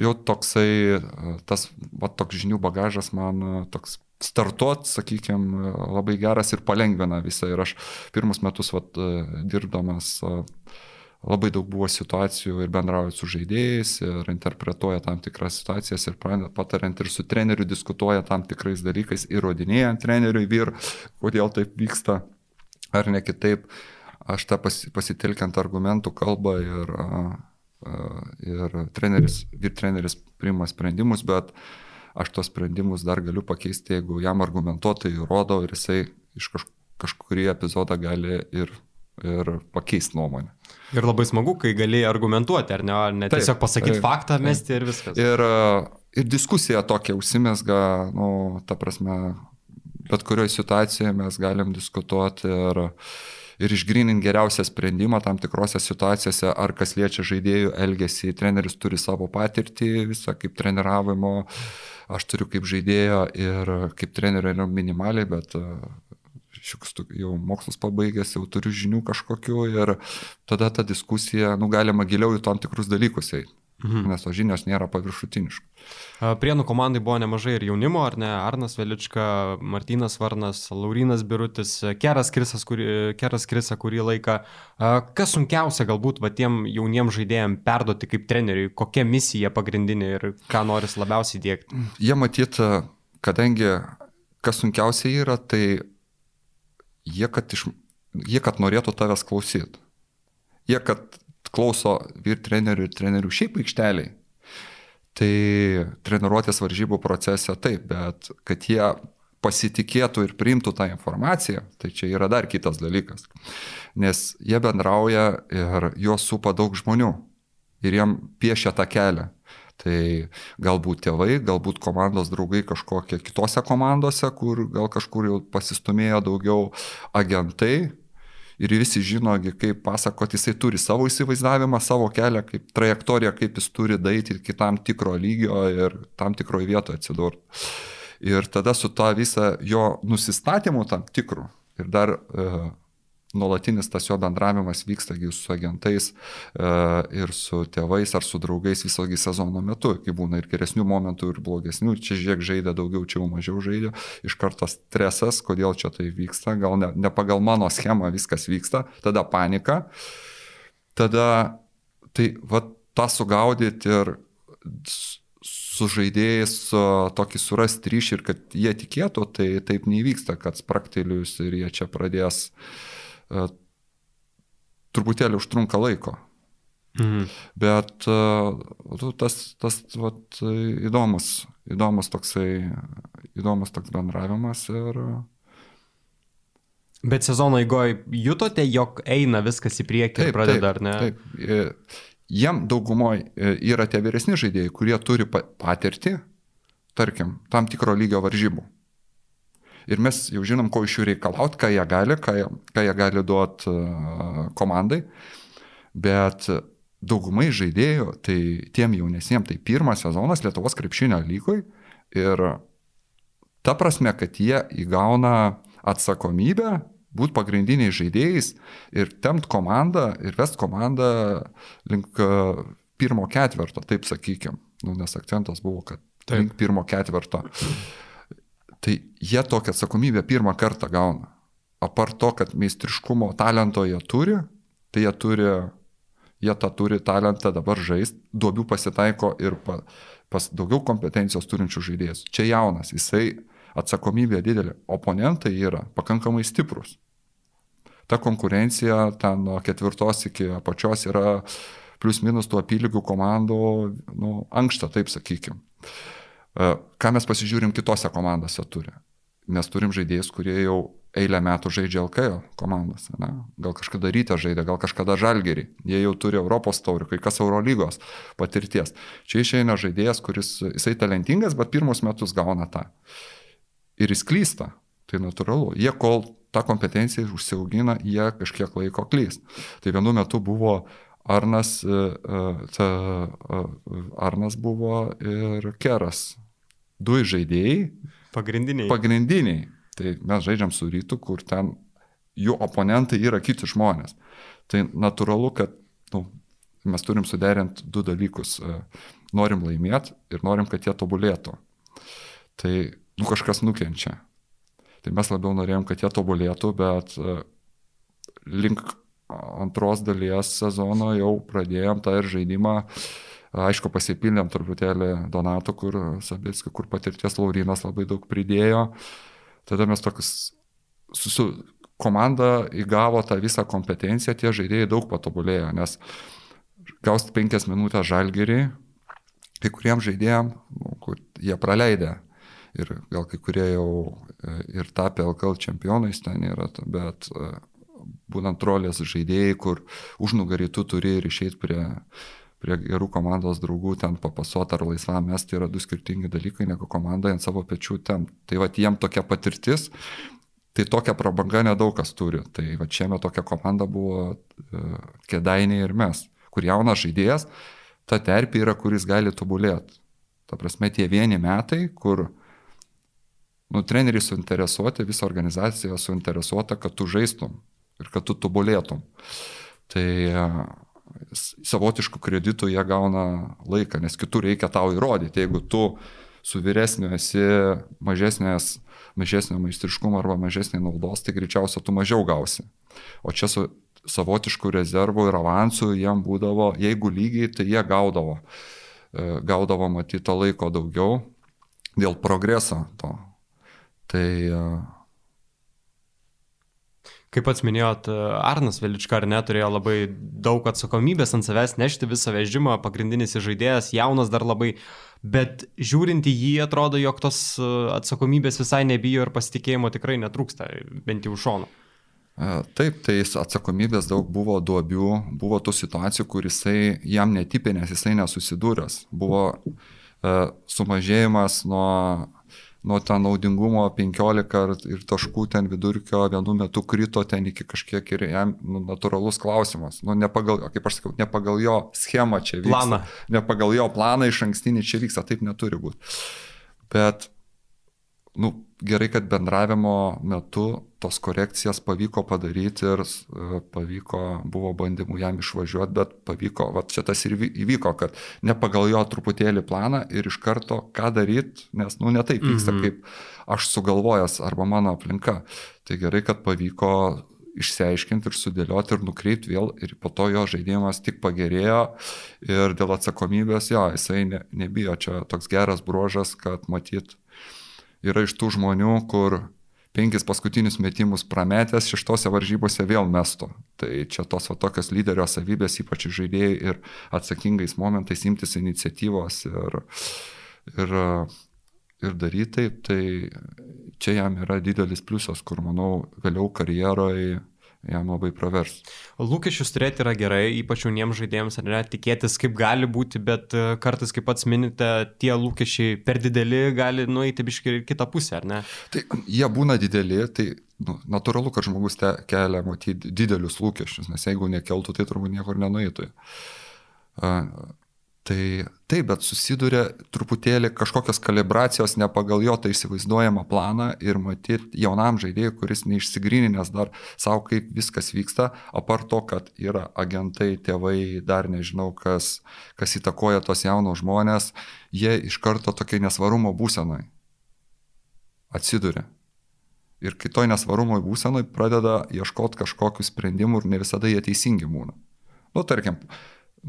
jau toksai, tas, va, toks žinių bagažas man toks startuot, sakykime, labai geras ir palengvina visą. Ir aš pirmus metus, va, dirbdamas labai daug buvo situacijų ir bendrauja su žaidėjais, ir interpretuoja tam tikras situacijas, ir patariant ir su treneriu diskutuoja tam tikrais dalykais, įrodinėjant treneriui vyr, kodėl taip vyksta, ar ne kitaip. Aš tą pasitelkiant argumentų kalbą ir, ir treneris, vyr treneris priima sprendimus, bet aš tos sprendimus dar galiu pakeisti, jeigu jam argumentuotai įrodau ir jisai iš kažkurį epizodą gali ir ir pakeisti nuomonę. Ir labai smagu, kai gali argumentuoti, ar ne, ar ne taip, tiesiog pasakyti taip, faktą, mesti taip. ir viskas. Ir, ir diskusija tokia užsimesga, nu, ta prasme, bet kurioje situacijoje mes galim diskutuoti ir, ir išgrininti geriausią sprendimą tam tikrose situacijose, ar kas liečia žaidėjų elgesį, treneris turi savo patirtį visą kaip treniravimo, aš turiu kaip žaidėjo ir kaip trenerio yra minimaliai, bet šioks jau mokslus pabaigęs, jau turiu žinių kažkokiu ir tada ta diskusija, nu, galima giliau į tam tikrus dalykus eiti. Mhm. Nes to žinios nėra paviršutiniškos. Prienų komandai buvo nemažai ir jaunimo, ar ne? Arnas Velička, Martinas Varnas, Laurinas Birutis, Keras Krisas, kurį, Keras Krisa kurį laiką. Kas sunkiausia galbūt va, tiem jauniem žaidėjim perduoti kaip treneriui, kokia misija pagrindinė ir ką noris labiausiai dėkti? Jie matyt, kadangi kas sunkiausia yra, tai jie kad, iš, jie, kad norėtų tavęs klausyti. Jie, kad klauso vyr trenerių ir trenerių šiaip aikšteliai. Tai treniruotės varžybų procese taip, bet kad jie pasitikėtų ir priimtų tą informaciją, tai čia yra dar kitas dalykas. Nes jie bendrauja ir juos supa daug žmonių ir jiem piešia tą kelią. Tai galbūt tėvai, galbūt komandos draugai kažkokie kitose komandose, kur gal kažkur jau pasistumėjo daugiau agentai. Ir visi žino, kaip pasakoti, jisai turi savo įsivaizdavimą, savo kelią, kaip trajektoriją, kaip jis turi daryti iki tam tikro lygio ir tam tikroje vietoje atsidurti. Ir tada su ta visa jo nusistatymu tam tikru ir dar uh, nuolatinis tas jo bendravimas vyksta su agentais e, ir su tėvais ar su draugais visogi sezono metu, kai būna ir geresnių momentų, ir blogesnių, čia žiek žaidė daugiau, čia jau mažiau žaidė, iš karto stresas, kodėl čia tai vyksta, gal ne, ne pagal mano schemą viskas vyksta, tada panika, tada tai va tą sugaudyti ir su žaidėjais tokį surasti ryšį ir kad jie tikėtų, tai taip neįvyksta, kad spraktelius ir jie čia pradės uh, truputėlį užtrunka laiko. Mhm. Bet uh, tas, tas vat, įdomus, įdomus toksai, įdomus toks bendravimas ir... Bet sezono eigoje jutote, jog eina viskas į priekį taip, ir pradeda, ar ne? Taip, e, jiem daugumoje yra tie vyresni žaidėjai, kurie turi patirtį, tarkim, tam tikro lygio varžybų ir mes jau žinom, ko iš jų reikalauti, ką jie gali, ką, ką jie gali duoti uh, komandai. Bet daugumai žaidėjų, tai tiem jaunesniem, tai pirmas sezonas Lietuvos krepšinio lygoj ir ta prasme, kad jie įgauna atsakomybę būti pagrindiniais žaidėjais ir temt komandą ir vest komandą link pirmo ketverto, taip sakykim. Nu, nes akcentas buvo, kad taip. link pirmo ketverto. Tai jie tokią atsakomybę pirmą kartą gauna. Apart to, kad meistriškumo talento jie turi, tai jie turi, jie tą turi talentą dabar žaisti, duobių pasitaiko ir pa, pas daugiau kompetencijos turinčių žaidėjus. Čia jaunas, jisai atsakomybė didelė, oponentai yra pakankamai stiprus. Ta konkurencija ten nuo ketvirtos iki apačios yra plius minus tų apylygių komandų, nu, ankšta, taip sakykime. E, ką mes pasižiūrim kitose komandose turi. Mes turim žaidėjus, kurie jau eilę metų žaidžia LKL komandose. Ne? Gal kažkada ryte žaidė, gal kažkada žalgerį. Jie jau turi Europos taurių, kai kas Eurolygos patirties. Čia išeina žaidėjas, kuris, jisai talentingas, bet pirmus metus gauna tą. Ir jis klysta. Tai natūralu. Jie kol tą kompetenciją užsiaugina, jie kažkiek laiko klys. Tai vienu metu buvo Arnas, e, e, ta, Arnas buvo ir Keras du žaidėjai. Pagrindiniai. Pagrindiniai. Tai mes žaidžiam su rytu, kur ten jų oponentai yra kiti žmonės. Tai natūralu, kad nu, mes turim suderinti du dalykus. E, norim laimėti ir norim, kad jie tobulėtų. Tai nu, kažkas nukenčia. Tai mes labiau norėjom, kad jie tobulėtų, bet e, link antros dalies sezono jau pradėjom tą ir žaidimą. Aišku, pasipildėm truputėlį Donato, kur Sabitskį, kur patirties Laurinas labai daug pridėjo. Tada mes tokius su komanda įgavo tą visą kompetenciją, tie žaidėjai daug patobulėjo, nes gausti penkias minutės žalgerį, kai kuriems žaidėjams, nu, kur jie praleidė ir gal kai kurie jau e, ir tapę LKL čempionais ten yra, bet e, būnant rolės žaidėjai, kur užnugarį tu turi ir išeiti prie, prie gerų komandos draugų, ten papasuoti ar laisvam mesti tai yra du skirtingi dalykai, negu komanda ant savo pečių ten. Tai va, jiem tokia patirtis, tai tokia prabanga nedaug kas turi. Tai va, šiame tokia komanda buvo uh, Kedainiai ir mes, kur jaunas žaidėjas, ta terpė yra, kuris gali tobulėti. Ta prasme, tie vieni metai, kur nu, treneriai suinteresuoti, visa organizacija suinteresuota, kad tu žaistum ir kad tu tobulėtum. Tai e, savotiškų kreditų jie gauna laiką, nes kitur reikia tau įrodyti. Jeigu tu su vyresniu esi mažesnės, mažesnio meistriškumo arba mažesnė naudos, tai greičiausiai tu mažiau gausi. O čia su savotiškų rezervų ir avansų jiem būdavo, jeigu lygiai, tai jie gaudavo. E, gaudavo matyto laiko daugiau dėl progreso to. Tai uh, Kaip pats minėjot, Arnas Velička ar neturėjo labai daug atsakomybės ant savęs nešti visą vežimą, pagrindinis žaidėjas, jaunas dar labai, bet žiūrint į jį atrodo, jog tos atsakomybės visai nebijo ir pasitikėjimo tikrai netrūksta, bent jau šono. Taip, tai atsakomybės daug buvo duobių, buvo tų situacijų, kur jisai jam netipė, nes jisai nesusidūręs. Buvo sumažėjimas nuo nuo ten naudingumo 15 ir taškų ten vidurkio vienu metu krito ten iki kažkiek ir jam nu, natūralus klausimas. Nu, ne pagal, kaip aš sakau, ne pagal jo schemą čia vyksta. Planą. Ne pagal jo planą iš ankstinį čia vyksta, taip neturi būti. Bet nu, gerai, kad bendravimo metu tos korekcijas pavyko padaryti ir e, pavyko, buvo bandymų jam išvažiuoti, bet pavyko, va čia tas ir įvyko, kad ne pagal jo truputėlį planą ir iš karto ką daryti, nes, nu, ne taip vyksta, mm -hmm. kaip aš sugalvojęs arba mano aplinka. Tai gerai, kad pavyko išsiaiškinti ir sudėlioti ir nukreipti vėl ir po to jo žaidimas tik pagerėjo ir dėl atsakomybės jo, jisai ne, nebijo, čia toks geras bruožas, kad matyt yra iš tų žmonių, kur penkis paskutinius metimus prametęs šeštose varžybose vėl mesto. Tai čia tos va, tokios lyderio savybės, ypač žaidėjai ir atsakingais momentais imtis iniciatyvos ir, ir, ir daryti taip, tai čia jam yra didelis pliusas, kur manau vėliau karjeroje jam labai pravers. Lūkesčius turėti yra gerai, ypač jauniems žaidėjams, ar ne, tikėtis kaip gali būti, bet e, kartais, kaip pats minite, tie lūkesčiai per dideli gali nueiti biškai ir kitą pusę, ar ne? Tai jie būna dideli, tai nu, natūralu, kad žmogus te kelia matyti didelius lūkesčius, nes jeigu nekeltų, tai turbūt niekur nenueitų. Tai taip, bet susiduria truputėlį kažkokios kalibracijos ne pagal jo tai įsivaizduojamą planą ir matyti jaunam žaidėjui, kuris neišsigryninęs dar savo, kaip viskas vyksta, apart to, kad yra agentai, tėvai, dar nežinau, kas, kas įtakoja tos jaunos žmonės, jie iš karto tokia nesvarumo būsenai atsiduria. Ir kitoj nesvarumo būsenai pradeda ieškoti kažkokių sprendimų ir ne visada jie teisingi būna. Nu, tarkim,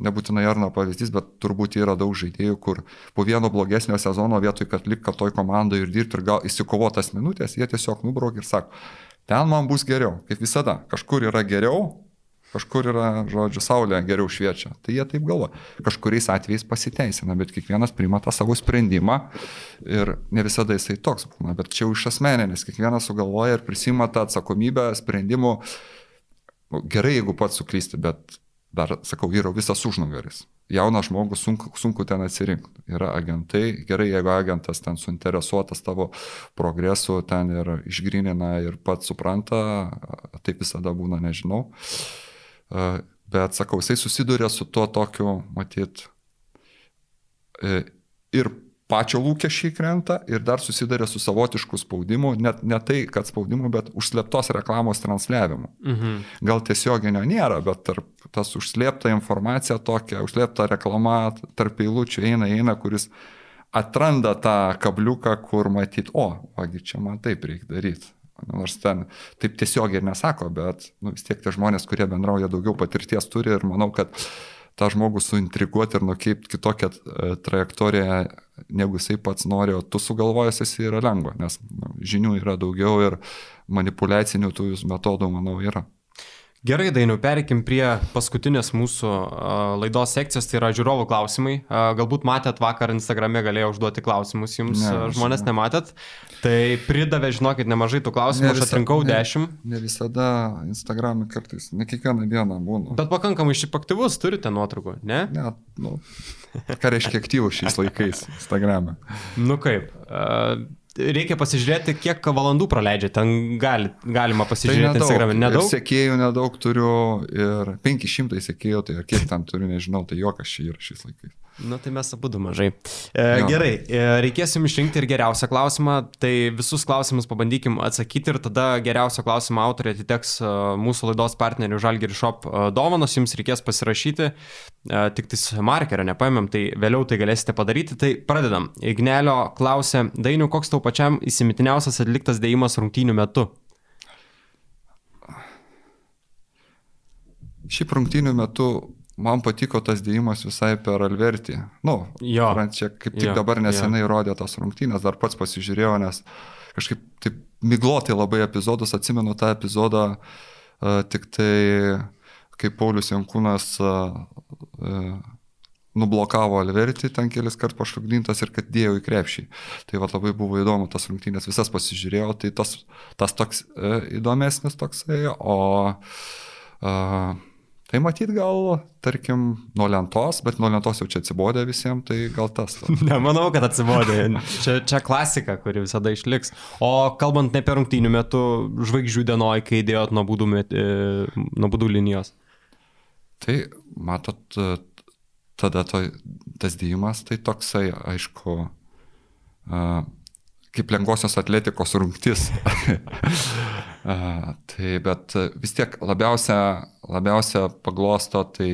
nebūtinai Arno pavyzdys, bet turbūt yra daug žaidėjų, kur po vieno blogesnio sezono vietoj, kad likti toj komandai ir dirbti ir gal įsikovotas minutės, jie tiesiog nubrauk ir sako, ten man bus geriau, kaip visada, kažkur yra geriau, kažkur yra, žodžiu, saulė geriau šviečia. Tai jie taip galvo. Kažkuriais atvejais pasiteisina, bet kiekvienas priima tą savo sprendimą ir ne visada jisai toks būna, bet čia jau iš asmeninės, kiekvienas sugalvoja ir prisima tą atsakomybę sprendimų. Nu, gerai, jeigu pats suklysti, bet dar, sakau, yra visas užnugaris. Jaunas žmogus sunku, sunku ten atsirinkti. Yra agentai, gerai, jeigu agentas ten suinteresuotas tavo progresu, ten ir išgrinina ir pats supranta, taip visada būna, nežinau. Bet, sakau, jisai susiduria su tuo tokiu, matyt, e, ir pačio lūkesčiai krenta ir dar susiduria su savotišku spaudimu, net ne tai, kad spaudimu, bet užslėptos reklamos transliavimu. Mhm. Gal tiesioginio nėra, bet tarp, tas užslėpta informacija tokia, užslėpta reklama tarp eilučių eina, eina, kuris atranda tą kabliuką, kur matyt, o, vagi čia man taip reikia daryti. Nors ten taip tiesiog ir nesako, bet nu, vis tiek tie žmonės, kurie bendrauja daugiau patirties turi ir manau, kad tą žmogų suintriguoti ir nukreipti kitokią e, trajektoriją, negu jisai pats nori, o tu sugalvojęs esi yra lengva, nes nu, žinių yra daugiau ir manipulacinių tų metodų, manau, yra. Gerai, Dainiu, perikim prie paskutinės mūsų laidos sekcijos, tai yra žiūrovų klausimai. Galbūt matėt vakar Instagrame galėjau užduoti klausimus jums, ne, žmonės ne. nematėt. Tai pridavė, žinokit, nemažai tų klausimų, ne aš atrinkau ne, dešimt. Ne visada Instagram'e kartais, ne kiekvieną dieną būna. Bet pakankamai šiaip aktyvus turite nuotraukų, ne? Ne, nu, ką reiškia aktyvus šiais laikais Instagram'e. nu kaip, uh, reikia pasižiūrėti, kiek valandų praleidžia. Ten gali, galima pasižiūrėti tai Instagram. Nedaug. Sekėjų nedaug turiu ir 500 sekėjų, tai kiek ten turiu, nežinau, tai jokas čia yra šiais laikais. Na tai mes abu du mažai. E, jo. gerai, e, reikės jums išrinkti ir geriausią klausimą. Tai visus klausimus pabandykim atsakyti ir tada geriausio klausimo autoriai atiteks e, mūsų laidos partnerių Žalgiri Shop e, dovanos. Jums reikės pasirašyti, tik tais markerio nepaėmėm, tai vėliau tai galėsite padaryti. Tai pradedam. Ignelio klausė, Dainiu, koks tau pačiam įsimintiniausias atliktas dėjimas rungtynių metu? Šiaip rungtynių metu man patiko tas dėjimas visai per Alvertį. Nu, jo. čia kaip tik jo, dabar nesenai jo. rodė tos rungtynės, dar pats pasižiūrėjau, nes kažkaip taip miglotai labai epizodus, atsimenu tą epizodą uh, tik tai, kai Paulius Jankūnas nublokavo Alvertį, ten kelis kart pašokdintas ir kad dėjau į krepšį. Tai va labai buvo įdomu, tas rungtynės visas pasižiūrėjau, tai tas, tas toks uh, įdomesnis toksai, o uh, Tai matyt gal, tarkim, nuo lentos, bet nuo lentos jau čia atsibodė visiems, tai gal tas. (laughs) Nemanau, kad atsibodė. Čia, čia klasika, kuri visada išliks. O kalbant ne per rungtynių metų, žvaigždžių dienoj, kai dėjot nuo būdų, met, e, nuo būdų linijos. Tai, matot, tada to, tas dėjimas, tai toksai, aišku, kaip lengvosios atletikos rungtis. (laughs) tai bet vis tiek labiausia, labiausia paglosto tai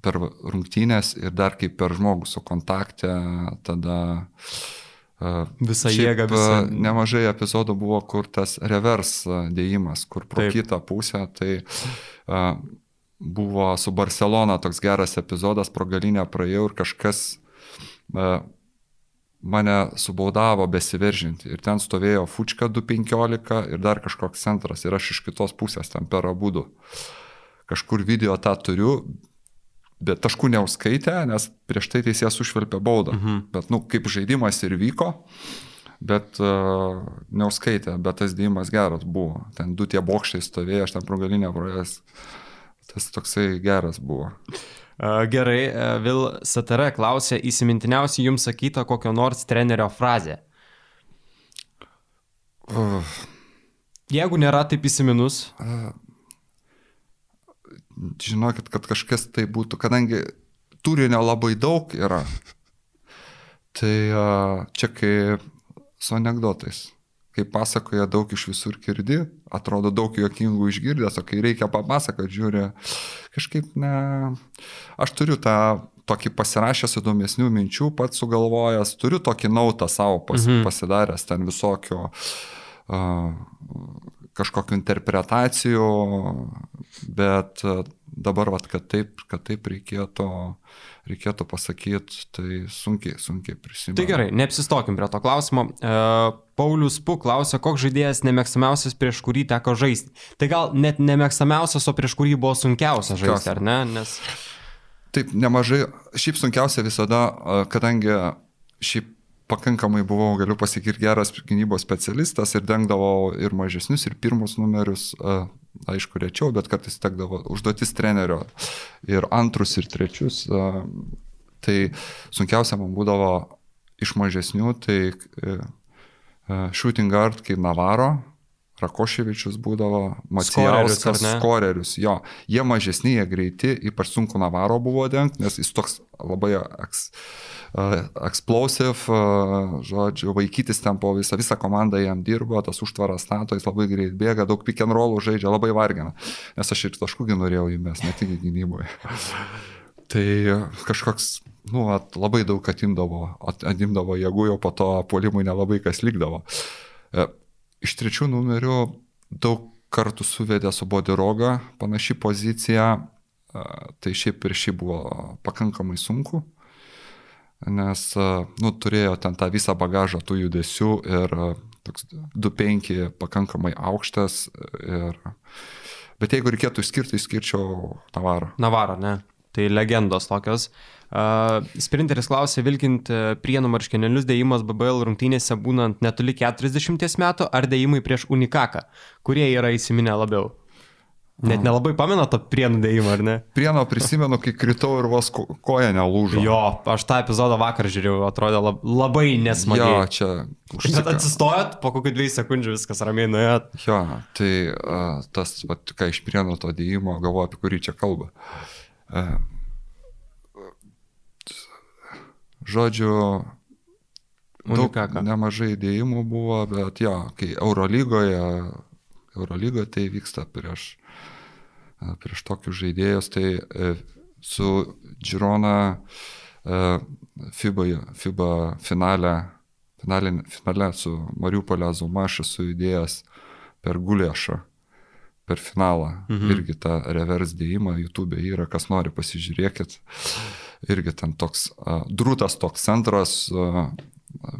per rungtynės ir dar kaip per žmogų su kontakte, tada Visą jėgą. Visą... Nemažai epizodų buvo, kur tas revers dėjimas, kur pro Taip. kitą pusę, tai buvo su Barcelona toks geras epizodas, pro galinę praėjau ir kažkas uh, mane subaudavo besiveržinti. Ir ten stovėjo Fučka 215 ir dar kažkoks centras. Ir aš iš kitos pusės ten per abudu. Kažkur video tą turiu, bet taškų neuskaitė, nes prieš tai teisėjas užvilpė baudą. Mhm. Bet, nu, kaip žaidimas ir vyko, bet uh, neuskaitė, bet tas dėjimas geras buvo. Ten du tie bokštai stovėjo, aš ten progalinę praėjęs. Tas toksai geras buvo. Gerai, Vil Satara klausė įsimintiniausiai jums sakytą kokio nors trenerio frazę. Uh. Jeigu nėra taip įsiminus. Uh. Žinokit, kad kažkas tai būtų, kadangi turinio labai daug yra. Tai uh, čia kai su anegdotais kai pasakoja daug iš visur girdi, atrodo daug juokingų išgirdęs, o kai reikia papasakoti, žiūri, kažkaip ne. Aš turiu tą tokį pasirašęs įdomesnių minčių, pats sugalvojęs, turiu tokį nautą savo pas, mhm. pasidaręs ten visokio uh, kažkokių interpretacijų, bet dabar, vat, kad, taip, kad taip reikėtų, reikėtų pasakyti, tai sunkiai, sunkiai prisimenu. Tai gerai, neapsistokim prie to klausimo. Uh, Paulius Puk klausia, koks žaidėjas nemėgstamiausias, prieš kurį teko žaisti. Tai gal net nemėgstamiausias, o prieš kurį buvo sunkiausia žaisti, ar ne? Nes... Taip, nemažai. Šiaip sunkiausia visada, kadangi šiaip pakankamai buvau, galiu pasakyti, geras gynybos specialistas ir dengdavau ir mažesnius, ir pirmus numerius, aišku, rečiau, bet kartais tekdavo užduotis trenerio ir antrus, ir trečius. Tai sunkiausia man būdavo iš mažesnių, tai e, E, shooting guard kaip Navaro, Rakoševičius būdavo, Macijauskas, skorerius, jo. Jie mažesni, jie greiti, ypač sunku Navaro buvo dengti, nes jis toks labai eks, explosive, žodžiu, vaikytis ten po visą, visą komandą jam dirbo, tas užtvaras stato, jis labai greit bėga, daug pick and rollų žaidžia, labai vargina. Nes aš ir taškųgi norėjau įmest, ne tik gynyboje. (laughs) tai kažkoks nu, at, labai daug atimdavo, atimdavo jėgų, jau po to polimui nelabai kas likdavo. Iš trečių numerių daug kartų suvedė su Bodiroga panaši pozicija, tai šiaip ir šiaip buvo pakankamai sunku, nes nu, turėjo ten tą visą bagažą tų judesių ir toks 2.5 pakankamai aukštas. Ir... Bet jeigu reikėtų išskirti, išskirčiau Navarą. Navarą, ne. Tai legendos tokios. Uh, sprinteris klausė, vilkint prienų marškinėlius dėjimas BBL rungtynėse būnant netoli 40 metų ar dėjimai prieš Unikaką, kurie yra įsiminę labiau? Net nelabai pamena to prienų dėjimą, ar ne? Prieno prisimenu, kai kritau ir vos ko koja nelūžo. Jo, aš tą epizodą vakar žiūrėjau, atrodė lab, labai nesmagiai. Jo, čia. Užsika. Bet atsistojot, po kokių dviejų sekundžių viskas ramiai nuėjot. Jo, tai uh, tas, va, ką iš prieno to dėjimo, galvoju, apie kurį čia kalba. Uh, žodžiu, Unikaka. nemažai dėjimų buvo, bet jo, kai Eurolygoje, Eurolygoje tai vyksta prieš prieš tokius žaidėjus, tai e, su Girona e, FIBA, FIBA finale, finale, finale su Mariupolė Zumaš esu judėjęs per Gulėšą, per finalą. Mhm. Irgi tą revers dėjimą YouTube yra, kas nori pasižiūrėkit. Irgi ten toks uh, drūtas toks centras, uh,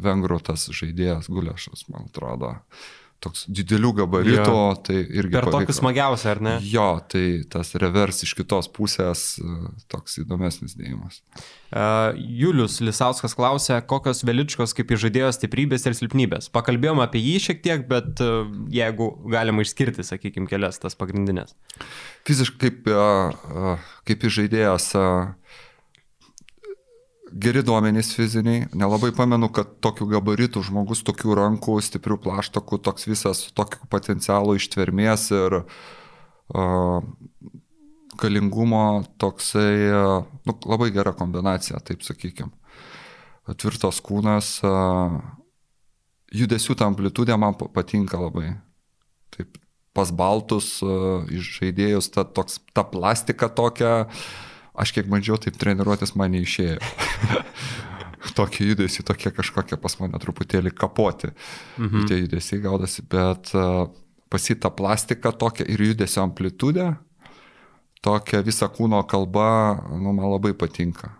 vengrų tas žaidėjas Gulėšas, man atrodo. Uh, toks didelių gabaritų, jo. tai irgi... Per tokius smagiausia, ar ne? Jo, tai tas revers iš kitos pusės toks įdomesnis dėjimas. Uh, Julius Lisauskas klausė, kokios Veličkos kaip žaidėjo stiprybės ir silpnybės. Pakalbėjome apie jį šiek tiek, bet uh, jeigu galima išskirti, sakykime, kelias tas pagrindinės. Fiziškai kaip, uh, kaip žaidėjas geri duomenys fiziniai, nelabai pamenu, kad tokių gabaritų žmogus, tokių rankų, stiprių plaštokų, toks visas tokių potencialų ištvermės ir uh, galingumo, toksai, uh, nu, labai gera kombinacija, taip sakykime. Tvirtas kūnas, uh, judesių ta amplitudė man patinka labai. Taip, pas baltus uh, žaidėjus, ta, toks, ta plastika tokia, uh, Aš kiek bandžiau taip treniruotis, man neišėjo. (laughs) tokie judesiai, tokie kažkokie pas mane truputėlį kapoti. Mhm. Tie judesiai gaudasi, bet uh, pasita plastika tokia ir judesio amplitudė, tokia visa kūno kalba, nu, man labai patinka.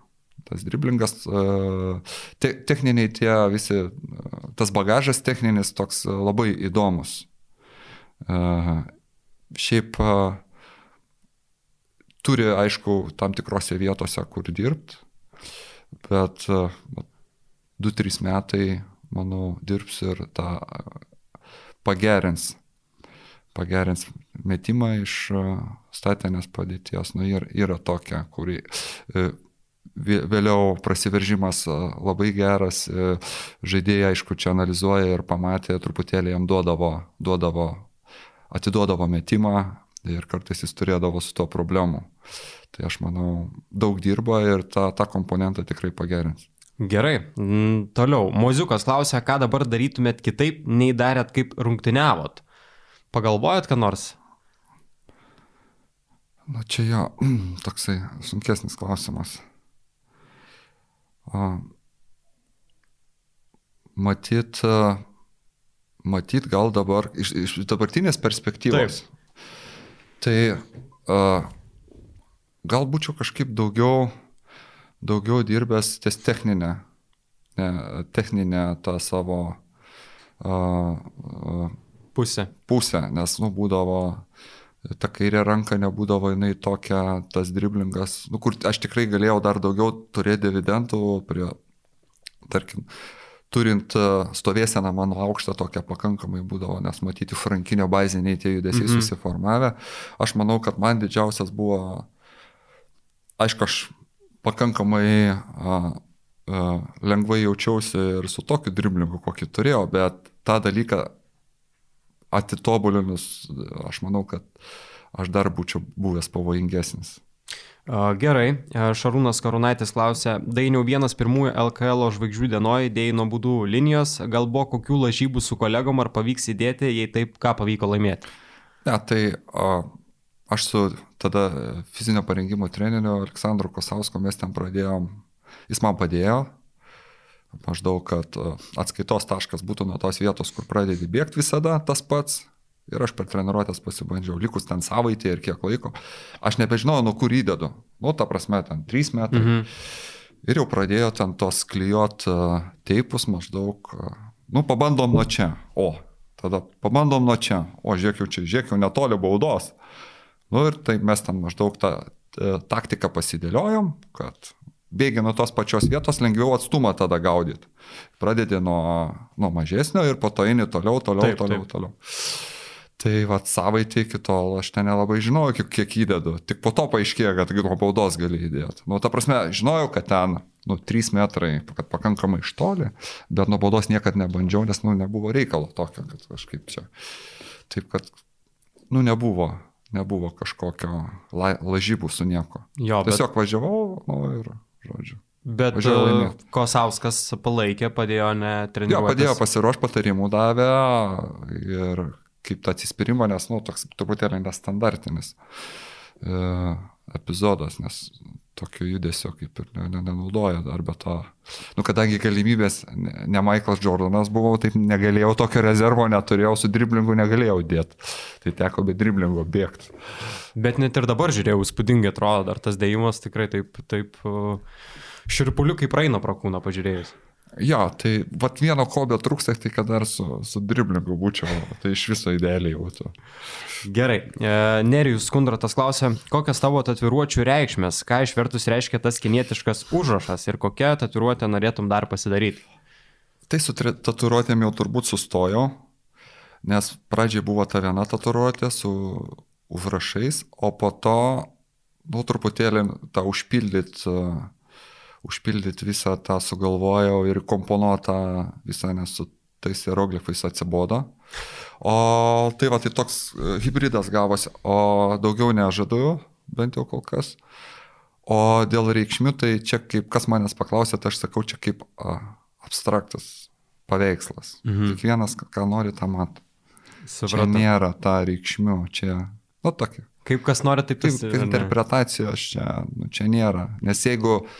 Tas driblingas, uh, te, techniniai tie visi, uh, tas bagažas techninis toks labai įdomus. Šiaip turi, aišku, tam tikrose vietose, kur dirbti, bet 2-3 metai, manau, dirbs ir tą pagerins, pagerins metimą iš statinės padėties. Nu, yra, yra tokia, kuri e, vėliau prasiveržimas labai geras, e, žaidėjai, aišku, čia analizuoja ir pamatė, truputėlį jam duodavo, duodavo, atiduodavo metimą, ir kartais jis turėdavo su to problemų. Tai aš manau, daug dirba ir tą, tą komponentą tikrai pagerins. Gerai, toliau. Moziukas klausia, ką dabar darytumėt kitaip, nei darėt, kaip rungtyniavot. Pagalvojot, ką nors? Na čia jo, (clears throat) toksai sunkesnis klausimas. Matyt, matyt gal dabar iš, iš dabartinės perspektyvos. Taip Tai uh, gal būčiau kažkaip daugiau, daugiau dirbęs ties techninę, ne, techninę tą savo uh, uh, pusę. Pusę, nes, nu, būdavo, ta kairė ranka nebūdavo jinai tokia, tas driblingas, nu, kur aš tikrai galėjau dar daugiau turėti dividendų prie, tarkim, uh, turint e, stovėseną mano aukštą tokią pakankamai būdavo, nes matyti frankinio baziniai tie judesiai -hmm. susiformavę. Aš manau, kad man didžiausias buvo, aišku, aš pakankamai a, a, lengvai jaučiausi ir su tokiu driblingu, kokį turėjau, bet tą dalyką atitobulinus, aš manau, kad aš dar būčiau buvęs pavojingesnis. Gerai, Šarūnas Karunaitis klausė, dainiau vienas pirmųjų LKL žvaigždžių dienoje dėjai nuo būdų linijos, gal buvo kokių lažybų su kolegom, ar pavyks įdėti, jei taip, ką pavyko laimėti? Ne, tai o, aš su tada fizinio parengimo treneriu Aleksandru Kosausko mes ten pradėjom, jis man padėjo, maždaug, kad e, atskaitos taškas būtų nuo tos vietos, kur pradedi bėgti visada tas pats. Ir aš per treniruotės pasibandžiau, likus ten savaitę ir kiek laiko. Aš nebežinojau, nuo kur įdedu. Nu, ta prasme, ten 3 metrai. Mhm. Ir jau pradėjo ten tos klyjot e, teipus maždaug, e, nu, pabandom nuo čia. O, tada pabandom nuo čia. O, žiūrėk jau čia, žiūrėk jau netoli baudos. Nu ir tai mes ten maždaug tą taktiką pasidėliojom, kad bėgi nuo tos pačios vietos, lengviau atstumą tada gaudyti. Pradedi nuo, nuo mažesnio ir po to eini toliau, toliau, taip, toliau, taip. toliau. Tai vad savaitė iki tol aš ten nelabai žinojau, kiek, kiek įdedu. Tik po to paaiškėjo, kad nuo baudos gali įdėti. Nu, ta prasme, žinojau, kad ten, nu, 3 metrai, kad pakankamai iš toli, bet nuo baudos niekada nebandžiau, nes, nu, nebuvo reikalo tokio, kad kažkaip čia. Taip, kad, nu, nebuvo, nebuvo kažkokio la, lažybų su nieko. Jo, Tiesiog bet... važiavau, nu, ir žodžiu. Bet uh, Kosauskas palaikė, padėjo netreniruoti. Jo, padėjo pasiruošti patarimų davė ir kaip tą atsispyrimą, nes, nu, toks truputėlį nestandartinis e, epizodas, nes tokio judesio kaip ir nenaudoja dar be to. Nu, kadangi galimybės, ne, ne Michaelas Jordanas buvau, taip negalėjau tokio rezervo, neturėjau, su driblingu negalėjau dėti. Tai teko be driblingo bėgti. Bet net ir dabar žiūrėjau, spūdingai atrodo, dar tas dėjimas tikrai taip, taip širpuliukai praeina pro kūną pažiūrėjus. Jo, tai vat vieno bet trūksta, tai kad dar su, su driblingu būčiau, tai iš viso idealiai būtų. Gerai, e, Nerijus Skundratas klausė, kokias tavo tatuiruočių reikšmės, ką išvertus reiškia tas kinietiškas užrašas ir kokią tatuiruotę norėtum dar pasidaryti? Tai su tatuiruotėm jau turbūt sustojau, nes pradžiai buvo ta viena tatuiruotė su užrašais, o po to, nu, truputėlį tą užpildyti užpildyti visą tą sugalvojau ir komponuotą visą, nes su tais hieroglifais atsibodo. O tai va, tai toks e, hybridas gavosi, o daugiau nežadu, bent jau kol kas. O dėl reikšmių, tai čia kaip kas manęs paklausė, tai aš sakau, čia kaip a, abstraktas paveikslas. Mhm. Kiekvienas, ką nori, tą mato. Supratau. Čia nėra ta reikšmių, čia, nu tokia. Kaip kas nori, taip taip. Kaip interpretacijos čia, nu, čia nėra. Nes jeigu uh,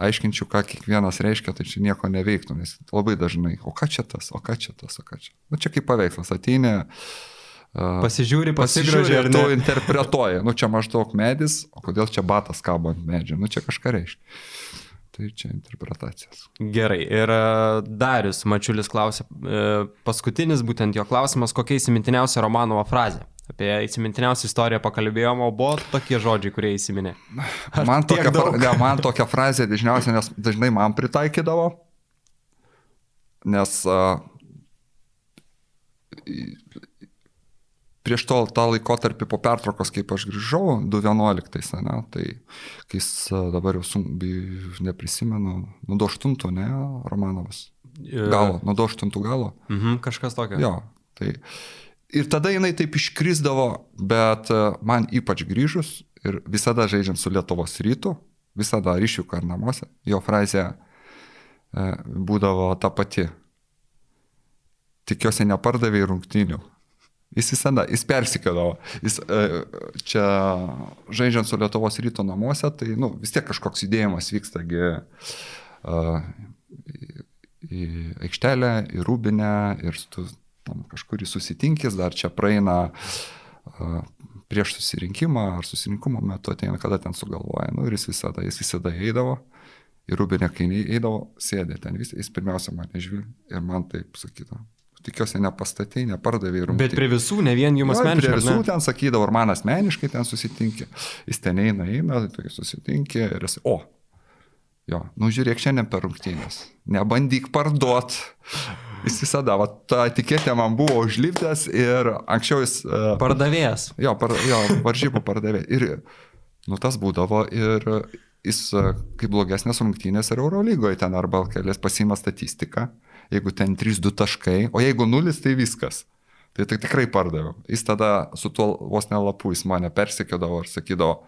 aiškinčiau, ką kiekvienas reiškia, tai čia nieko neveiktų, nes labai dažnai, o ką čia tas, o ką čia tas, o ką čia. Na nu, čia kaip paveikslas, ateini. Pasižiūri, pasigroži ir tu interpretuoji, nu čia maždaug medis, o kodėl čia batas kabo ant medžio, nu čia kažką reiškia. Tai čia interpretacijos. Gerai. Ir Darius Mačiulis klausė, e, paskutinis būtent jo klausimas, kokia įsimintiniausia Romanovo frazė? Apie įsimintiniausią istoriją pakalbėjom, o buvo tokie žodžiai, kurie įsiminė. Man (laughs) tokia, ne, man tokia frazė dažniausiai, nes dažnai man pritaikydavo, nes uh, prieš to tą laikotarpį po pertraukos, kaip aš grįžau, 2011, ne, tai kai jis dabar jau sun, neprisimenu, nuo 8, ne, Romanovas. Galo, nuo 8 galo. Mhm, kažkas tokio. Jo, tai Ir tada jinai taip iškrisdavo, bet e, man ypač grįžus ir visada žaidžiant su Lietuvos rytu, visada ryšių ar namuose, jo frazė e, būdavo ta pati. Tikiuosi nepardavė rungtynių. Jis visada, jis persikėdavo. Jis e, čia žaidžiant su Lietuvos ryto namuose, tai nu, vis tiek kažkoks judėjimas vykstagi uh, į, į aikštelę, į rūbinę ir tu tam kažkurį susitinkis, dar čia praeina prieš susirinkimą ar susirinkimo metu ateina, kada ten sugalvoja. Nu, ir jis visada, jis visada eidavo. Ir Rubinė, kai eidavo, sėdė ten, vis, jis pirmiausia mane žiūri ir man taip sakydavo. Tikiuosi, nepastatė, nepardavė ir... Bet prie visų, ne vien jums asmeniškai. Prie visų ten sakydavo, ir man asmeniškai ten susitinkė. Jis ten eina, eina, tai susitinkė ir jis, o, jo, nu žiūrėk šiandien per rungtynės, nebandyk parduot. Jis visada, va, ta etiketė man buvo užlipdęs ir anksčiau jis... Uh, Pardavėjas. Jo, par, jo varžybų pardavėjas. Ir, nu, tas būdavo ir jis kaip blogesnės rungtynės ir Eurolygoje ten arba kelias pasima statistiką, jeigu ten 3-2 taškai, o jeigu 0, tai viskas. Tai, tai tikrai pardaviau. Jis tada su tuo vos nelapu jis mane persikėdavo ir sakydavo,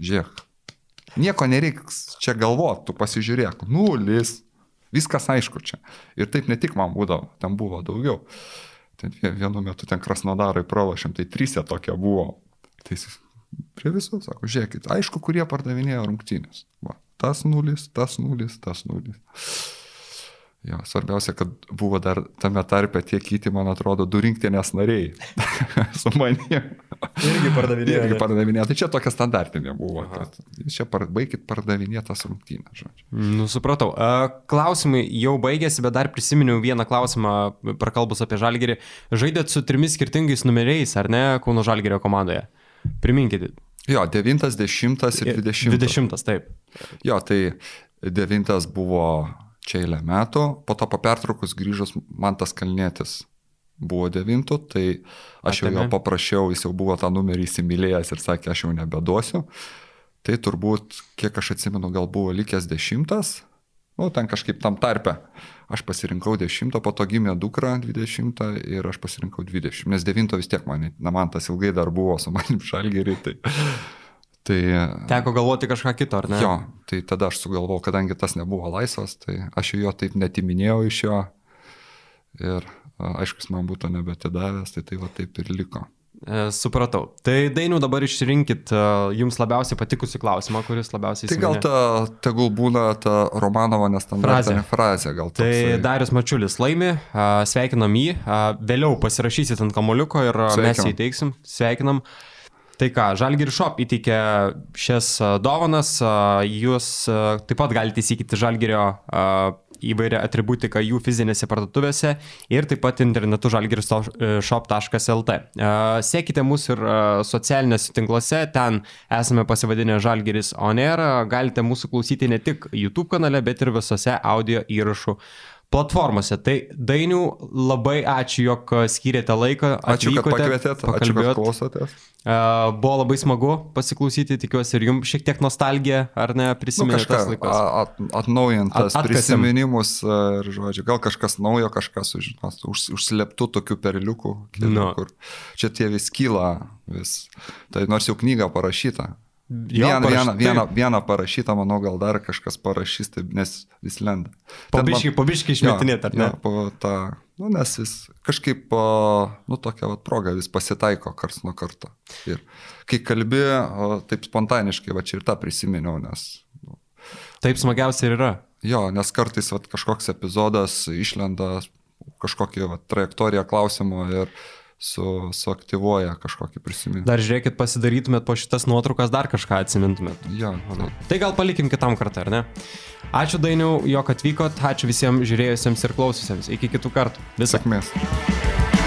žiūrėk, nieko nereiks čia galvoti, tu pasižiūrėk, nulis, Viskas aišku čia. Ir taip ne tik man būdavo, ten buvo daugiau. Ten vienu metu ten krasnodarai pralašėm, tai trysė tokia buvo. Tai prie visų sako, žiūrėkit, aišku, kurie pardavinėjo rungtynės. Va, tas nulis, tas nulis, tas nulis. Jo, svarbiausia, kad buvo dar tame tarpe tie kiti, man atrodo, du rinktinės nariai (laughs) su manim. Irgi pardavinėjo. Irgi pardavinėjo. Tai čia tokia standartinė buvo. Čia par, baigit pardavinėtas rungtynės, žodžiu. Nu, supratau. Klausimai jau baigėsi, bet dar prisiminiau vieną klausimą, prakalbus apie Žalgerį. Žaidėt su trimis skirtingais numeriais, ar ne, Kauno Žalgerio komandoje? Priminkite. Jo, 9, 10 ir 20. 20, taip. Jo, tai 9 buvo čia eilę metų, po to po pertraukus grįžus man tas kalnėtis buvo devintų, tai aš jau jo paprašiau, jis jau buvo tą numerį įsimylėjęs ir sakė, aš jau nebeduosiu. Tai turbūt, kiek aš atsimenu, gal buvo likęs dešimtas, nu, ten kažkaip tam tarpe. Aš pasirinkau dešimtą, po to gimė dukra dvidešimtą ir aš pasirinkau dvidešimt, nes devinto vis tiek man, na man tas ilgai dar buvo su manim šalgeriai, tai Tai, Teko galvoti kažką kito, ar ne? Jo, tai tada aš sugalvojau, kadangi tas nebuvo laisvas, tai aš jo taip netiminėjau iš jo. Ir aišku, jis man būtų nebetidavęs, tai tai va taip ir liko. E, supratau. Tai dainių dabar išrinkit uh, jums labiausiai patikusi klausimą, kuris labiausiai įsiminė. Tai gal ta, tegul būna ta Romanovo nestandartinė frazė. frazė tai toksai. Darius Mačiulis laimi, uh, sveikinam jį, vėliau pasirašysit ant kamoliuko ir uh, mes jį įteiksim. Sveikinam. Uh, Tai ką, Žalgiri Shop įteikė šias dovanas, jūs taip pat galite įsigyti Žalgirio įvairią atributiką jų fizinėse parduotuvėse ir taip pat internetu žalgirishop.lt. Sekite mus ir socialinėse tinkluose, ten esame pasivadinę Žalgiris On Air, galite mūsų klausyti ne tik YouTube kanale, bet ir visose audio įrašų platformose. Tai dainių labai ačiū, jog skyrėte laiką. Ačiū, kad pakvietėte, ačiū, kad klausotės. Uh, buvo labai smagu pasiklausyti, tikiuosi ir jums šiek tiek nostalgija, ar ne, prisiminti nu, tas laikas. At, atnaujintas at, prisiminimus ir, žodžiu, gal kažkas naujo, kažkas sužinos, už, užslėptų tokių perliukų, kelių, no. kur čia tie vis kyla, vis. Tai nors jau knyga parašyta, Vieną, vieną, vieną, vieną parašytą, manau, gal dar kažkas parašys, tai, nes vis lenda. Pabiškai, man... pabiškai išmetinėti, ar ne? Jo, po tą, nu, nes vis kažkaip, nu, tokia vat, proga vis pasitaiko kars nuo karto. Ir kai kalbi, taip spontaniškai, va čia ir tą prisiminiau, nes... Nu, taip smagiausia ir yra. Jo, nes kartais vat, kažkoks epizodas išlenda kažkokią vat, trajektoriją klausimo ir su, suaktyvuoja kažkokį prisiminimą. Dar žiūrėkit, pasidarytumėt po šitas nuotraukas, dar kažką atsimintumėt. Ja, tai. tai gal palikim kitam kartą, ar ne? Ačiū Dainiau, jog atvykot, ačiū visiems žiūrėjusiems ir klaususiems. Iki kitų kartų. Visą. Sėkmės.